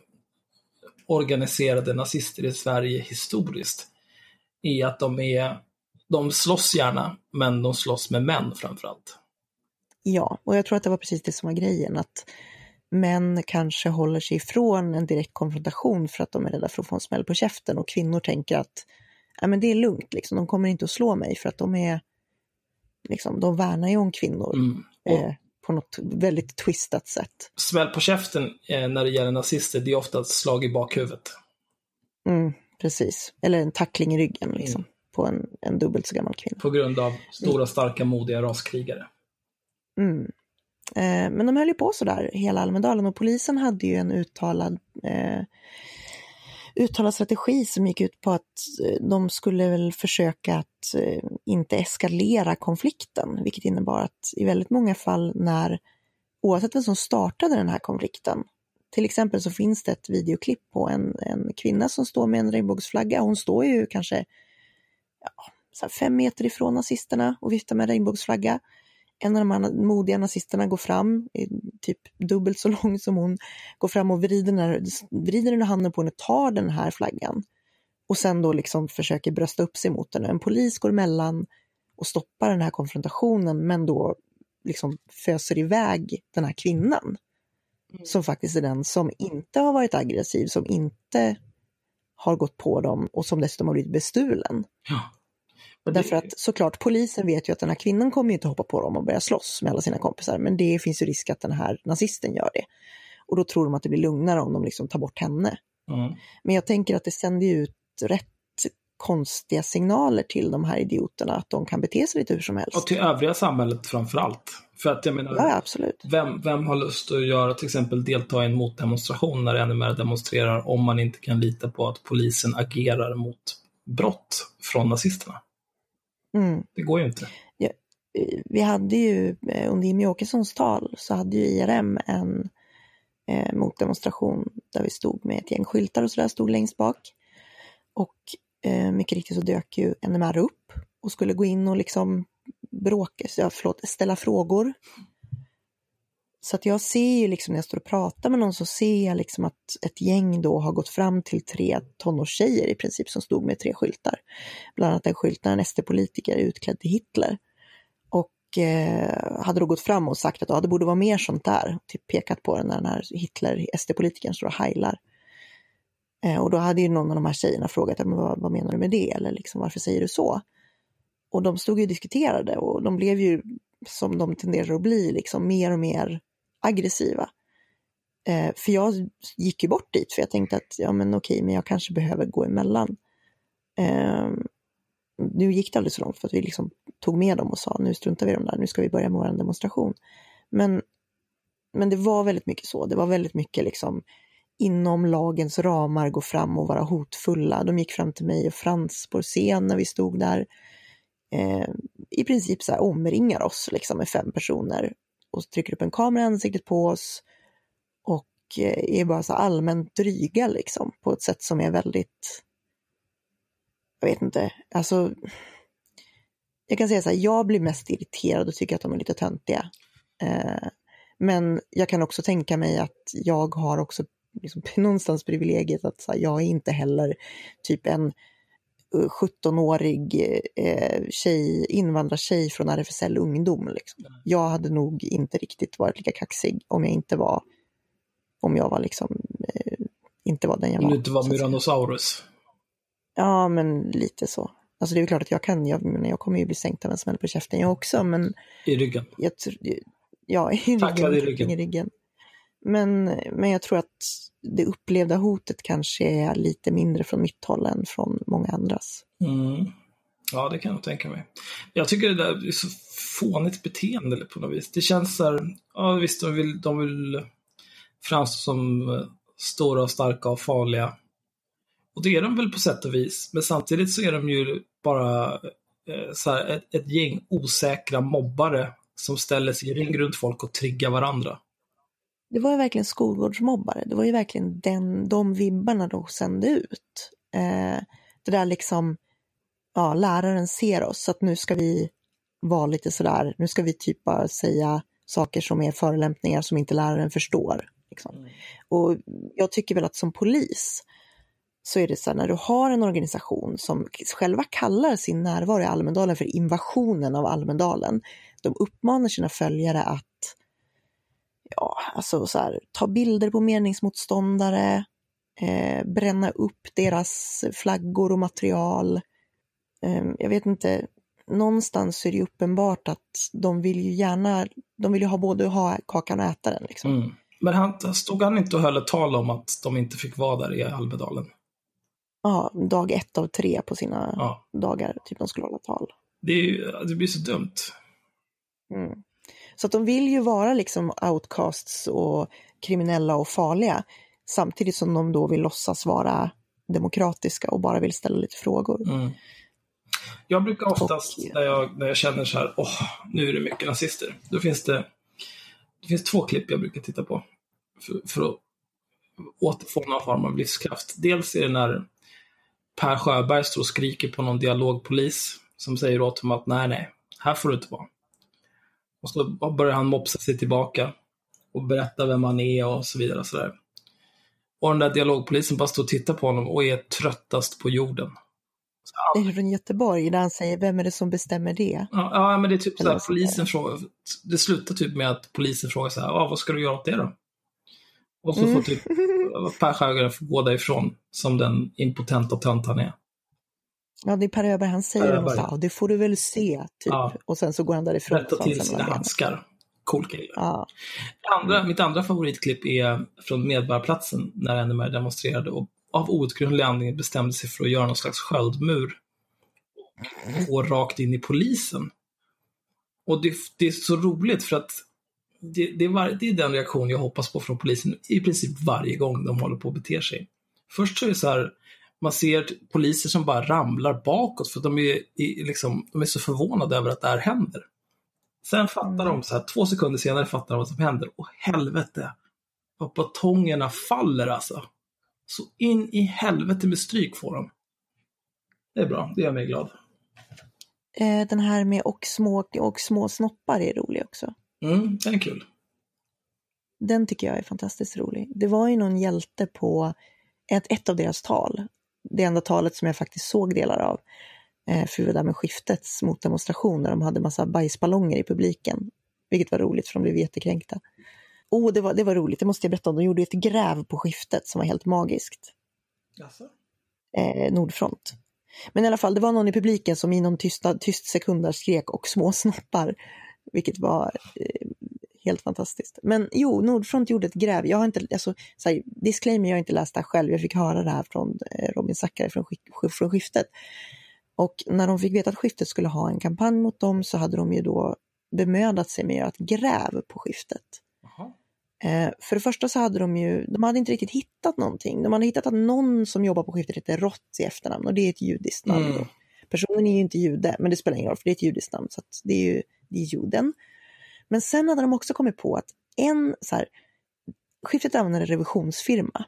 organiserade nazister i Sverige historiskt är att de är, de slåss gärna, men de slåss med män framförallt. Ja, och jag tror att det var precis det som var grejen, att män kanske håller sig ifrån en direkt konfrontation för att de är rädda för att få en smäll på käften och kvinnor tänker att ja, men det är lugnt, liksom. de kommer inte att slå mig för att de är, liksom, de värnar ju om kvinnor. Mm. Eh, på något väldigt twistat sätt. Smäll på käften eh, när det gäller nazister, det är ofta ett slag i bakhuvudet. Mm, precis, eller en tackling i ryggen liksom, mm. på en, en dubbelt så gammal kvinna. På grund av stora, starka, modiga raskrigare. Mm. Eh, men de höll ju på sådär hela Almedalen och polisen hade ju en uttalad eh, uttalad strategi som gick ut på att eh, de skulle väl försöka att eh, inte eskalera konflikten, vilket innebar att i väldigt många fall när, oavsett vem som startade den här konflikten, till exempel så finns det ett videoklipp på en, en kvinna som står med en regnbågsflagga. Hon står ju kanske ja, fem meter ifrån nazisterna och viftar med en regnbågsflagga en av de här modiga nazisterna går fram, typ dubbelt så lång som hon, går fram och vrider den, här, vrider den handen på henne och tar den här flaggan. Och sen då liksom försöker brösta upp sig mot den. En polis går emellan och stoppar den här konfrontationen men då liksom föser iväg den här kvinnan. Mm. Som faktiskt är den som inte har varit aggressiv, som inte har gått på dem och som dessutom har blivit bestulen. Ja. Det... Därför att såklart polisen vet ju att den här kvinnan kommer inte hoppa på dem och börja slåss med alla sina kompisar, men det finns ju risk att den här nazisten gör det. Och då tror de att det blir lugnare om de liksom tar bort henne. Mm. Men jag tänker att det sänder ju ut rätt konstiga signaler till de här idioterna att de kan bete sig lite hur som helst. Och till övriga samhället framför allt. För att jag menar, ja, absolut. Vem, vem har lust att göra till exempel delta i en motdemonstration när NMR demonstrerar om man inte kan lita på att polisen agerar mot brott från nazisterna? Mm. Det går ju inte. Ja, vi hade ju eh, under Jimmie Åkessons tal så hade ju IRM en eh, motdemonstration där vi stod med ett gäng skyltar och sådär, stod längst bak. Och eh, mycket riktigt så dök ju NMR upp och skulle gå in och liksom bråka, förlåt, ställa frågor så att jag ser ju liksom när jag står och pratar med någon så ser jag liksom att ett gäng då har gått fram till tre tonårstjejer i princip som stod med tre skyltar. Bland annat en skylt där en SD-politiker utklädd till Hitler. Och eh, hade då gått fram och sagt att ah, det borde vara mer sånt där. Typ pekat på den när den här Hitler, SD-politikern står och heilar. Eh, och då hade ju någon av de här tjejerna frågat, men vad, vad menar du med det? Eller liksom, varför säger du så? Och de stod ju och diskuterade och de blev ju, som de tenderar att bli, liksom mer och mer aggressiva. Eh, för jag gick ju bort dit för jag tänkte att ja men okej, men jag kanske behöver gå emellan. Eh, nu gick det aldrig så långt för att vi liksom tog med dem och sa nu struntar vi i dem där, nu ska vi börja med vår demonstration. Men, men det var väldigt mycket så, det var väldigt mycket liksom inom lagens ramar gå fram och vara hotfulla. De gick fram till mig och Frans på scen när vi stod där. Eh, I princip så här omringar oss liksom med fem personer och trycker upp en kamera i ansiktet på oss och eh, är bara så allmänt dryga liksom på ett sätt som är väldigt, jag vet inte, alltså jag kan säga så här, jag blir mest irriterad och tycker att de är lite töntiga. Eh, men jag kan också tänka mig att jag har också liksom, (laughs) någonstans privilegiet att här, jag är inte heller typ en 17-årig eh, tjej, invandrartjej från RFSL Ungdom. Liksom. Jag hade nog inte riktigt varit lika kaxig om jag inte var, om jag var liksom, eh, inte var den jag var. Om du inte var Myranosaurus? Ja, men lite så. Alltså det är klart att jag kan, jag, jag kommer ju bli sänkt av en smäll på käften jag också, men... I ryggen? Jag, ja, i ryggen, i ryggen. i ryggen. Men, men jag tror att det upplevda hotet kanske är lite mindre från mitt håll än från många andras. Mm. Ja, det kan jag tänka mig. Jag tycker det där är så fånigt beteende på något vis. Det känns så här, ja visst, de vill, de vill framstå som eh, stora och starka och farliga. Och det är de väl på sätt och vis, men samtidigt så är de ju bara eh, så här, ett, ett gäng osäkra mobbare som ställer sig i ring runt folk och triggar varandra. Det var ju verkligen skolgårdsmobbare. Det var ju verkligen den, de vibbarna de sände ut. Eh, det där liksom, ja, läraren ser oss, så att nu ska vi vara lite sådär, nu ska vi typ bara säga saker som är förolämpningar som inte läraren förstår. Liksom. Mm. Och jag tycker väl att som polis så är det så här, när du har en organisation som själva kallar sin närvaro i Almedalen för invasionen av Almedalen. De uppmanar sina följare att ja, alltså så här, ta bilder på meningsmotståndare, eh, bränna upp deras flaggor och material. Eh, jag vet inte, någonstans är det uppenbart att de vill ju gärna, de vill ju ha både ha kakan och äta den. Liksom. Mm. Men han, stod han inte och höll ett tal om att de inte fick vara där i Almedalen? Ja, dag ett av tre på sina ja. dagar, typ de skulle hålla tal. Det, är, det blir så dumt. Mm. Så att de vill ju vara liksom outcasts och kriminella och farliga samtidigt som de då vill låtsas vara demokratiska och bara vill ställa lite frågor. Mm. Jag brukar oftast och, när, jag, när jag känner så här, åh, nu är det mycket nazister. Då finns det, det finns två klipp jag brukar titta på för, för att återfå någon form av livskraft. Dels är det när Per Sjöberg står och skriker på någon dialogpolis som säger åt honom att nej, nej, här får du inte vara. Och så börjar han mopsa sig tillbaka och berätta vem han är och så vidare. Och, så där. och den där dialogpolisen bara står och tittar på honom och är tröttast på jorden. Det är från Göteborg där han säger, vem är det som bestämmer det? Ja, ja men det är typ så här, polisen frågar, det slutar typ med att polisen frågar så här, ah, vad ska du göra åt det då? Och så får mm. typ (laughs) Per Sjögren gå därifrån som den impotenta tönt han är. Ja, det är Per Öberg, han säger det så det får du väl se, typ. Ja. Och sen så går han därifrån. Rätta till sina handskar. Cool kille. Ja. Andra, mitt andra favoritklipp är från Medborgarplatsen när NMR demonstrerade och av outgrundlig anledning bestämde sig för att göra någon slags sköldmur och rakt in i polisen. Och det, det är så roligt för att det, det, är var, det, är den reaktion jag hoppas på från polisen i princip varje gång de håller på att bete sig. Först så är det så här, man ser poliser som bara ramlar bakåt för de är, liksom, de är så förvånade över att det här händer. Sen fattar de, så här, två sekunder senare fattar de vad som händer. Och helvete, vad batongerna faller alltså. Så in i helvete med stryk får de. Det är bra, det gör mig glad. Eh, den här med och små, och små snoppar är rolig också. Mm, den är kul. Den tycker jag är fantastiskt rolig. Det var ju någon hjälte på ett, ett av deras tal det enda talet som jag faktiskt såg delar av. Eh, för det där med skiftets motdemonstration där de hade massa bajsballonger i publiken. Vilket var roligt för de blev jättekränkta. Oh, det var, det var roligt, det måste jag berätta om. De gjorde ett gräv på skiftet som var helt magiskt. Alltså. Eh, Nordfront. Men i alla fall, det var någon i publiken som i någon tysta, tyst sekund skrek och små snoppar. Vilket var eh, helt fantastiskt. Men jo, Nordfront gjorde ett gräv. Jag har inte, alltså, så här, disclaimer, jag har inte läst det här själv. Jag fick höra det här från eh, Robin Zackari från, från skiftet. Och när de fick veta att skiftet skulle ha en kampanj mot dem så hade de ju då bemödat sig med att göra ett gräv på skiftet. Eh, för det första så hade de ju, de hade inte riktigt hittat någonting. De hade hittat att någon som jobbar på skiftet heter Rott i efternamn och det är ett judiskt namn. Mm. Personen är ju inte jude, men det spelar ingen roll för det är ett judiskt namn så det är ju det är juden. Men sen hade de också kommit på att en så här, skiftet använder en revisionsfirma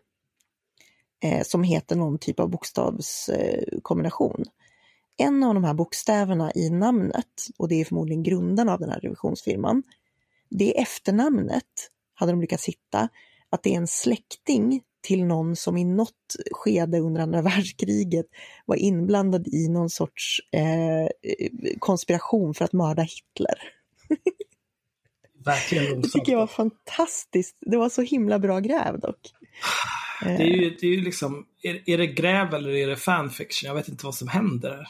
eh, som heter någon typ av bokstavskombination. Eh, en av de här bokstäverna i namnet, och det är förmodligen grundarna av den här revisionsfirman, det efternamnet hade de lyckats hitta att det är en släkting till någon som i något skede under andra (laughs) världskriget var inblandad i någon sorts eh, konspiration för att mörda Hitler. (laughs) Verkligen Det tycker jag var fantastiskt. Det var så himla bra gräv dock. Det är ju, det är ju liksom, är, är det gräv eller är det fanfiction? Jag vet inte vad som händer.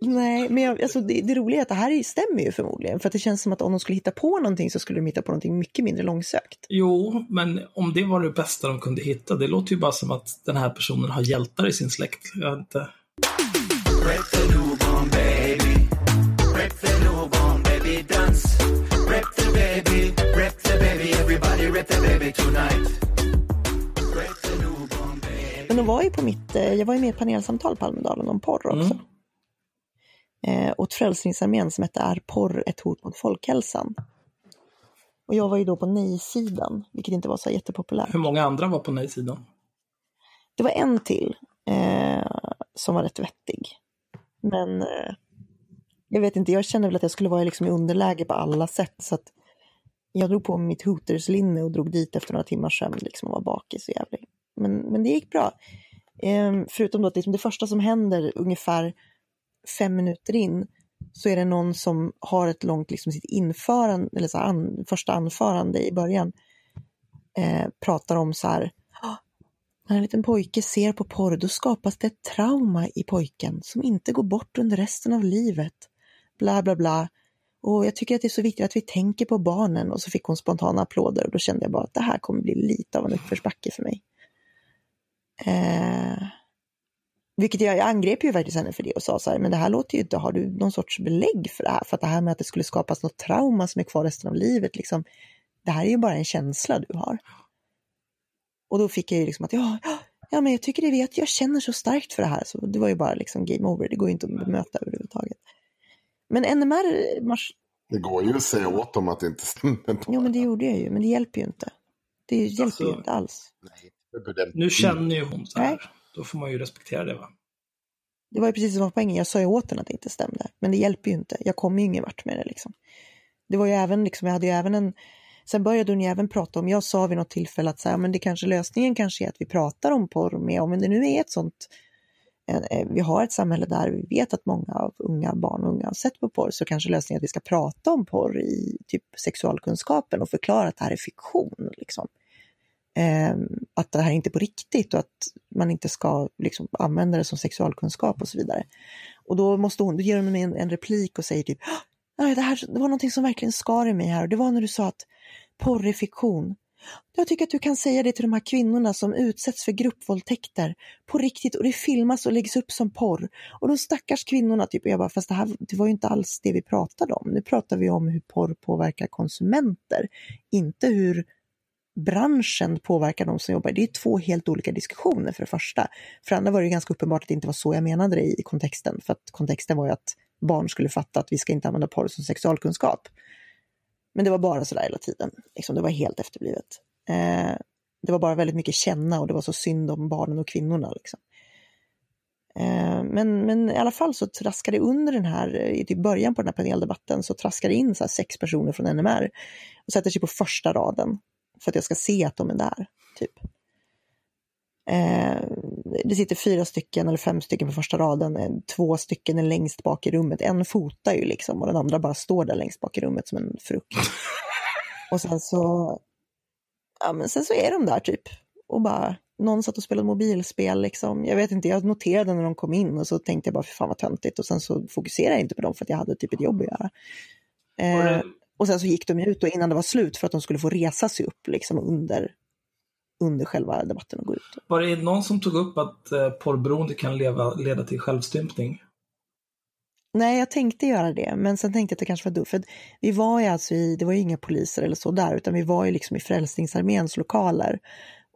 Nej, men jag, alltså det, det roliga är att det här stämmer ju förmodligen. För att det känns som att om de skulle hitta på någonting så skulle de hitta på någonting mycket mindre långsökt. Jo, men om det var det bästa de kunde hitta, det låter ju bara som att den här personen har hjältar i sin släkt. Jag inte. The baby tonight. Men de var ju på mitt, eh, jag var ju med i ett panelsamtal på Almedalen om porr också. Mm. Eh, åt Frälsningsarmén som hette Är porr ett hot mot folkhälsan? Och jag var ju då på nej-sidan, vilket inte var så jättepopulärt. Hur många andra var på nej-sidan? Det var en till eh, som var rätt vettig. Men eh, jag vet inte, jag kände väl att jag skulle vara liksom i underläge på alla sätt. Så att jag drog på mig mitt Hooters-linne och drog dit efter några timmars sömn liksom, och var bakis och jävlig. Men, men det gick bra. Ehm, förutom då att liksom det första som händer ungefär fem minuter in så är det någon som har ett långt, liksom sitt införande, eller så an, första anförande i början, eh, pratar om så här, ah, när en liten pojke ser på porr, då skapas det ett trauma i pojken som inte går bort under resten av livet. Bla, bla, bla. Och jag tycker att det är så viktigt att vi tänker på barnen. Och så fick hon spontana applåder och då kände jag bara att det här kommer bli lite av en uppförsbacke för mig. Eh, vilket jag, jag angrep ju faktiskt henne för det och sa så här, men det här låter ju inte, har du någon sorts belägg för det här? För att det här med att det skulle skapas något trauma som är kvar resten av livet, liksom, det här är ju bara en känsla du har. Och då fick jag ju liksom att, ja, ja, men jag tycker det vet, jag känner så starkt för det här. Så det var ju bara liksom game over, det går ju inte att bemöta överhuvudtaget. Men NMR, mars, Det går ju att säga åt dem att det inte stämmer. jo men det gjorde jag ju, men det hjälper ju inte. Det hjälper ju Alltså, inte alls. Nu känner ju hon så här. Nej. Då får man ju respektera det va? Det var ju precis som var poängen, jag sa ju åt henne att det inte stämde. Men det hjälper ju inte, jag kommer ju ingen vart med det liksom. Det var ju även, liksom, jag hade ju även en, sen började hon ju även prata om, jag sa vid något tillfälle att så här, men det kanske, lösningen kanske är att vi pratar om porr med, om det nu är ett sånt, Eh, vi har ett samhälle där vi vet att många av unga barn och unga har sett på porr, så kanske lösningen är att vi ska prata om porr i typ sexualkunskapen och förklara att det här är fiktion. Liksom. Eh, att det här är inte är på riktigt och att man inte ska liksom, använda det som sexualkunskap och så vidare. Och då måste hon, då ger hon mig en, en replik och säger typ, ah, Nej, det, här, det var någonting som verkligen skar i mig här och det var när du sa att porr är fiktion. Jag tycker att du kan säga det till de här kvinnorna som utsätts för gruppvåldtäkter på riktigt och det filmas och läggs upp som porr. Och de stackars kvinnorna, typ, jag bara, fast det här det var ju inte alls det vi pratade om. Nu pratar vi om hur porr påverkar konsumenter, inte hur branschen påverkar de som jobbar. Det är två helt olika diskussioner för det första. För det andra var det ganska uppenbart att det inte var så jag menade det i kontexten. För att kontexten var ju att barn skulle fatta att vi ska inte använda porr som sexualkunskap. Men det var bara sådär hela tiden. Liksom, det var helt efterblivet. Eh, det var bara väldigt mycket känna och det var så synd om barnen och kvinnorna. Liksom. Eh, men, men i alla fall så traskade under den här, eh, i typ början på den här paneldebatten, så traskade in så här sex personer från NMR och sätter sig på första raden för att jag ska se att de är där. Typ. Eh, det sitter fyra stycken eller fem stycken på första raden, eh, två stycken är längst bak i rummet. En fotar ju liksom och den andra bara står där längst bak i rummet som en frukt. (laughs) och sen så, ja men sen så är de där typ och bara, någon satt och spelade mobilspel liksom. Jag vet inte, jag noterade när de kom in och så tänkte jag bara, för fan vad töntigt och sen så fokuserade jag inte på dem för att jag hade typ ett jobb att göra. Eh, och sen så gick de ut och innan det var slut för att de skulle få resa sig upp liksom under, under själva debatten och gå ut. var det någon som tog upp att eh, porrberoende kan leva, leda till självstympning? Nej, jag tänkte göra det, men sen tänkte jag att det kanske var dumt. För att vi var ju alltså i, det var ju inga poliser eller så där, utan vi var ju liksom i Frälsningsarméns lokaler.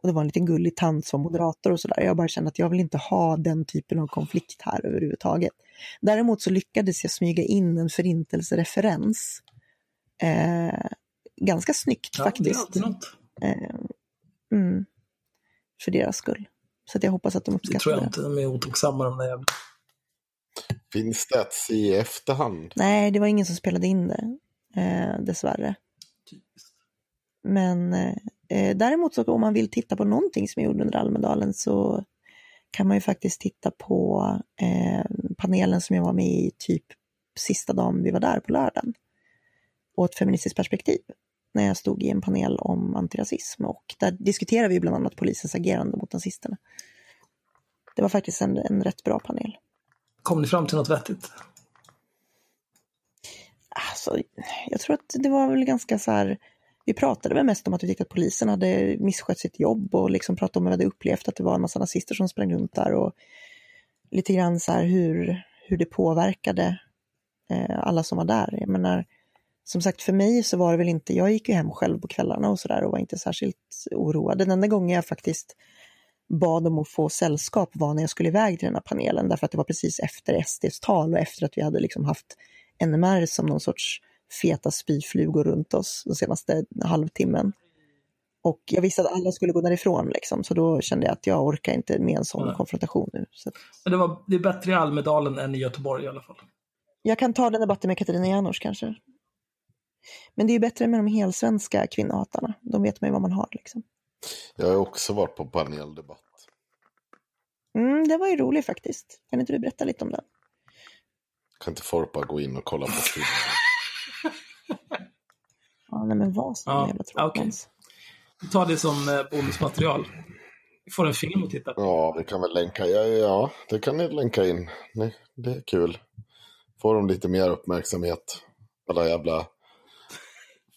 Och det var en liten gullig tant som moderator och sådär. Jag bara kände att jag vill inte ha den typen av konflikt här överhuvudtaget. Däremot så lyckades jag smyga in en förintelsereferens. Eh, ganska snyggt Ja, det är faktiskt. alltid något. Eh, mm, för deras skull. Så att jag hoppas att de Det uppskattar tror jag det. inte. De är otacksamma de där jävla... Finns det att se i efterhand? Nej, det var ingen som spelade in det, eh, dessvärre. Typiskt. Men eh, däremot så om man vill titta på någonting som är gjord under Almedalen så kan man ju faktiskt titta på eh, panelen som jag var med i typ sista dagen vi var där på lördagen. Och ett feministiskt perspektiv. När jag stod i en panel om antirasism och där diskuterade vi bland annat polisens agerande mot nazisterna. Det var faktiskt en, en rätt bra panel. Kom ni fram till något vettigt? Alltså, jag tror att det var väl ganska så här, vi pratade väl mest om att vi tyckte att polisen hade misskött sitt jobb och liksom pratade om hur vi hade upplevt att det var en massa nazister som sprang runt där och lite grann så här hur, hur det påverkade eh, alla som var där. Jag menar, som sagt för mig så var det väl inte, jag gick ju hem själv på kvällarna och sådär och var inte särskilt oroad. Den enda gången jag faktiskt bad om att få sällskap var när jag skulle iväg till den här panelen därför att det var precis efter SDs tal och efter att vi hade liksom haft NMR som någon sorts feta spyflugor runt oss den senaste halvtimmen. Och jag visste att alla skulle gå därifrån liksom, så då kände jag att jag orkar inte med en sån Nej. konfrontation nu. Så. Men det, var, det är bättre i Almedalen än i Göteborg i alla fall. Jag kan ta den debatten med Katarina Janouch kanske. Men det är bättre med de helsvenska kvinnohatarna. De vet man ju vad man har liksom. Jag har också varit på paneldebatt. Mm, det var ju roligt faktiskt. Kan inte du berätta lite om den? Kan inte folk bara gå in och kolla på filmen? ja, nej men vad som ja, jävla tråkigt. Okay. Ta det som eh, bonusmaterial. Vi får en film att titta på. Ja, vi kan väl länka. Ja, ja det kan ni länka in. Nej, det är kul. Får de lite mer uppmärksamhet. Alla jävla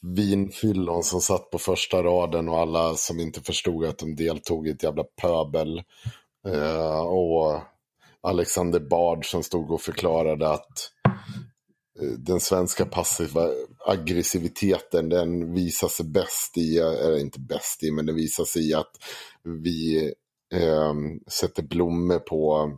vinfyllon som satt på första raden och alla som inte förstod att de deltog i ett jävla pöbel. Eh, och Alexander Bard som stod och förklarade att eh, den svenska passiva aggressiviteten den visar sig bäst i, eller inte bäst i, men den visar sig i att vi eh, sätter blommor på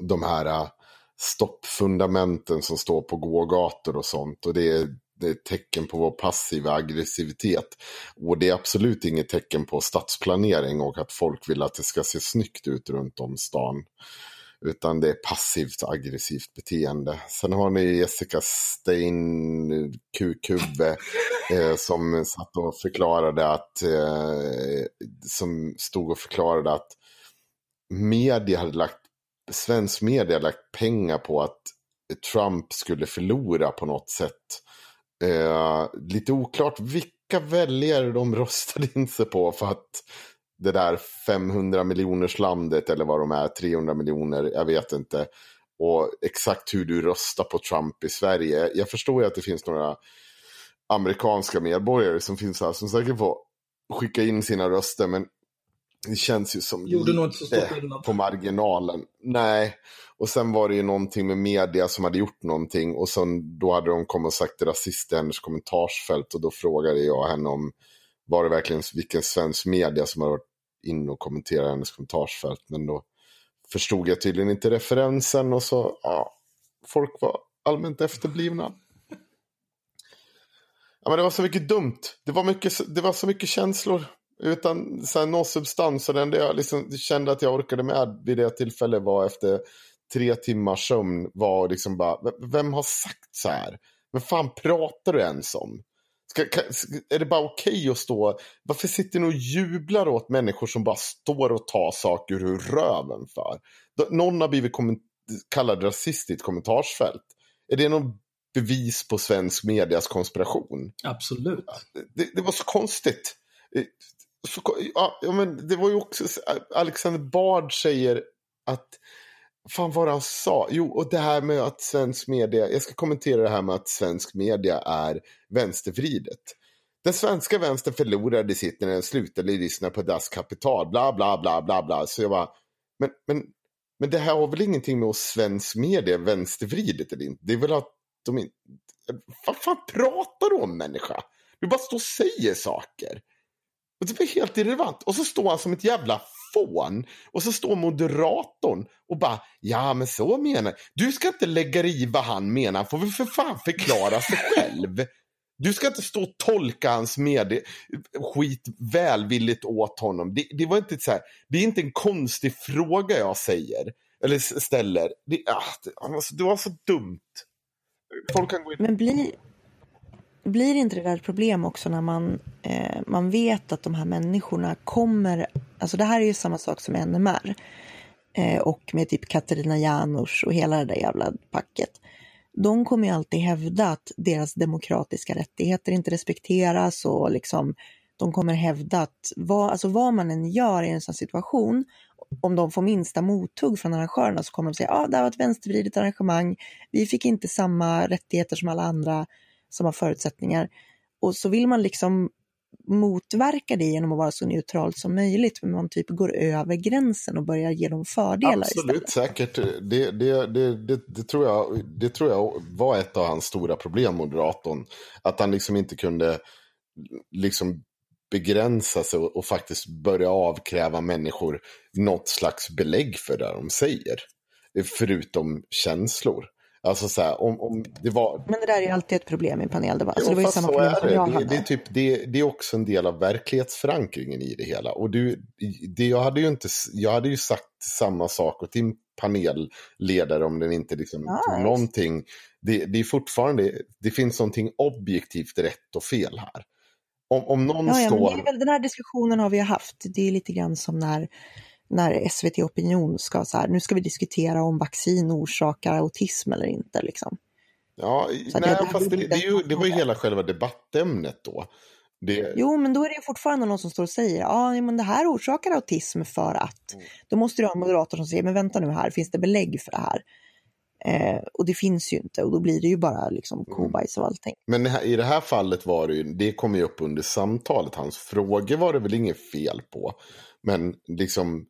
de här eh, stoppfundamenten som står på gågator och sånt. Och det är det är ett tecken på vår passiva aggressivitet. Och det är absolut inget tecken på stadsplanering och att folk vill att det ska se snyggt ut runt om stan. Utan det är passivt aggressivt beteende. Sen har ni Jessica Stein, Kukubbe, (laughs) eh, som satt och förklarade att, eh, som stod och förklarade att media hade lagt, svensk media hade lagt pengar på att Trump skulle förlora på något sätt. Eh, lite oklart vilka väljare de (laughs) röstade in sig på för att det där 500 miljoners landet eller vad de är, 300 miljoner, jag vet inte. Och exakt hur du röstar på Trump i Sverige. Jag förstår ju att det finns några amerikanska medborgare som finns här som säkert får skicka in sina röster, men det känns ju som Gjorde nog inte så på marginalen. Nej, och sen var det ju någonting med media som hade gjort någonting och sen då hade de kommit och sagt rasist i hennes kommentarsfält och då frågade jag henne om var det verkligen vilken svensk media som hade varit in och kommenterat hennes kommentarsfält. Men då förstod jag tydligen inte referensen och så, ja, folk var allmänt efterblivna. Ja, men det var så mycket dumt. Det var, mycket, det var så mycket känslor utan så här, någon substans. Och det enda jag liksom kände att jag orkade med vid det tillfället var efter tre timmars sömn var liksom bara, vem har sagt så här? Vad fan pratar du ens om? Ska, kan, är det bara okej okay att stå, varför sitter ni och jublar åt människor som bara står och tar saker ur röven för? Någon har blivit kallad rasist i ett kommentarsfält. Är det någon bevis på svensk medias konspiration? Absolut. Det, det var så konstigt. Så, ja, men det var ju också, Alexander Bard säger att Fan vad han sa. Jo, och det här med att svensk media, jag ska kommentera det här med att svensk media är vänstervridet. Den svenska vänstern förlorade sitt när den slutade lyssna på Das Kapital, bla bla bla bla bla. Så jag bara, men, men, men det här har väl ingenting med att svensk media vänstervridet eller inte? Det är väl att de inte... Vad fan pratar du om människa? Du bara står och säger saker. Och det var helt irrelevant. Och så står han som ett jävla fån. Och så står moderatorn och bara, ja men så menar Du ska inte lägga dig i vad han menar, han får väl för fan förklara sig (laughs) själv. Du ska inte stå och tolka hans med skit välvilligt åt honom. Det, det, var inte så här, det är inte en konstig fråga jag säger. Eller ställer. Det, ah, det, alltså, det var så dumt. Folk kan gå in. Men blir, blir inte det där ett problem också när man, eh, man vet att de här människorna kommer, alltså det här är ju samma sak som NMR eh, och med typ Katarina Janouch och hela det där jävla packet. De kommer ju alltid hävda att deras demokratiska rättigheter inte respekteras och liksom de kommer hävda att vad, alltså vad man än gör i en sån situation, om de får minsta mothugg från arrangörerna så kommer de säga att ah, det här var ett vänstervridet arrangemang, vi fick inte samma rättigheter som alla andra som har förutsättningar. Och så vill man liksom motverka det genom att vara så neutralt som möjligt, men man typ går över gränsen och börjar ge dem fördelar Absolut, istället. säkert. Det, det, det, det, tror jag, det tror jag var ett av hans stora problem, moderatorn. Att han liksom inte kunde liksom begränsa sig och, och faktiskt börja avkräva människor något slags belägg för det de säger. Förutom känslor. Alltså så här, om, om det var... Men det där är ju alltid ett problem i paneldebatt. Alltså, det var ju samma problem som jag det. hade. Det, är typ, det, det, är också en del av verklighetsförankringen i det hela. Och du, det, jag, hade ju inte, jag hade ju sagt samma sak åt din panelledare om den inte liksom nice. tog någonting. Det, det är fortfarande, det finns någonting objektivt rätt och fel här. Om, om någon ja, ja, står... Men den här diskussionen har vi haft. Det är lite grann som när när SVT Opinion ska så här, nu ska vi diskutera om vaccin orsakar autism eller inte. Liksom. Ja, så nej, det, fast det, det, ju, det, var ju hela själva debattämnet då. Det... Jo, men då är det fortfarande någon som står och säger ja, men det här orsakar autism för att. Mm. Då måste du ha en moderator som säger, men vänta nu här, finns det belägg för det här? Eh, och det finns ju inte och då blir det ju bara liksom mm. kobajs och allting. Men i det här fallet var det ju, det kom ju upp under samtalet, hans frågor var det väl inget fel på. Men liksom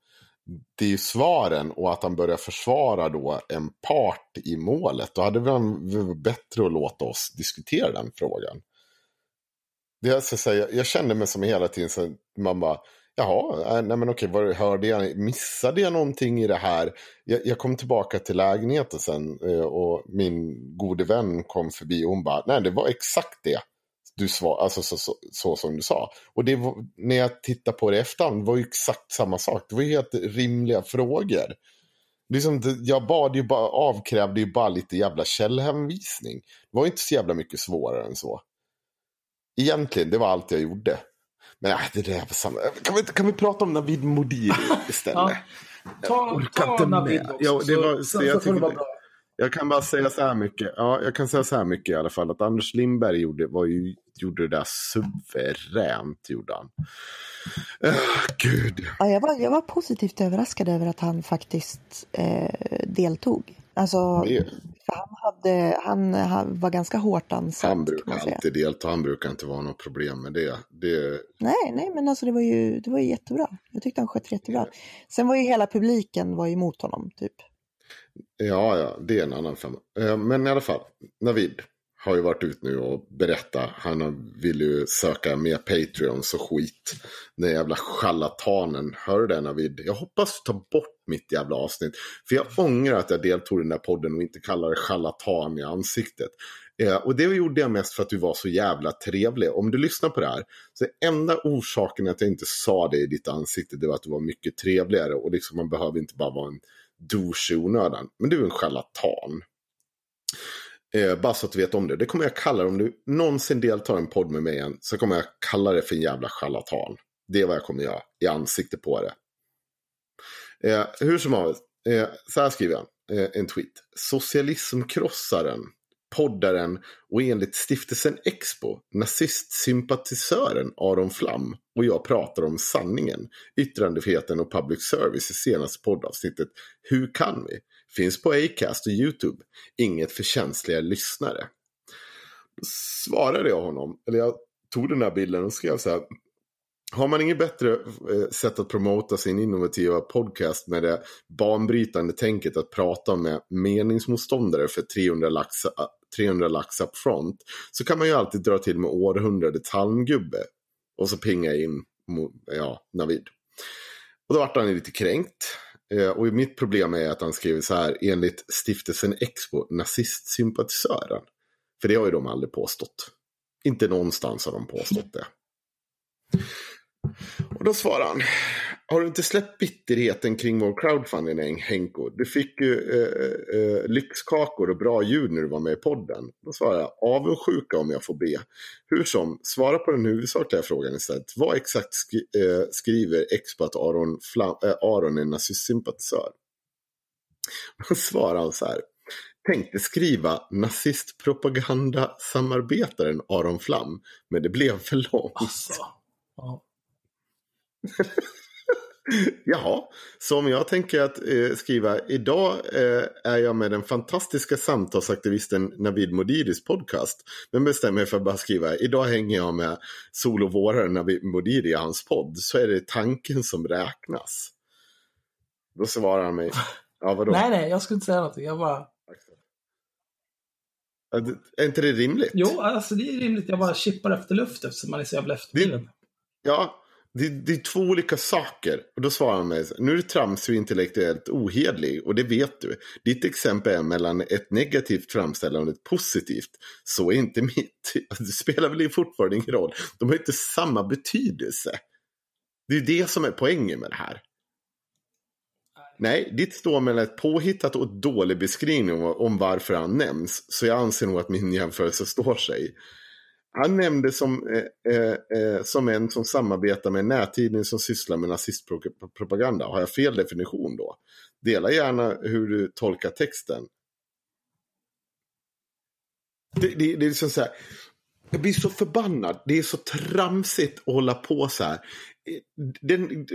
det är ju svaren och att han börjar försvara då en part i målet. Då hade det varit bättre att låta oss diskutera den frågan. Det jag, ska säga, jag kände mig som hela tiden så man bara, jaha, eh, nej men okej, var, hörde jag, missade jag någonting i det här? Jag, jag kom tillbaka till lägenheten sen eh, och min gode vän kom förbi och hon bara, nej det var exakt det du svar, alltså så, så, så, som du sa. Och det var, när jag tittar på det i efterhand var ju exakt samma sak. Det var helt rimliga frågor. Liksom, jag bad ju bara, avkrävde ju bara lite jävla källhänvisning. Det var inte så jävla mycket svårare än så. Egentligen, det var allt jag gjorde. Men äh, det där var samma. Kan vi, kan vi prata om Navid Modiri (laughs) istället? ja. Ta, ta Navid också. Ja, det var, så, så, jag så, tycker, jag kan bara säga så här mycket. Ja, jag kan säga så här mycket i alla fall. Att Anders Lindberg gjorde, var ju, gjorde det där suveränt. Gjorde han. Uh, Gud. Ja, jag, var, jag var positivt överraskad över att han faktiskt eh, deltog. Alltså, han, hade, han, han, var ganska hårt ansatt. Han brukar alltid delta. Han brukar inte vara något problem med det. det... Nej, nej, men alltså det var, ju, det var ju jättebra. Jag tyckte han skötte jättebra. Sen var ju hela publiken var emot honom, typ. Ja, ja, det är en annan femma. Eh, men i alla fall, Navid har ju varit ut nu och berättat. Han vill ju söka mer Patreons och skit. Den jävla charlatanen. Hör du det Navid? Jag hoppas du tar bort mitt jävla avsnitt. För jag ångrar att jag deltog i den där podden och inte kallade det charlatan i ansiktet. Eh, och det gjorde jag mest för att du var så jävla trevlig. Om du lyssnar på det här. Så enda orsaken att jag inte sa det i ditt ansikte. Det var att du var mycket trevligare. Och liksom man behöver inte bara vara en douche i onödan. Men du är en charlatan. Eh, bara så att du vet om det. Det kommer jag kalla det. Om du någonsin deltar i en podd med mig igen. Så kommer jag kalla det för en jävla charlatan. Det är vad jag kommer göra. I ansikte på det. Eh, hur som helst. Eh, så här skriver jag Eh, en tweet. Socialismkrossaren poddaren och enligt stiftelsen Expo nazistsympatisören Aron Flam och jag pratar om sanningen, yttrandefriheten och public service i senaste poddavsnittet Hur kan vi? Finns på Acast och YouTube. Inget för känsliga lyssnare. Då svarade jag honom, eller jag tog den här bilden och skrev så här har man inget bättre eh, sätt att promota sin innovativa podcast med det banbrytande tänket att prata med meningsmotståndare för 300 lax, eh, 300 lax up front så kan man ju alltid dra till med århundradets halmgubbe och så pinga in ja, Navid. Och då vart han lite kränkt. Eh, och mitt problem är att han skriver så här enligt stiftelsen Expo nazistsympatisören. För det har ju de aldrig påstått. Inte någonstans har de påstått det. Och då svarar han. har du inte släppt bitterheten kring vår crowdfunding Henko? Du fick ju eh, eh, eh lyxkakor och bra ljud när du var med i podden. Då svarar jag avundsjuka om jag får be. Hur som, svara på den huvudsakliga frågan istället. Vad exakt skri eh, skriver Expo att Aron, Flam eh, Aron är nazistsympatisör? Då svarar han så här. Tänkte skriva nazistpropagandasamarbetaren Aron Flam, men det blev för långt. Alltså, ja. (laughs) Jaha, så om jag tänker att eh, skriva idag eh, är jag med den fantastiska samtalsaktivisten Navid Modiris podcast. Men bestämmer mig för att bara skriva idag hänger jag med solovåraren Navid Modiri i hans podd. Så är det tanken som räknas. Då svarar han mig. Ja, vadå? nej, nej, jag skulle inte säga någonting. Jag bara... Är inte det rimligt? Jo, alltså det är rimligt. Jag bara chippar efter luft eftersom man är så jävla efterbliven. Ja, det, det, är två olika saker. Och då svarar han mig, nu är du tramsig och intellektuellt ohedlig och det vet du. Ditt exempel är mellan ett negativt framställande och ett positivt. Så är inte mitt. (laughs) Det spelar väl fortfarande ingen roll. De har inte samma betydelse. Det är det som är poängen med det här. Nej, ditt står mellan ett påhittat och ett dålig beskrivning om varför han nämns. Så jag anser nog att min jämförelse står sig. Han nämndes som, eh, eh, eh, som en som samarbetar med en nättidning som sysslar med nazistpropaganda. Har jag fel definition då? Dela gärna hur du tolkar texten. Det, det, det är liksom så här. Jag blir så förbannad. Det är så tramsigt att hålla på så här. Eh, den,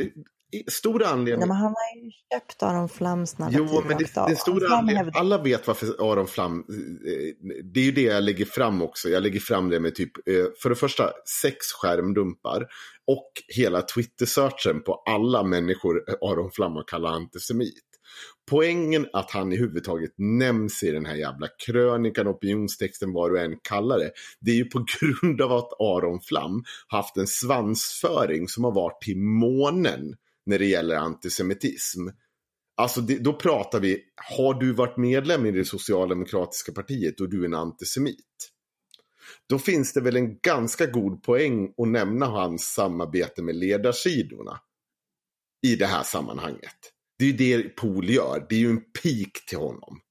stora anledningen... Ja, men han har ju köpt Aron Flams narrativ Jo, men det, det stora anledningen... Alla vet varför Aron Flam... Eh, det är ju det jag lägger fram också. Jag lägger fram det med typ, eh, för det första, sex skärmdumpar. Och hela Twitter-searchen på alla människor Aron Flam har kallat antisemit. Poängen att han i huvud taget nämns i den här jävla krönikan, opinionstexten, vad du än kallar det. Det är ju på (laughs) grund av att Aron Flam haft en svansföring som har varit till månen när det gäller antisemitism. Alltså det, då pratar vi, har du varit medlem i det socialdemokratiska partiet och du är en antisemit? Då finns det väl en ganska god poäng att nämna hans samarbete med ledarsidorna i det här sammanhanget. Det är ju det Pol gör, det är ju en pik till honom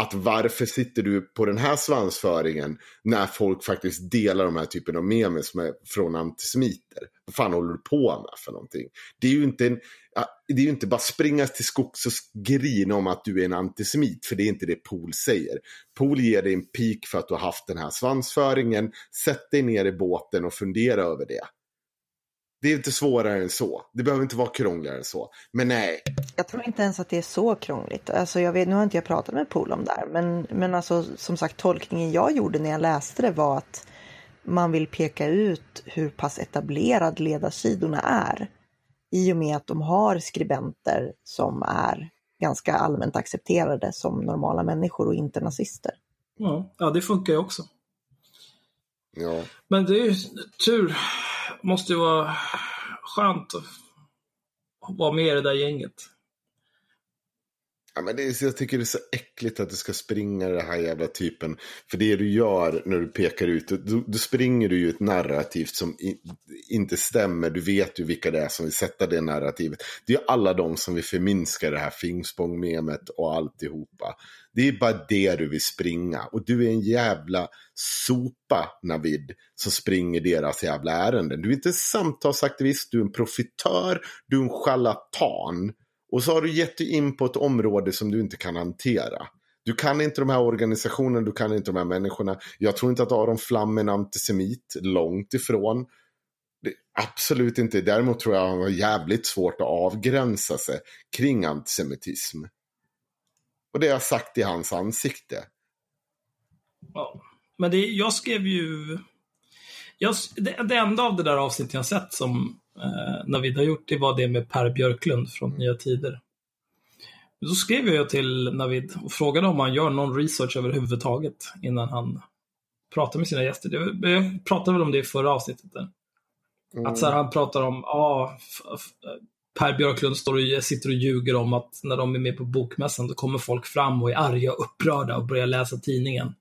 att varför sitter du på den här svansföringen när folk faktiskt delar de här typen av memes med, från antisemiter? Vad fan håller du på med för någonting? Det är ju inte, en, det är inte bara springa till skogs och grina om att du är en antisemit, för det är inte det Pool säger. Pool ger dig en pik för att du har haft den här svansföringen. Sätt dig ner i båten och fundera över det. Det är inte svårare än så. Det behöver inte vara krångligare än så. Men nej. Jag tror inte ens att det är så krångligt. Alltså jag vet, nu har inte jag pratat med Pool om det här. Men, men alltså, som sagt, tolkningen jag gjorde när jag läste det var att man vill peka ut hur pass etablerad ledarsidorna är. I och med att de har skribenter som är ganska allmänt accepterade som normala människor och inte nazister. Ja, ja det funkar ju också. Ja. Men det är ju tur måste ju vara skönt att vara med i det där gänget. Ja, men det är, jag tycker det är så äckligt att du ska springa den här jävla typen. För det du gör när du pekar ut, då, då springer du ju ett narrativ som i, inte stämmer. Du vet ju vilka det är som vill sätta det narrativet. Det är ju alla de som vill förminska det här Fingspong-memet och alltihopa. Det är bara det du vill springa. Och du är en jävla sopa, Navid, som springer deras jävla ärenden. Du är inte en samtalsaktivist, du är en profitör, du är en charlatan. Och så har du gett dig in på ett område som du inte kan hantera. Du kan inte de här organisationerna, du kan inte de här människorna. Jag tror inte att Aron Flam är en antisemit, långt ifrån. Det, absolut inte. Däremot tror jag han har jävligt svårt att avgränsa sig kring antisemitism. Och det har jag sagt i hans ansikte. Ja, men det, jag skrev ju... Jag, det, det enda av det där avsnittet jag sett som eh, Navid har gjort, det var det med Per Björklund från Nya Tider. Då skrev jag till Navid och frågade om han gör någon research överhuvudtaget innan han pratar med sina gäster. Jag pratade väl om det i förra avsnittet. Där. Mm. Att så här, han pratar om, ja, Per Björklund står och, sitter och ljuger om att när de är med på bokmässan då kommer folk fram och är arga och upprörda och börjar läsa tidningen.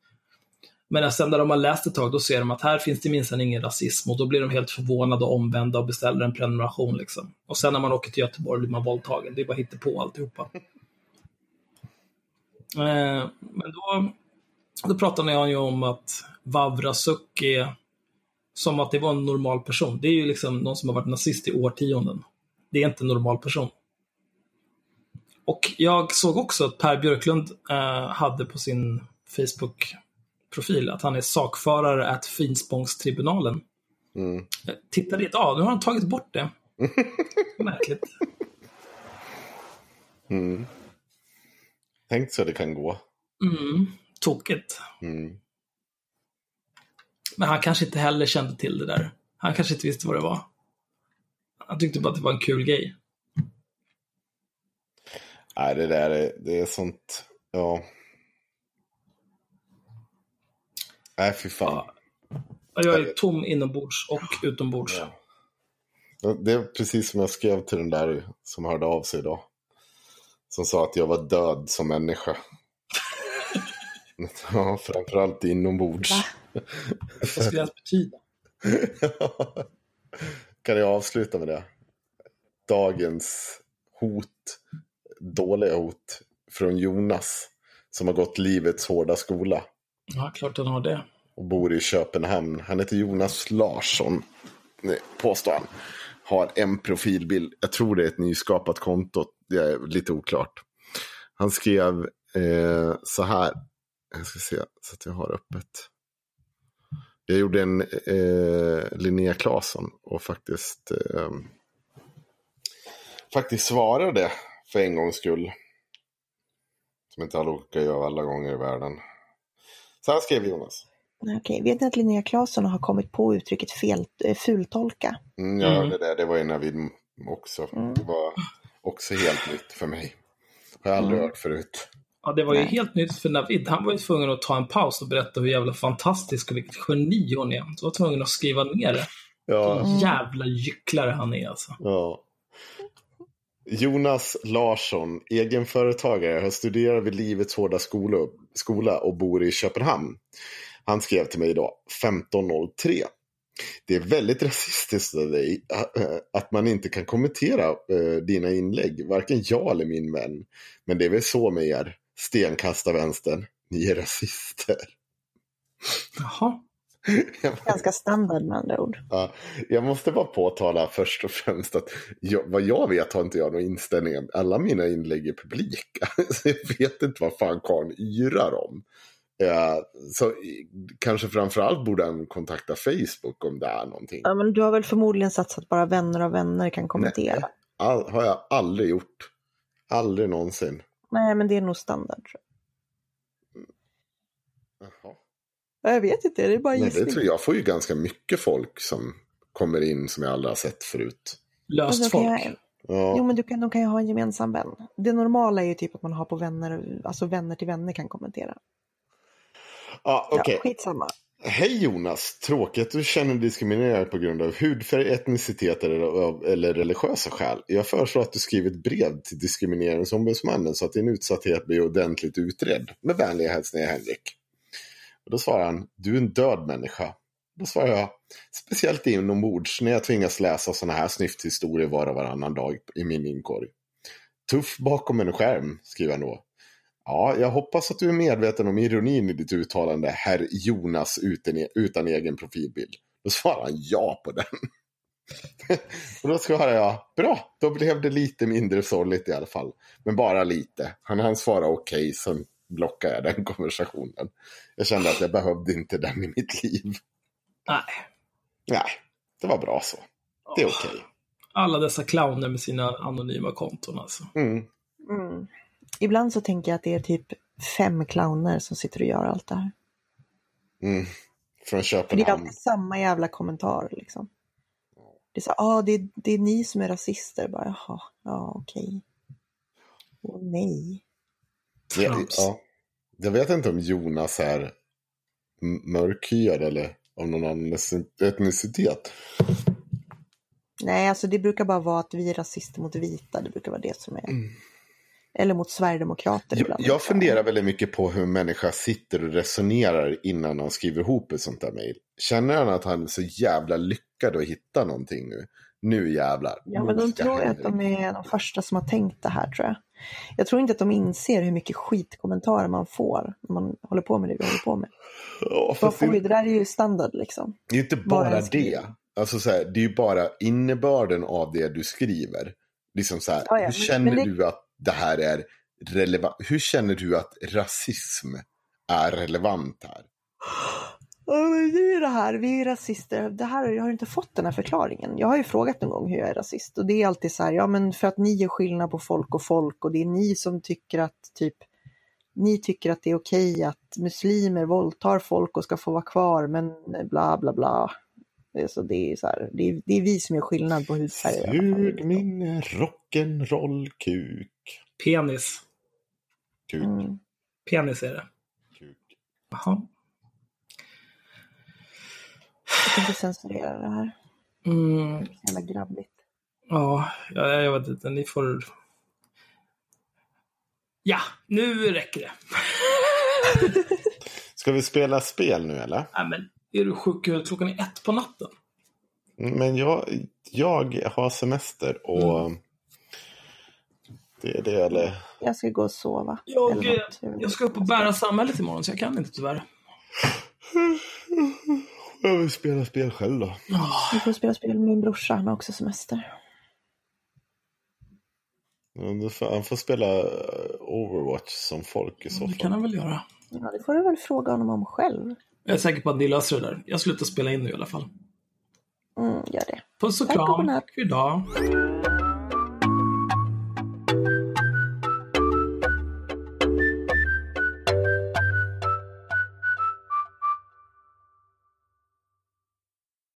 Men sen när de har läst ett tag, då ser de att här finns det minsann ingen rasism och då blir de helt förvånade och omvända och beställer en prenumeration. Liksom. Och sen när man åker till Göteborg blir man våldtagen. Det är bara på alltihopa. (laughs) Eh, men då, då pratade jag ju om att Vavrasuk är som att det var en normal person. Det är ju liksom någon som har varit nazist i årtionden. Det är inte en normal person. Och jag såg också att Per Björklund eh, hade på sin Facebook-profil att han är sakförare at Finspångstribunalen. Mm. Jag tittade idag, nu har han tagit bort det. (laughs) Märkligt. Mm. Tänk så det kan gå. Mm. Tokigt. Mm. Men han kanske inte heller kände till det där. Han kanske inte visste vad det var. Han tyckte bara att det var en kul grej. Nej, det där är, det är sånt, ja. Nej, fy fan. Ja. Jag är tom inombords och utombords. Ja. Det är precis som jag skrev till den där som hörde av sig idag. Som sa att jag var död som människa. (laughs) ja, framförallt inombords. Va? Vad skulle det betyda? (laughs) kan jag avsluta med det? Dagens hot dåliga hot från Jonas som har gått livets hårda skola. Ja, klart han har det. Och bor i Köpenhamn. Han heter Jonas Larsson, påstår han. Har en profilbild. Jag tror det är ett nyskapat konto. Det är lite oklart. Han skrev eh, så här. Jag ska se så att jag har öppet. Jag gjorde en eh, Linnea Claesson och faktiskt, eh, faktiskt svarade för en gångs skull. Som inte alla orkar göra alla gånger i världen. Så här skrev Jonas. Okej, vet ni att Linnea Claesson har kommit på uttrycket fel, äh, fultolka? Mm, jag hörde det, det var en av också. Mm. Det var också helt nytt för mig. Har jag aldrig mm. hört förut. Ja, det var ju Nej. helt nytt för Navid. Han var ju tvungen att ta en paus och berätta hur jävla fantastisk och vilket geni hon är. Så var tvungen att skriva ner det. Ja. Vilken jävla gycklare han är alltså. Ja. Jonas Larsson, egenföretagare, har studerat vid Livets hårda skola och bor i Köpenhamn. Han skrev till mig idag 15.03. Det är väldigt rasistiskt av dig äh, äh, att man inte kan kommentera äh, dina inlägg, varken jag eller min vän. Men det är väl så med er, stenkastarvänstern, ni är rasister. Jaha. (laughs) Ganska standard med andra ord. Ja, jag måste bara påtala först och främst att jag, vad jag vet har inte jag någon inställning. Alla mina inlägg är publika. (laughs) Så jag vet inte vad fan karln yrar om. Ja, så kanske framförallt borde han kontakta Facebook om det är någonting. Ja, men du har väl förmodligen satsat bara vänner av vänner kan kommentera. Nej, all, har jag aldrig gjort. Aldrig någonsin. Nej, men det är nog standard. Jaha. Jag vet inte, det är bara gissning. det tror jag får ju ganska mycket folk som kommer in som jag aldrig har sett förut. Löst alltså, folk. Jag... Ja. Jo, men du kan, de kan ju ha en gemensam vän. Det normala är ju typ att man har på vänner, alltså vänner till vänner kan kommentera. Ja, okej. Okay. Ja, skitsamma. Hej Jonas! Tråkigt att du känner diskriminering på grund av hudfärg, etnicitet eller, eller religiösa skäl. Jag föreslår att du skriver ett brev till Diskrimineringsombudsmannen så att din utsatthet blir ordentligt utredd. Med vänliga hälsningar Henrik. Och då svarar han, du är en död människa. Då svarar jag, speciellt inombords när jag tvingas läsa sådana här snyfthistorier var och varannan dag i min inkorg. Tuff bakom en skärm, skriver han då. Ja, jag hoppas att du är medveten om ironin i ditt uttalande, herr Jonas utan, e-, utan egen profilbild. Då svarar han ja på den. (laughs) och då svarar jag, bra, då blev det lite mindre sorgligt i alla fall. Men bara lite. Han, hann svara okej, okay, sen blockade jag den (laughs) konversationen. Jag kände att jag behövde inte den i mitt liv. Nej. Nej, det var bra så. Det är okej. Okay. Alla dessa clowner med sina anonyma konton alltså. Mm. Mm. Ibland så tänker jag att det är typ fem clowner som sitter och gör allt det här. Mm. Från Köpenhamn. För det är alltid samma jävla kommentar liksom. Det är så, ah, det, det är ni som är rasister. Bara, jaha, ja okej. Åh oh, nej. Jag, ja, jag vet inte om Jonas är mörkhyad eller av någon annan etnicitet. Nej, alltså det brukar bara vara att vi är rasister mot vita. Det brukar vara det som är. Mm. Eller mot Sverigedemokrater Jag, ibland. jag funderar väldigt mycket på hur en människa sitter och resonerar innan han skriver ihop ett sånt där mejl. Känner han att han är så jävla lyckad att hitta någonting nu? Nu jävlar. Ja, men de tror jag att de är de första som har tänkt det här tror jag. Jag tror inte att de inser hur mycket skitkommentarer man får när man håller på med det vi håller på med. Man fast får det, det där är ju standard liksom. det är inte bara skriver. det. Alltså så här, det är ju bara innebörden av det du skriver. Liksom så här, Ja, ja, hur känner det- du att det här är relevant? Hur känner du att rasism är relevant här? (gasps) (gasps) Det är ju det här, vi är rasister. Det här, jag har inte fått den här förklaringen. Jag har ju frågat någon gång hur jag är rasist och det är alltid så här, ja men för att ni gör skillnad på folk och folk och det är ni som tycker att typ ni tycker att det är okej att muslimer våldtar folk och ska få vara kvar men bla bla bla. Det är, så det är, så här, det är, det är vi som gör skillnad på hudfärg. Sug min rock'n'roll-kuk. Penis. Kuk, Mm. Penis är det. kuk. Jaha. Jag tänker censurera det här. Mm, jävla grabbigt. ja, jag, jag vet inte. Ni får... Ja, nu räcker det. (laughs) Ska vi spela spel nu eller? Nej, men är du sjuk? Klockan är ett på natten. Men jag, jag har semester och Mm. det är det eller? Jag ska gå och sova. Jag, jag ska upp och bära samhället imorgon, så jag kan inte tyvärr. (laughs) Jag vill spela spel själv då. Vi får spela spel med min brorsa, han har också semester. Han får spela eh, Overwatch som folk i så Det kan fall. han väl göra. Ja, det får du väl fråga honom om själv. Jag är säker på att ni löser det där. Jag slutar spela in nu i alla fall. Mm, gör det. Puss och Tack och kram. för idag.